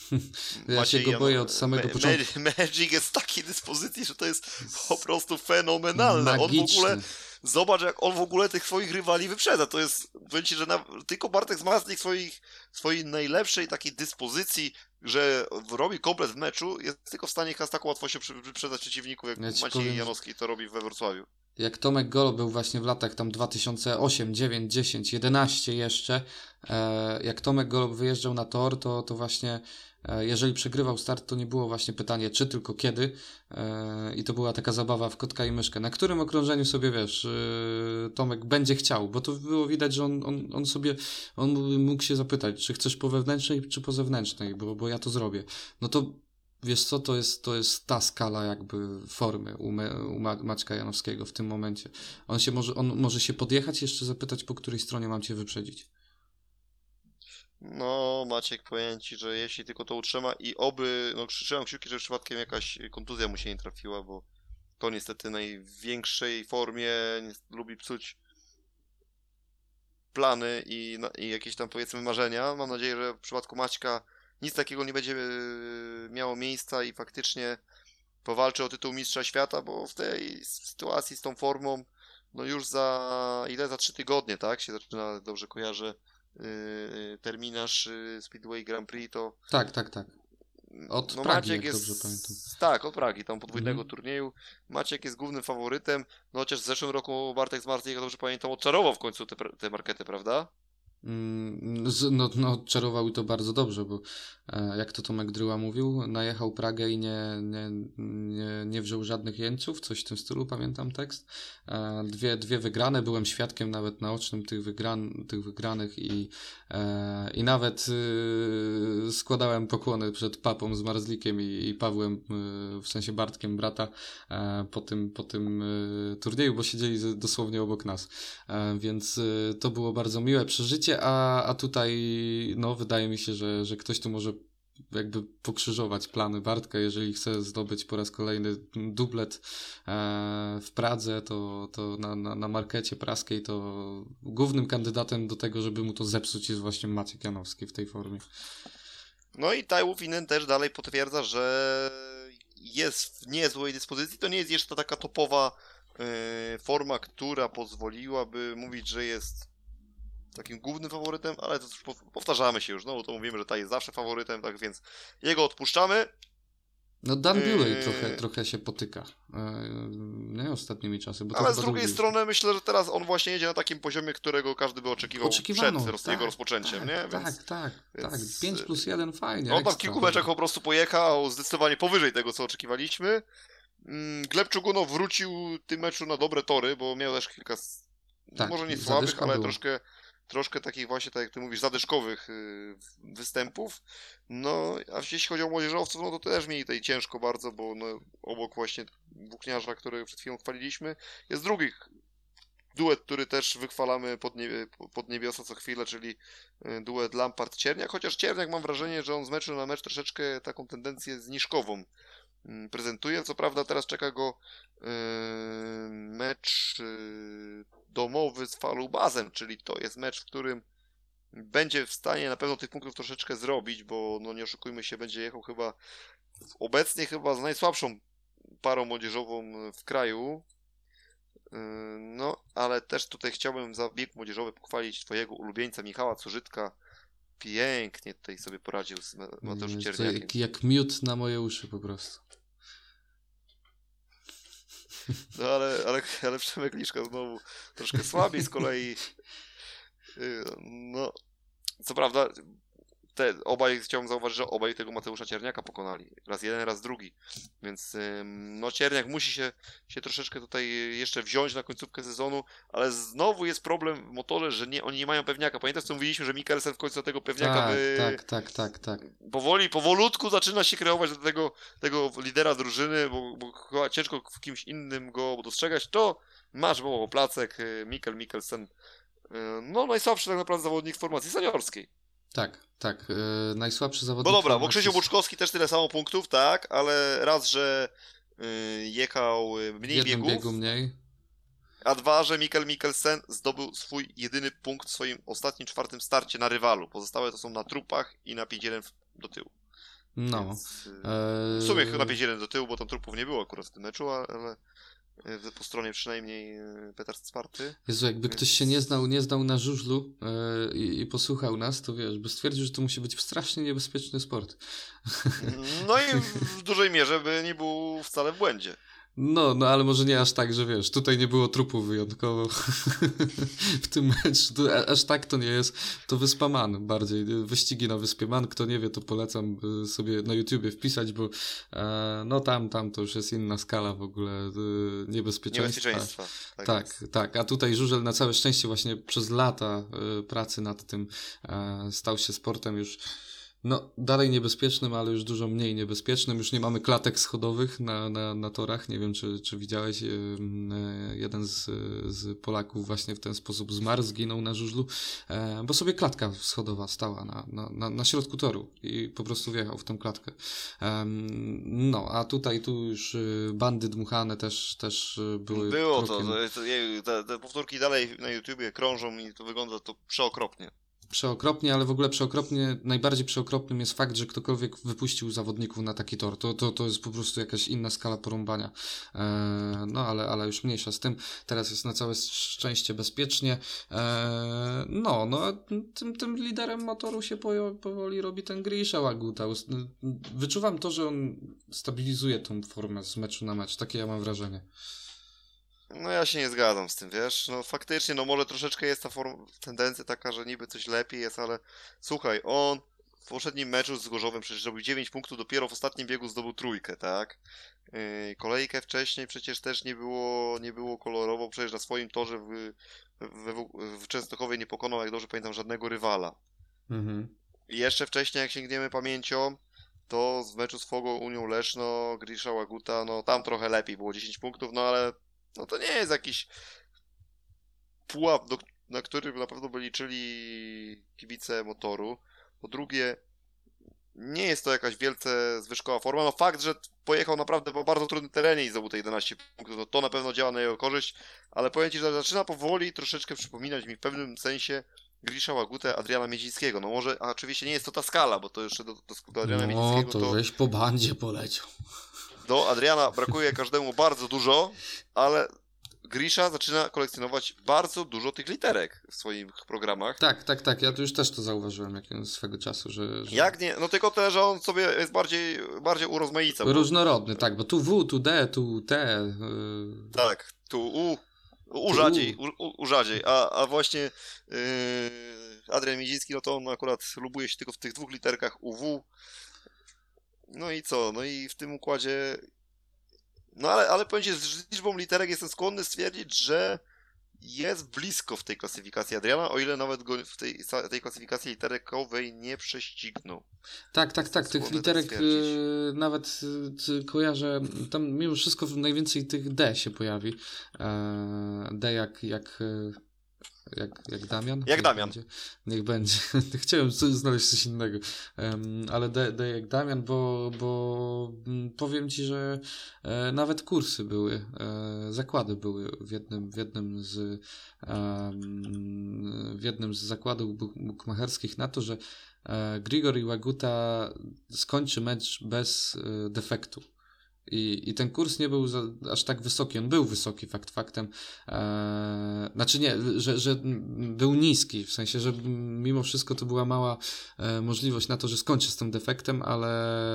ja się go boję od samego Ma początku. Magic jest w takiej dyspozycji, że to jest po prostu fenomenalne. Magiczny. On w ogóle Zobacz, jak on w ogóle tych swoich rywali wyprzedza. To jest, powiem ci, że na, tylko Bartek Zmarzlik swoich, swojej najlepszej takiej dyspozycji, że robi komplet w meczu, jest tylko w stanie z taką łatwością wyprzedzać przeciwników, jak ja Maciej powiem, Janowski to robi we Wrocławiu. Jak Tomek Golo był właśnie w latach tam 2008, 9, 10, 11 jeszcze, e, jak Tomek Golo wyjeżdżał na tor, to, to właśnie E, jeżeli przegrywał start, to nie było właśnie pytanie, czy tylko kiedy. E, I to była taka zabawa w kotka i myszkę. Na którym okrążeniu sobie wiesz, Tomek będzie chciał, bo to było widać, że on, on, on sobie, on mógł się zapytać, czy chcesz po wewnętrznej, czy po zewnętrznej, bo, bo ja to zrobię. No to wiesz co, to jest, to jest ta skala jakby formy u, Me, u Maćka Janowskiego w tym momencie. On się może, on może się podjechać, jeszcze zapytać, po której stronie mam cię wyprzedzić. No, Maciek, powiem Ci, że jeśli tylko to utrzyma i oby, no krzyczałem kciuki, że przypadkiem jakaś kontuzja mu się nie trafiła, bo to niestety największej formie lubi psuć plany i, no, i jakieś tam powiedzmy marzenia. Mam nadzieję, że w przypadku Maćka nic takiego nie będzie e, miało miejsca i faktycznie powalczy o tytuł mistrza świata, bo w tej sytuacji z tą formą, no już za ile? Za trzy tygodnie, tak? Się zaczyna, dobrze kojarzę, Y, terminarz Speedway Grand Prix, to... Tak, tak, tak. Od no, Pragi, Maciek jest, dobrze pamiętam. Tak, od Pragi, tam podwójnego mm. turnieju. Maciek jest głównym faworytem, no chociaż w zeszłym roku Bartek z Martyn, jak dobrze pamiętam, odczarował w końcu te, te markety, prawda? Mm, no, no, czarował i to bardzo dobrze, bo e, jak to Tomek Dryła mówił, najechał Pragę i nie, nie, nie, nie wziął żadnych jeńców, coś w tym stylu, pamiętam tekst. E, dwie, dwie wygrane, byłem świadkiem nawet naocznym tych, wygran, tych wygranych i, e, i nawet y, składałem pokłony przed papą z Marzlikiem i, i Pawłem, y, w sensie Bartkiem, brata, po tym, po tym y, turnieju, bo siedzieli dosłownie obok nas. Więc to było bardzo miłe przeżycie a, a tutaj no, wydaje mi się, że, że ktoś tu może jakby pokrzyżować plany Bartka, jeżeli chce zdobyć po raz kolejny dublet e, w Pradze, to, to na, na, na markecie praskiej to głównym kandydatem do tego, żeby mu to zepsuć jest właśnie Maciek Janowski w tej formie. No i Taiwu Finen też dalej potwierdza, że jest w niezłej dyspozycji. To nie jest jeszcze taka topowa y, forma, która pozwoliłaby mówić, że jest takim głównym faworytem, ale to już powtarzamy się już, no to mówimy, że ta jest zawsze faworytem, tak więc jego odpuszczamy. No Dan Bewley yy... trochę, trochę się potyka, yy, nie ostatnimi czasy. Bo Ale z drugiej strony myślę, że teraz on właśnie jedzie na takim poziomie, którego każdy by oczekiwał Oczekiwano, przed tak, jego rozpoczęciem, tak, nie? Tak, więc, tak, więc... tak. 5 plus 1 fajnie. On tam w kilku meczach po prostu pojechał zdecydowanie powyżej tego, co oczekiwaliśmy. Mm, Gleb Czugunow wrócił w tym meczu na dobre tory, bo miał też kilka, tak, może nie słabych, ale było. troszkę troszkę takich właśnie, tak jak ty mówisz, zadyszkowych y, występów. No, a jeśli chodzi o młodzieżowców, no to też mieli tutaj ciężko bardzo, bo no, obok właśnie włókniarza, który przed chwilą chwaliliśmy, jest drugi duet, który też wychwalamy pod, pod niebiosa co chwilę, czyli y, duet Lampard-Cierniak, chociaż Cierniak mam wrażenie, że on z meczu na mecz troszeczkę taką tendencję zniżkową prezentuje. Co prawda teraz czeka go yy, mecz yy, domowy z Falubazem, czyli to jest mecz, w którym będzie w stanie na pewno tych punktów troszeczkę zrobić, bo no nie oszukujmy się, będzie jechał chyba obecnie chyba z najsłabszą parą młodzieżową w kraju. No, ale też tutaj chciałbym za bieg młodzieżowy pochwalić twojego ulubieńca Michała Cużytka. Pięknie tutaj sobie poradził z Mateuszem Cierniakiem. Jak, jak miód na moje uszy po prostu. No ale, ale, ale Przemek Liszka znowu troszkę słabiej z kolei. Y, no, co prawda, te, obaj, chciałbym zauważyć, że obaj tego Mateusza Cierniaka pokonali. Raz jeden, raz drugi. Więc no Cierniak musi się, się troszeczkę tutaj jeszcze wziąć na końcówkę sezonu, ale znowu jest problem w motorze, że nie, oni nie mają pewniaka. Pamiętasz, co mówiliśmy, że Mikkelsen w końcu do tego pewniaka Tak, by... tak, tak, tak, tak. powoli, powolutku zaczyna się kreować do tego, tego lidera drużyny, bo, bo ciężko w kimś innym go dostrzegać, to masz było placek, y, Mikkel Mikkelsen, y, no najsłabszy tak naprawdę zawodnik w formacji seniorskiej. Tak, tak. Yy, najsłabszy No zawodnik. dobra, bo Krzysiu Buczkowski też tyle samo punktów, tak, ale raz, że y, jechał w mniej jednym biegów, biegu mniej. a dwa, że Mikkel Mikkelsen zdobył swój jedyny punkt w swoim ostatnim czwartym starcie na rywalu. Pozostałe to są na trupach i na 5-1 w- do tyłu. No. Więc, Yy, W sumie chyba 5-1 do tyłu, bo tam trupów nie było akurat w tym meczu, ale po stronie przynajmniej y, Petar Sparty. Jezu, jakby ktoś się nie znał, nie znał na żużlu yy, i, i posłuchał nas, to wiesz, by stwierdził, że to musi być strasznie niebezpieczny sport. No i w dużej mierze by nie był wcale w błędzie. No, no ale może nie aż tak, że wiesz, tutaj nie było trupów wyjątkowo w tym meczu. To, aż tak to nie jest. To Wyspa Man bardziej. Wyścigi na Wyspie Man. Kto nie wie, to polecam y, sobie na YouTubie wpisać, bo e, no tam, tam to już jest inna skala w ogóle y, niebezpieczeństwa. Niebezpieczeństwa. Tak, Tak, tak, A tutaj żużel na całe szczęście właśnie przez lata y, pracy nad tym e, stał się sportem już no, dalej niebezpiecznym, ale już dużo mniej niebezpiecznym. Już nie mamy klatek schodowych na, na, na torach. Nie wiem, czy, czy widziałeś, y, jeden z, z Polaków właśnie w ten sposób zmarł, zginął na żużlu, e, bo sobie klatka schodowa stała na, na, na, na środku toru i po prostu wjechał w tą klatkę. No, a tutaj tu już y, bandy dmuchane też, też były Było to, to, te, te powtórki dalej na YouTubie krążą i to wygląda to przeokropnie. Przeokropnie, ale w ogóle przeokropnie, najbardziej przeokropnym jest fakt, że ktokolwiek wypuścił zawodników na taki tor. To, to, to jest po prostu jakaś inna skala porąbania. E, no, ale, ale już mniejsza z tym. Teraz jest na całe szczęście bezpiecznie. E, no, no, tym, tym liderem motoru się po, powoli robi ten Grisha Łaguta. Wyczuwam to, że on stabilizuje tą formę z meczu na mecz. Takie ja mam wrażenie. No ja się nie zgadzam z tym, wiesz, no faktycznie, no może troszeczkę jest ta form, tendencja taka, że niby coś lepiej jest, ale słuchaj, on w poprzednim meczu z Gorzowem przecież zrobił 9 punktów, dopiero w ostatnim biegu zdobył trójkę, tak? Yy, kolejkę wcześniej przecież też nie było, nie było kolorowo, przecież na swoim torze w, w, w Częstochowie nie pokonał, jak dobrze pamiętam, żadnego rywala. Mhm. I jeszcze wcześniej, jak sięgniemy pamięcią, to z meczu z Fogo Unią Leszno, Grisza Łaguta, no tam trochę lepiej, było 10 punktów, no ale no to nie jest jakiś pułap, do, na którym na pewno by liczyli kibice motoru. Po drugie, nie jest to jakaś wielce zwyżkowa forma. No fakt, że pojechał naprawdę po bardzo trudnym terenie i zdobył te 11 punktów, no to na pewno działa na jego korzyść, ale powiem Ci, że zaczyna powoli troszeczkę przypominać mi w pewnym sensie Grisza Łagutę Adriana Miedzińskiego. No może, a oczywiście nie jest to ta skala, bo to jeszcze do, do, do Adriana No, Miedzińskiego to to weź po bandzie poleciał. Do Adriana brakuje każdemu bardzo dużo, ale Grisha zaczyna kolekcjonować bardzo dużo tych literek w swoich programach. Tak, tak, tak. Ja tu już też to zauważyłem jak swego czasu, że. że... Jak nie? No tylko tyle, że on sobie jest bardziej, bardziej urozmaica. bo- Różnorodny, tak, bo tu W, tu D, tu T. Yy... Tak, tu U, U Tu rzadziej, U. u, u, u rzadziej, a, a właśnie yy, Adrian Miedziński, no to on akurat lubuje się tylko w tych dwóch literkach UW. No i co? No i w tym układzie. No ale, ale powiem ci, z liczbą literek jestem skłonny stwierdzić, że jest blisko w tej klasyfikacji Adriana, o ile nawet go w tej, tej klasyfikacji literekowej nie prześcignął. Tak, tak, tak. Tych literek tak yy, nawet yy, kojarzę. Tam mimo wszystko najwięcej tych D się pojawi. E, D jak. jak jak, jak Damian? Jak Niech Damian. Będzie. Niech będzie. Chciałem znaleźć coś innego. Em, ale D, D jak Damian, bo, bo mm, powiem ci, że e, nawet kursy były, e, zakłady były w jednym, w jednym z em, w jednym z zakładów buk- bukmacherskich na to, że e, Grigori Łaguta skończy mecz bez e, defektu. I, I ten kurs nie był za, aż tak wysoki. On był wysoki, fakt faktem. E, znaczy nie, że, że był niski, w sensie, że mimo wszystko to była mała e, możliwość na to, że skończy z tym defektem, ale,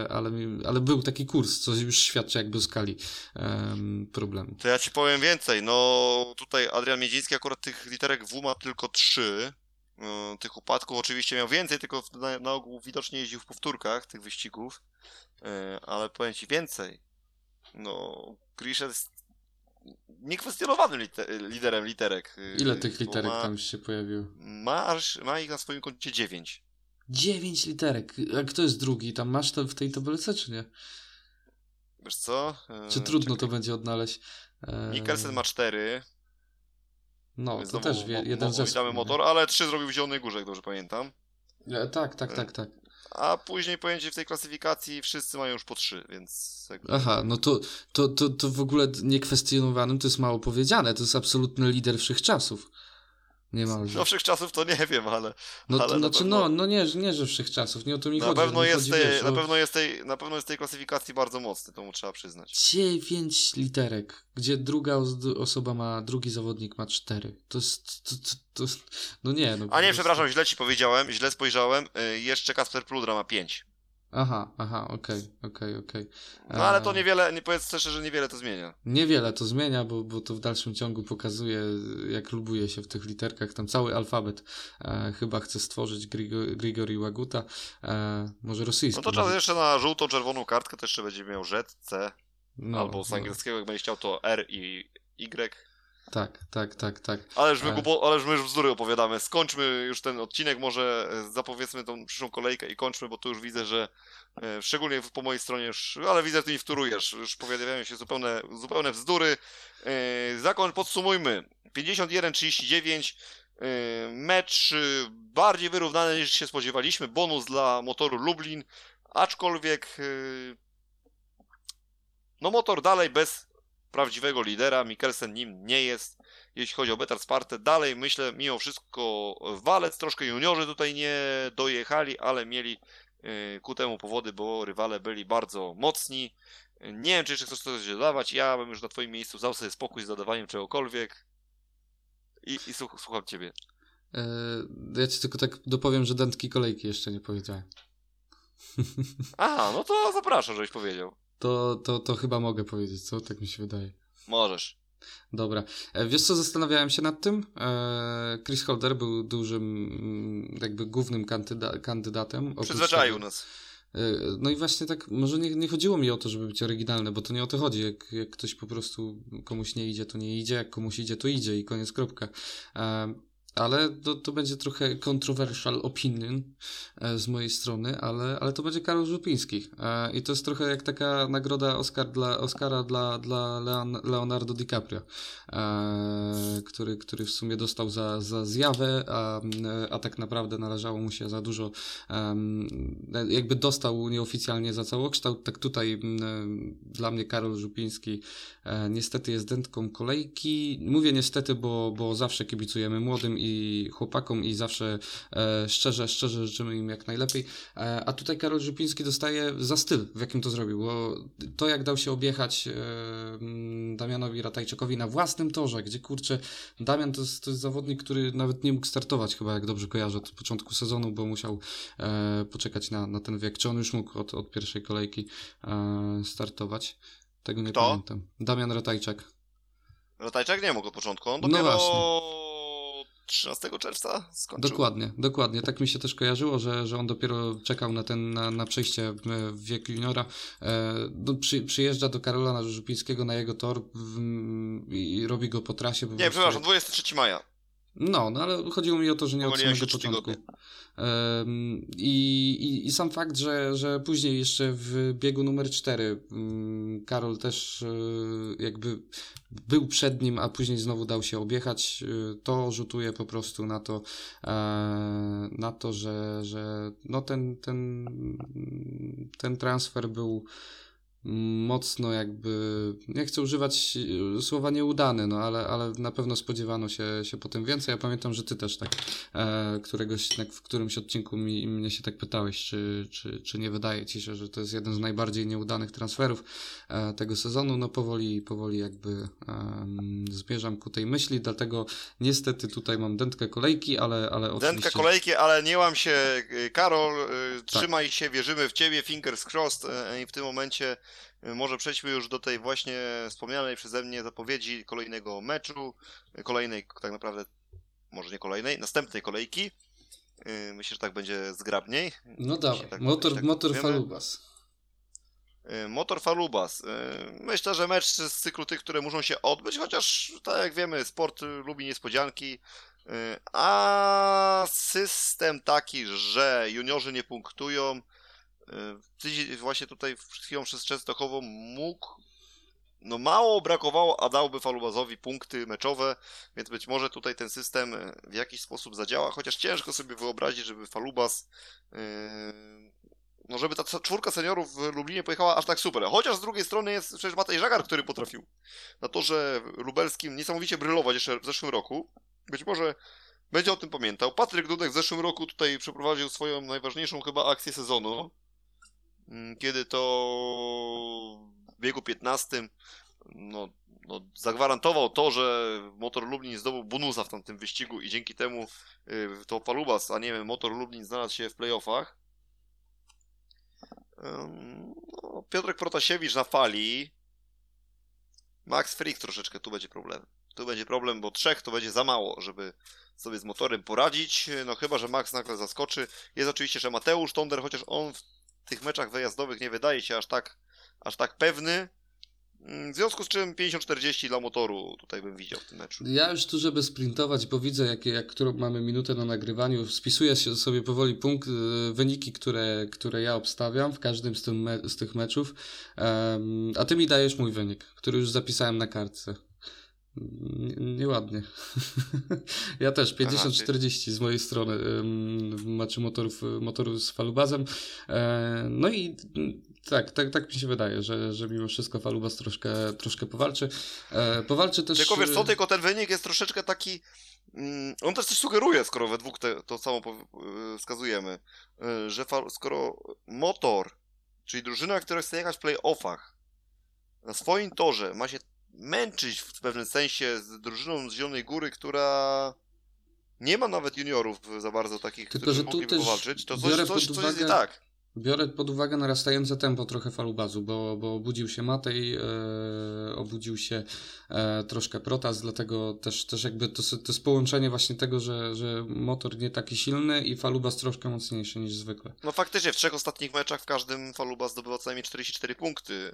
ale, ale był taki kurs, co już świadczy jakby o skali em, problemu. To ja ci powiem więcej. No tutaj Adrian Miedziński akurat tych literek W ma tylko trzy. e, tych upadków. Oczywiście miał więcej, tylko na, na ogół widocznie jeździł w powtórkach tych wyścigów. E, ale powiem ci więcej. No, Grisz jest niekwestionowanym lite, liderem literek. e, Ile tych literek ma, tam się pojawiło? Ma, aż- ma ich na swoim koncie 9. 9 literek. A kto jest drugi? Tam masz to w tej tabelce, czy nie? Wiesz co? E, Czy trudno czekaj. to będzie odnaleźć? E, Mikkelsen ma 4. No, to też wie, jeden zespół. Witamy motor, ale 3 zrobił w Zielonej Górze, jak dobrze pamiętam. E, Tak, tak, tak, tak. A później pojęcie w tej klasyfikacji wszyscy mają już po 3, więc. Aha, no to, to, to, to w ogóle niekwestionowanym to jest mało powiedziane. To jest absolutny lider wszechczasów. Niemalże. No wszechczasów to nie wiem, ale No ale to na znaczy, pewno- no, no nie, nie, że wszechczasów, nie o to mi na chodzi. pewno, mi jest chodzi, tej, wiesz, na, o pewno jest tej, na pewno jest tej klasyfikacji bardzo mocny, to mu trzeba przyznać. dziewięć literek, gdzie druga os- osoba ma, drugi zawodnik ma cztery. To jest, to, to, to, no nie, no. A nie, prostu- przepraszam, źle ci powiedziałem, źle spojrzałem. Y, Jeszcze Kasper Pludra ma 5. Aha, aha, okej, okej, okej. No ale to niewiele, nie powiedz szczerze, że niewiele to zmienia. Niewiele to zmienia, bo, bo to w dalszym ciągu pokazuje, jak lubuje się w tych literkach. Tam cały alfabet e, chyba chce stworzyć Grigo, Grigori Łaguta, e, może rosyjski. No to czas jeszcze na żółto-czerwoną kartkę, to jeszcze będzie miał Z, C, No, albo z no, angielskiego, jak będzie chciał, to R i Y. Tak, tak, tak, tak. Ależ my, E. głupo, ależ my już bzdury opowiadamy. Skończmy już ten odcinek, może e, zapowiedzmy tą przyszłą kolejkę i kończmy, bo tu już widzę, że e, szczególnie po mojej stronie już, ale widzę, że ty mi wtórujesz, już pojawiają się zupełne, zupełne bzdury. Zakończ, podsumujmy. 51-39, e, mecz bardziej wyrównany niż się spodziewaliśmy, bonus dla motoru Lublin, aczkolwiek no motor dalej bez prawdziwego lidera, Mikkelsen nim nie jest. Jeśli chodzi o Betar Spartę, dalej myślę, mimo wszystko Walec, troszkę juniorzy tutaj nie dojechali, ale mieli y, ku temu powody, bo rywale byli bardzo mocni. Nie wiem, czy jeszcze chcesz coś dodawać, ja bym już na twoim miejscu dał sobie spokój z dodawaniem czegokolwiek. I, i słuch, słucham ciebie. E, ja ci tylko tak dopowiem, że dętki kolejki jeszcze nie powiedziałem. Aha, no to zapraszam, żebyś powiedział. To, to, to chyba mogę powiedzieć, co? Tak mi się wydaje. Możesz. Dobra. E, Wiesz co, zastanawiałem się nad tym. E, Chris Holder był dużym, mm, jakby głównym kandyda kandydatem. Przyzwyczaił nas. E, No i właśnie tak, może nie, nie chodziło mi o to, żeby być oryginalny, bo to nie o to chodzi. Jak, jak ktoś po prostu komuś nie idzie, to nie idzie, jak komuś idzie, to idzie i koniec, kropka. Ale to, to będzie trochę controversial opinion e, z mojej strony, ale, ale to będzie Karol Żupiński. E, I to jest trochę jak taka nagroda Oscar dla, Oscara dla, dla Leon, Leonardo DiCaprio, e, który, który w sumie dostał za, za zjawę, a, a tak naprawdę należało mu się za dużo jakby dostał nieoficjalnie za całokształt, tak tutaj dla mnie Karol Żupiński niestety jest dętką kolejki. Mówię niestety, bo, bo zawsze kibicujemy młodym i chłopakom i zawsze e, szczerze, szczerze życzymy im jak najlepiej. E, a tutaj Karol Żupiński dostaje za styl, w jakim to zrobił, bo to jak dał się objechać e, mm, Damianowi Ratajczykowi na własnym torze, gdzie kurczę, Damian to jest, to jest zawodnik, który nawet nie mógł startować chyba, jak dobrze kojarzę, od początku sezonu, bo musiał e, poczekać na, na ten wiek. Czy on już mógł od, od pierwszej kolejki e, startować? Tego nie Kto? pamiętam. Damian Ratajczak. Ratajczak nie mógł od początku, on No dopiero właśnie. 13 czerwca skończył. Dokładnie, dokładnie. Tak mi się też kojarzyło, że, że on dopiero czekał na ten, na, na przejście w, w wiek juniora. E, no, przy, przyjeżdża do Karola Żupińskiego na jego tor w, i robi go po trasie. Nie, przepraszam, jak- 23 maja. No, no ale chodziło mi o to, że nie od samego początku. Em, i, i, I sam fakt, że, że później jeszcze w biegu numer 4 Karol też e, jakby był przed nim, a później znowu dał się objechać, e, to rzutuje po prostu na to, e, na to że, że no ten, ten, ten transfer był mocno jakby, nie chcę używać e, słowa nieudany, no ale, ale na pewno spodziewano się, się po tym więcej. Ja pamiętam, że ty też tak e, któregoś, tak w którymś odcinku mi, mnie się tak pytałeś, czy, czy, czy nie wydaje ci się, że to jest jeden z najbardziej nieudanych transferów e, tego sezonu. No powoli, powoli jakby em, zmierzam ku tej myśli, dlatego niestety tutaj mam dętkę kolejki, ale, ale oczywiście... Dętka kolejki, ale nie łam się, y, Karol, y, trzymaj się, wierzymy w ciebie, fingers crossed i w tym momencie może przejdźmy już do tej właśnie wspomnianej przeze mnie zapowiedzi kolejnego meczu, y, kolejnej tak naprawdę, może nie kolejnej, następnej kolejki. Yy, myślę, że tak będzie zgrabniej. No dawaj, tak, motor, tak motor Falubas. Yy, motor Falubas. Yy, myślę, że mecz z cyklu tych, które muszą się odbyć, chociaż tak jak wiemy, sport lubi niespodzianki. A system taki, że juniorzy nie punktują, właśnie tutaj przed chwilą przez Częstochową mógł no mało brakowało, a dałby Falubazowi punkty meczowe, więc być może tutaj ten system w jakiś sposób zadziała, chociaż ciężko sobie wyobrazić, żeby Falubas yy, no żeby ta czwórka seniorów w Lublinie pojechała aż tak super. Chociaż z drugiej strony jest przecież Matej Żagar, który potrafił na torze lubelskim niesamowicie brylować jeszcze w zeszłym roku. Być może będzie o tym pamiętał. Patryk Dudek w zeszłym roku tutaj przeprowadził swoją najważniejszą chyba akcję sezonu, kiedy to w biegu 15 no, no, zagwarantował to, że Motor Lublin zdobył bonusa w tamtym wyścigu i dzięki temu y, to Palubas, a nie Motor Lublin znalazł się w playoffach. No, Piotrek Protasiewicz na fali. Max Frick troszeczkę tu będzie problem. Tu będzie problem, bo trzech to będzie za mało, żeby sobie z motorem poradzić. No chyba, że Max nagle zaskoczy. Jest oczywiście, że Mateusz Tonder, chociaż on w tych meczach wyjazdowych nie wydaje się aż tak, aż tak pewny. Mm, w związku z czym 50-40 dla motoru tutaj bym widział w tym meczu. Ja już tu, żeby sprintować, bo widzę, jak, jak którą mamy minutę na nagrywaniu, spisuję sobie powoli punkt, y, wyniki, które, które ja obstawiam w każdym z, me, z tych meczów. Um, a ty mi dajesz mój wynik, który już zapisałem na kartce. Nieładnie. ja też 50-40 z mojej strony w meczu motorów, motorów z falubazem. E, no i tak, tak, tak mi się wydaje, że, że mimo wszystko Falubas troszkę, troszkę powalczy. E, powalczy też... Tylko wiesz co, tylko ten wynik jest troszeczkę taki... Mm, on też coś sugeruje, skoro we dwóch te, to samo e, wskazujemy, że skoro motor, czyli drużyna, która chce jechać w playoffach, na swoim torze ma się męczyć w pewnym sensie z drużyną z Zielonej Góry, która nie ma nawet juniorów za bardzo takich, Tylko, którzy mogliby powalczyć, to coś, coś, coś jest nie tak. Biorę pod uwagę narastające tempo trochę falubazu, bo, bo obudził się Matej, e, obudził się e, troszkę Protas, dlatego też, też jakby to, to jest połączenie właśnie tego, że, że motor nie taki silny i falubaz troszkę mocniejszy niż zwykle. No faktycznie w trzech ostatnich meczach w każdym falubaz zdobywał co najmniej 44 punkty, e,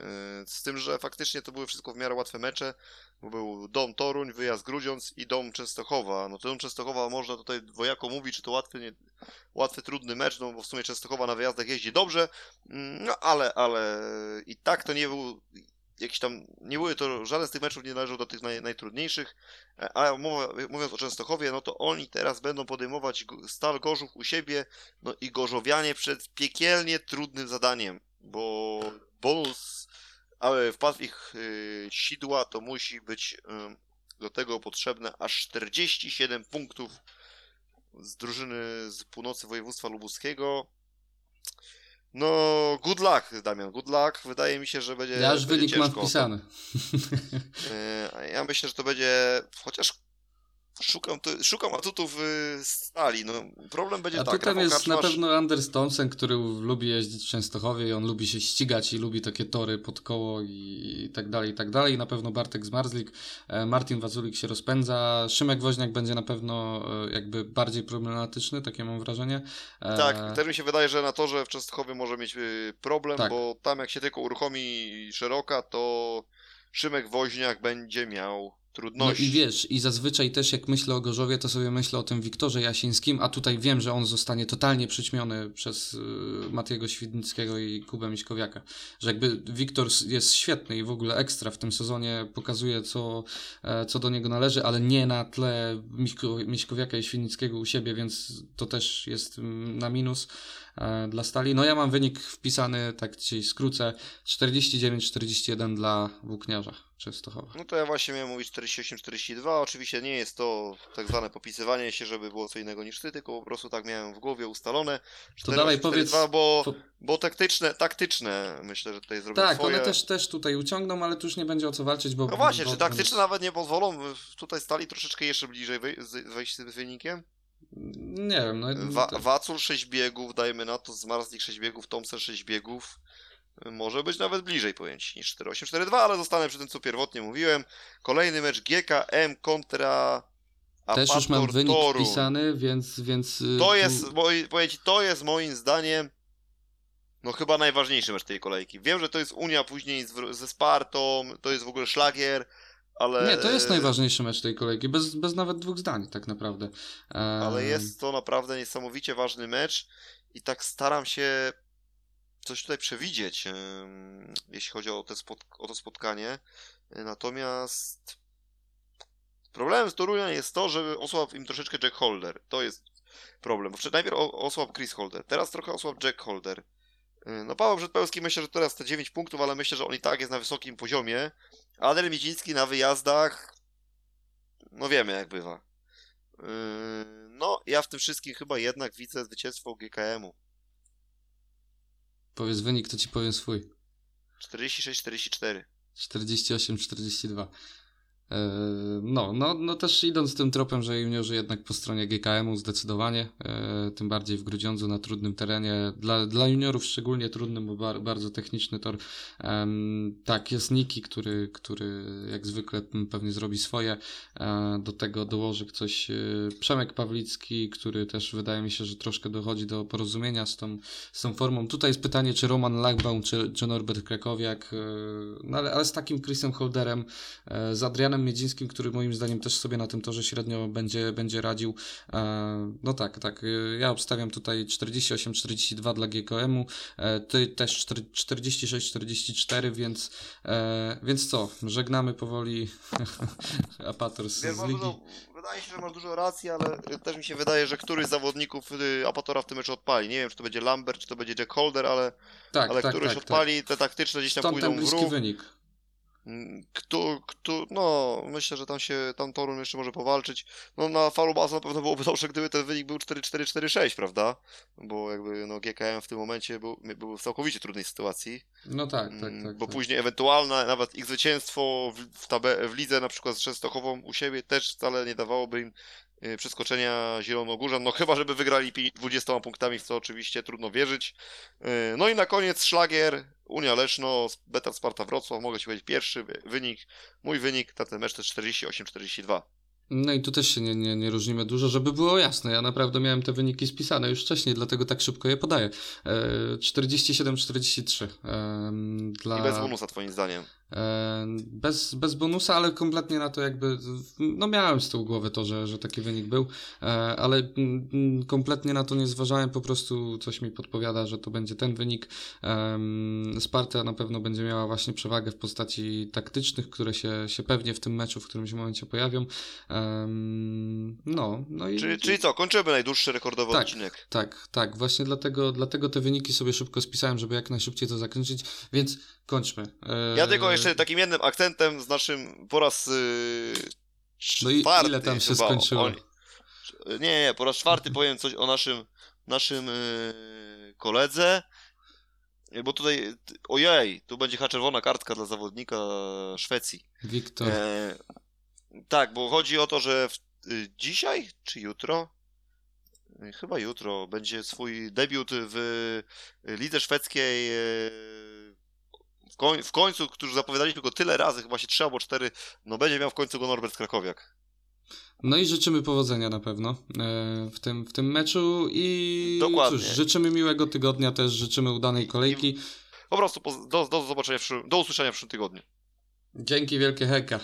z tym, że faktycznie to były wszystko w miarę łatwe mecze, bo był Dom Toruń, wyjazd Grudziądz i Dom Częstochowa. No Dom Częstochowa można tutaj dwojako mówić, czy to łatwy, nie, łatwy, trudny mecz, no bo w sumie Częstochowa na wyjazdach jeździ dobrze, mm, no ale, ale i tak to nie był jakiś tam, nie były to, żaden z tych meczów nie należał do tych naj, najtrudniejszych, e, a mówiąc o Częstochowie, no to oni teraz będą podejmować Stal Gorzów u siebie, no i Gorzowianie przed piekielnie trudnym zadaniem, bo bonus, ale wpadł w ich y, sidła, to musi być y, do tego potrzebne aż 47 punktów z drużyny z północy województwa lubuskiego. No, good luck, Damian, good luck. Wydaje mi się, że będzie. Ja już będzie wynik mam wpisany. E, ja myślę, że to będzie. Chociaż Szukam, szukam atutów y, stali. No, problem będzie A tak. Atutem jest Kaczmarz... na pewno Anders Thompson, który lubi jeździć w Częstochowie i on lubi się ścigać i lubi takie tory pod koło i, i tak dalej, i tak dalej. Na pewno Bartek Zmarzlik, e, Martin Wazulik się rozpędza, Szymek Woźniak będzie na pewno e, jakby bardziej problematyczny, takie mam wrażenie. E... Tak, też mi się wydaje, że na torze w Częstochowie może mieć y, problem, tak. bo tam jak się tylko uruchomi szeroka, to Szymek Woźniak będzie miał trudności. No i wiesz, i zazwyczaj też jak myślę o Gorzowie, to sobie myślę o tym Wiktorze Jasińskim, a tutaj wiem, że on zostanie totalnie przyćmiony przez y, Matiego Świdnickiego i Kubę Miśkowiaka. Że jakby Wiktor jest świetny i w ogóle ekstra w tym sezonie, pokazuje co, e, co do niego należy, ale nie na tle Miśko, Miśkowiaka i Świdnickiego u siebie, więc to też jest mm, na minus dla Stali. No ja mam wynik wpisany, tak ci skrócę, 49-41 dla Włókniarza. Częstochowa. No to ja właśnie miałem mówić 48-42. Oczywiście nie jest to tak zwane popisywanie się, żeby było co innego niż ty, tylko po prostu tak miałem w głowie ustalone. 4, to dalej 4, powiedz... 2, bo, bo taktyczne, taktyczne myślę, że tutaj zrobią Tak, swoje. one też, też tutaj uciągną, ale tu już nie będzie o co walczyć, bo... No właśnie, bo, czy taktyczne nawet nie pozwolą? Tutaj stali troszeczkę jeszcze bliżej wejść z wynikiem? Nie wiem, no... Wa Wacul 6 biegów, dajmy na to, Zmarzlik 6 biegów, Thompson 6 biegów może być nawet bliżej pojęć niż 4-8-4-2, ale zostanę przy tym, co pierwotnie mówiłem. Kolejny mecz GKM kontra Też już mam wynik Toru. wpisany, więc... więc y, to jest, powiem ci, to jest moim zdaniem no chyba najważniejszy mecz tej kolejki. Wiem, że to jest Unia później z, ze Spartą, to jest w ogóle szlagier, ale... Nie, to jest najważniejszy mecz tej kolejki, bez, bez nawet dwóch zdań tak naprawdę. Ale jest to naprawdę niesamowicie ważny mecz i tak staram się coś tutaj przewidzieć, jeśli chodzi o, o to spotkanie. Natomiast problemem z Toruniem jest to, że osłabł im troszeczkę Jack Holder. To jest problem. Najpierw osłabł Chris Holder, teraz trochę osłabł Jack Holder. Y, no Paweł Brzydpełski myślę, że teraz te 9 punktów, ale myślę, że on i tak jest na wysokim poziomie. Adel Miciński na wyjazdach, no wiemy jak bywa. Y, no, ja w tym wszystkim chyba jednak widzę zwycięstwo GKM-u. Powiedz wynik, to ci powiem swój. 46-44. 48-42. E, no, no, no też idąc tym tropem, że juniorzy jednak po stronie GKM-u zdecydowanie, e, tym bardziej w Grudziądzu na trudnym terenie, dla, dla juniorów szczególnie trudnym, bo bar, bardzo techniczny tor. Tak, jest Niki, który, który jak zwykle pewnie zrobi swoje, e, do tego dołoży coś Przemek Pawlicki, który też wydaje mi się, że troszkę dochodzi do porozumienia z tą, z tą formą. Tutaj jest pytanie, czy Roman Lagbaum, czy, czy Norbert Krakowiak, no ale, ale z takim Chrisem Holderem, z Adrianem Miedzińskim, który moim zdaniem też sobie na tym torze średnio będzie, będzie radził. E, no tak, tak. E, ja obstawiam tutaj 48-42 dla GKM-u, e, ty też 46-44, więc, więc co? Żegnamy powoli Apator z, ligi. Wydaje się, że masz dużo racji, ale też mi się wydaje, że któryś z zawodników y, Apatora w tym meczu odpali. Nie wiem, czy to będzie Lambert, czy to będzie Jack Holder, ale, tak, ale tak, któryś tak, odpali, tak. te taktyczne gdzieś tam Stąd pójdą ten bliski w ruch. wynik. Kto, kto, no, myślę, że tam się, tam Torun jeszcze może powalczyć. No, na falu baza na pewno byłoby dobrze, gdyby ten wynik był 4-4-4-6, prawda? Bo jakby, no, GKM w tym momencie był, był w całkowicie trudnej sytuacji. No tak, tak, mm, tak. Bo tak. później ewentualne, nawet ich zwycięstwo w, w, tabe, w lidze, na przykład z Częstochową u siebie, też wcale nie dawałoby im przeskoczenia Zielonogórzan, no chyba, żeby wygrali 20 punktami, w co oczywiście trudno wierzyć. Y, no i na koniec szlagier, Unia Leszno, Beta Sparta Wrocław, mogę Ci powiedzieć pierwszy wynik. Mój wynik na ten mecz to jest 48-42. No i tu też się nie, nie, nie różnimy dużo, żeby było jasne. Ja naprawdę miałem te wyniki spisane już wcześniej, dlatego tak szybko je podaję. E, 47-43. E, dla... I bez bonusa, twoim zdaniem. Bez, bez bonusa, ale kompletnie na to jakby, no miałem z tyłu głowy to, że, że taki wynik był, e, ale mm, kompletnie na to nie zważałem, po prostu coś mi podpowiada, że to będzie ten wynik. Sparta na pewno będzie miała właśnie przewagę w postaci taktycznych, które się, się pewnie w tym meczu w którymś momencie pojawią. No, no i... Czyli, czyli co, kończymy najdłuższy rekordowy tak, odcinek. Tak, tak, właśnie dlatego, dlatego te wyniki sobie szybko spisałem, żeby jak najszybciej to zakończyć, więc kończmy. Ja tylko jeszcze takim jednym akcentem z naszym po raz yy, No i ile tam się skończyło? nie, nie, po raz czwarty powiem coś o naszym naszym yy, koledze. Bo tutaj, ojej, tu będzie chyba czerwona kartka dla zawodnika Szwecji. Wiktor. E, tak, bo chodzi o to, że w, y, dzisiaj czy jutro? Chyba jutro będzie swój debiut w lidze szwedzkiej w, koń, w końcu, którzy zapowiadaliśmy go tyle razy, chyba się trzy albo cztery, no będzie miał w końcu go Norbert Krakowiak. No i życzymy powodzenia na pewno e, w tym, w tym meczu i Dokładnie. cóż, życzymy miłego tygodnia też, życzymy udanej kolejki. I po prostu do, do zobaczenia, w, do usłyszenia w przyszłym tygodniu. Dzięki wielkie Heka.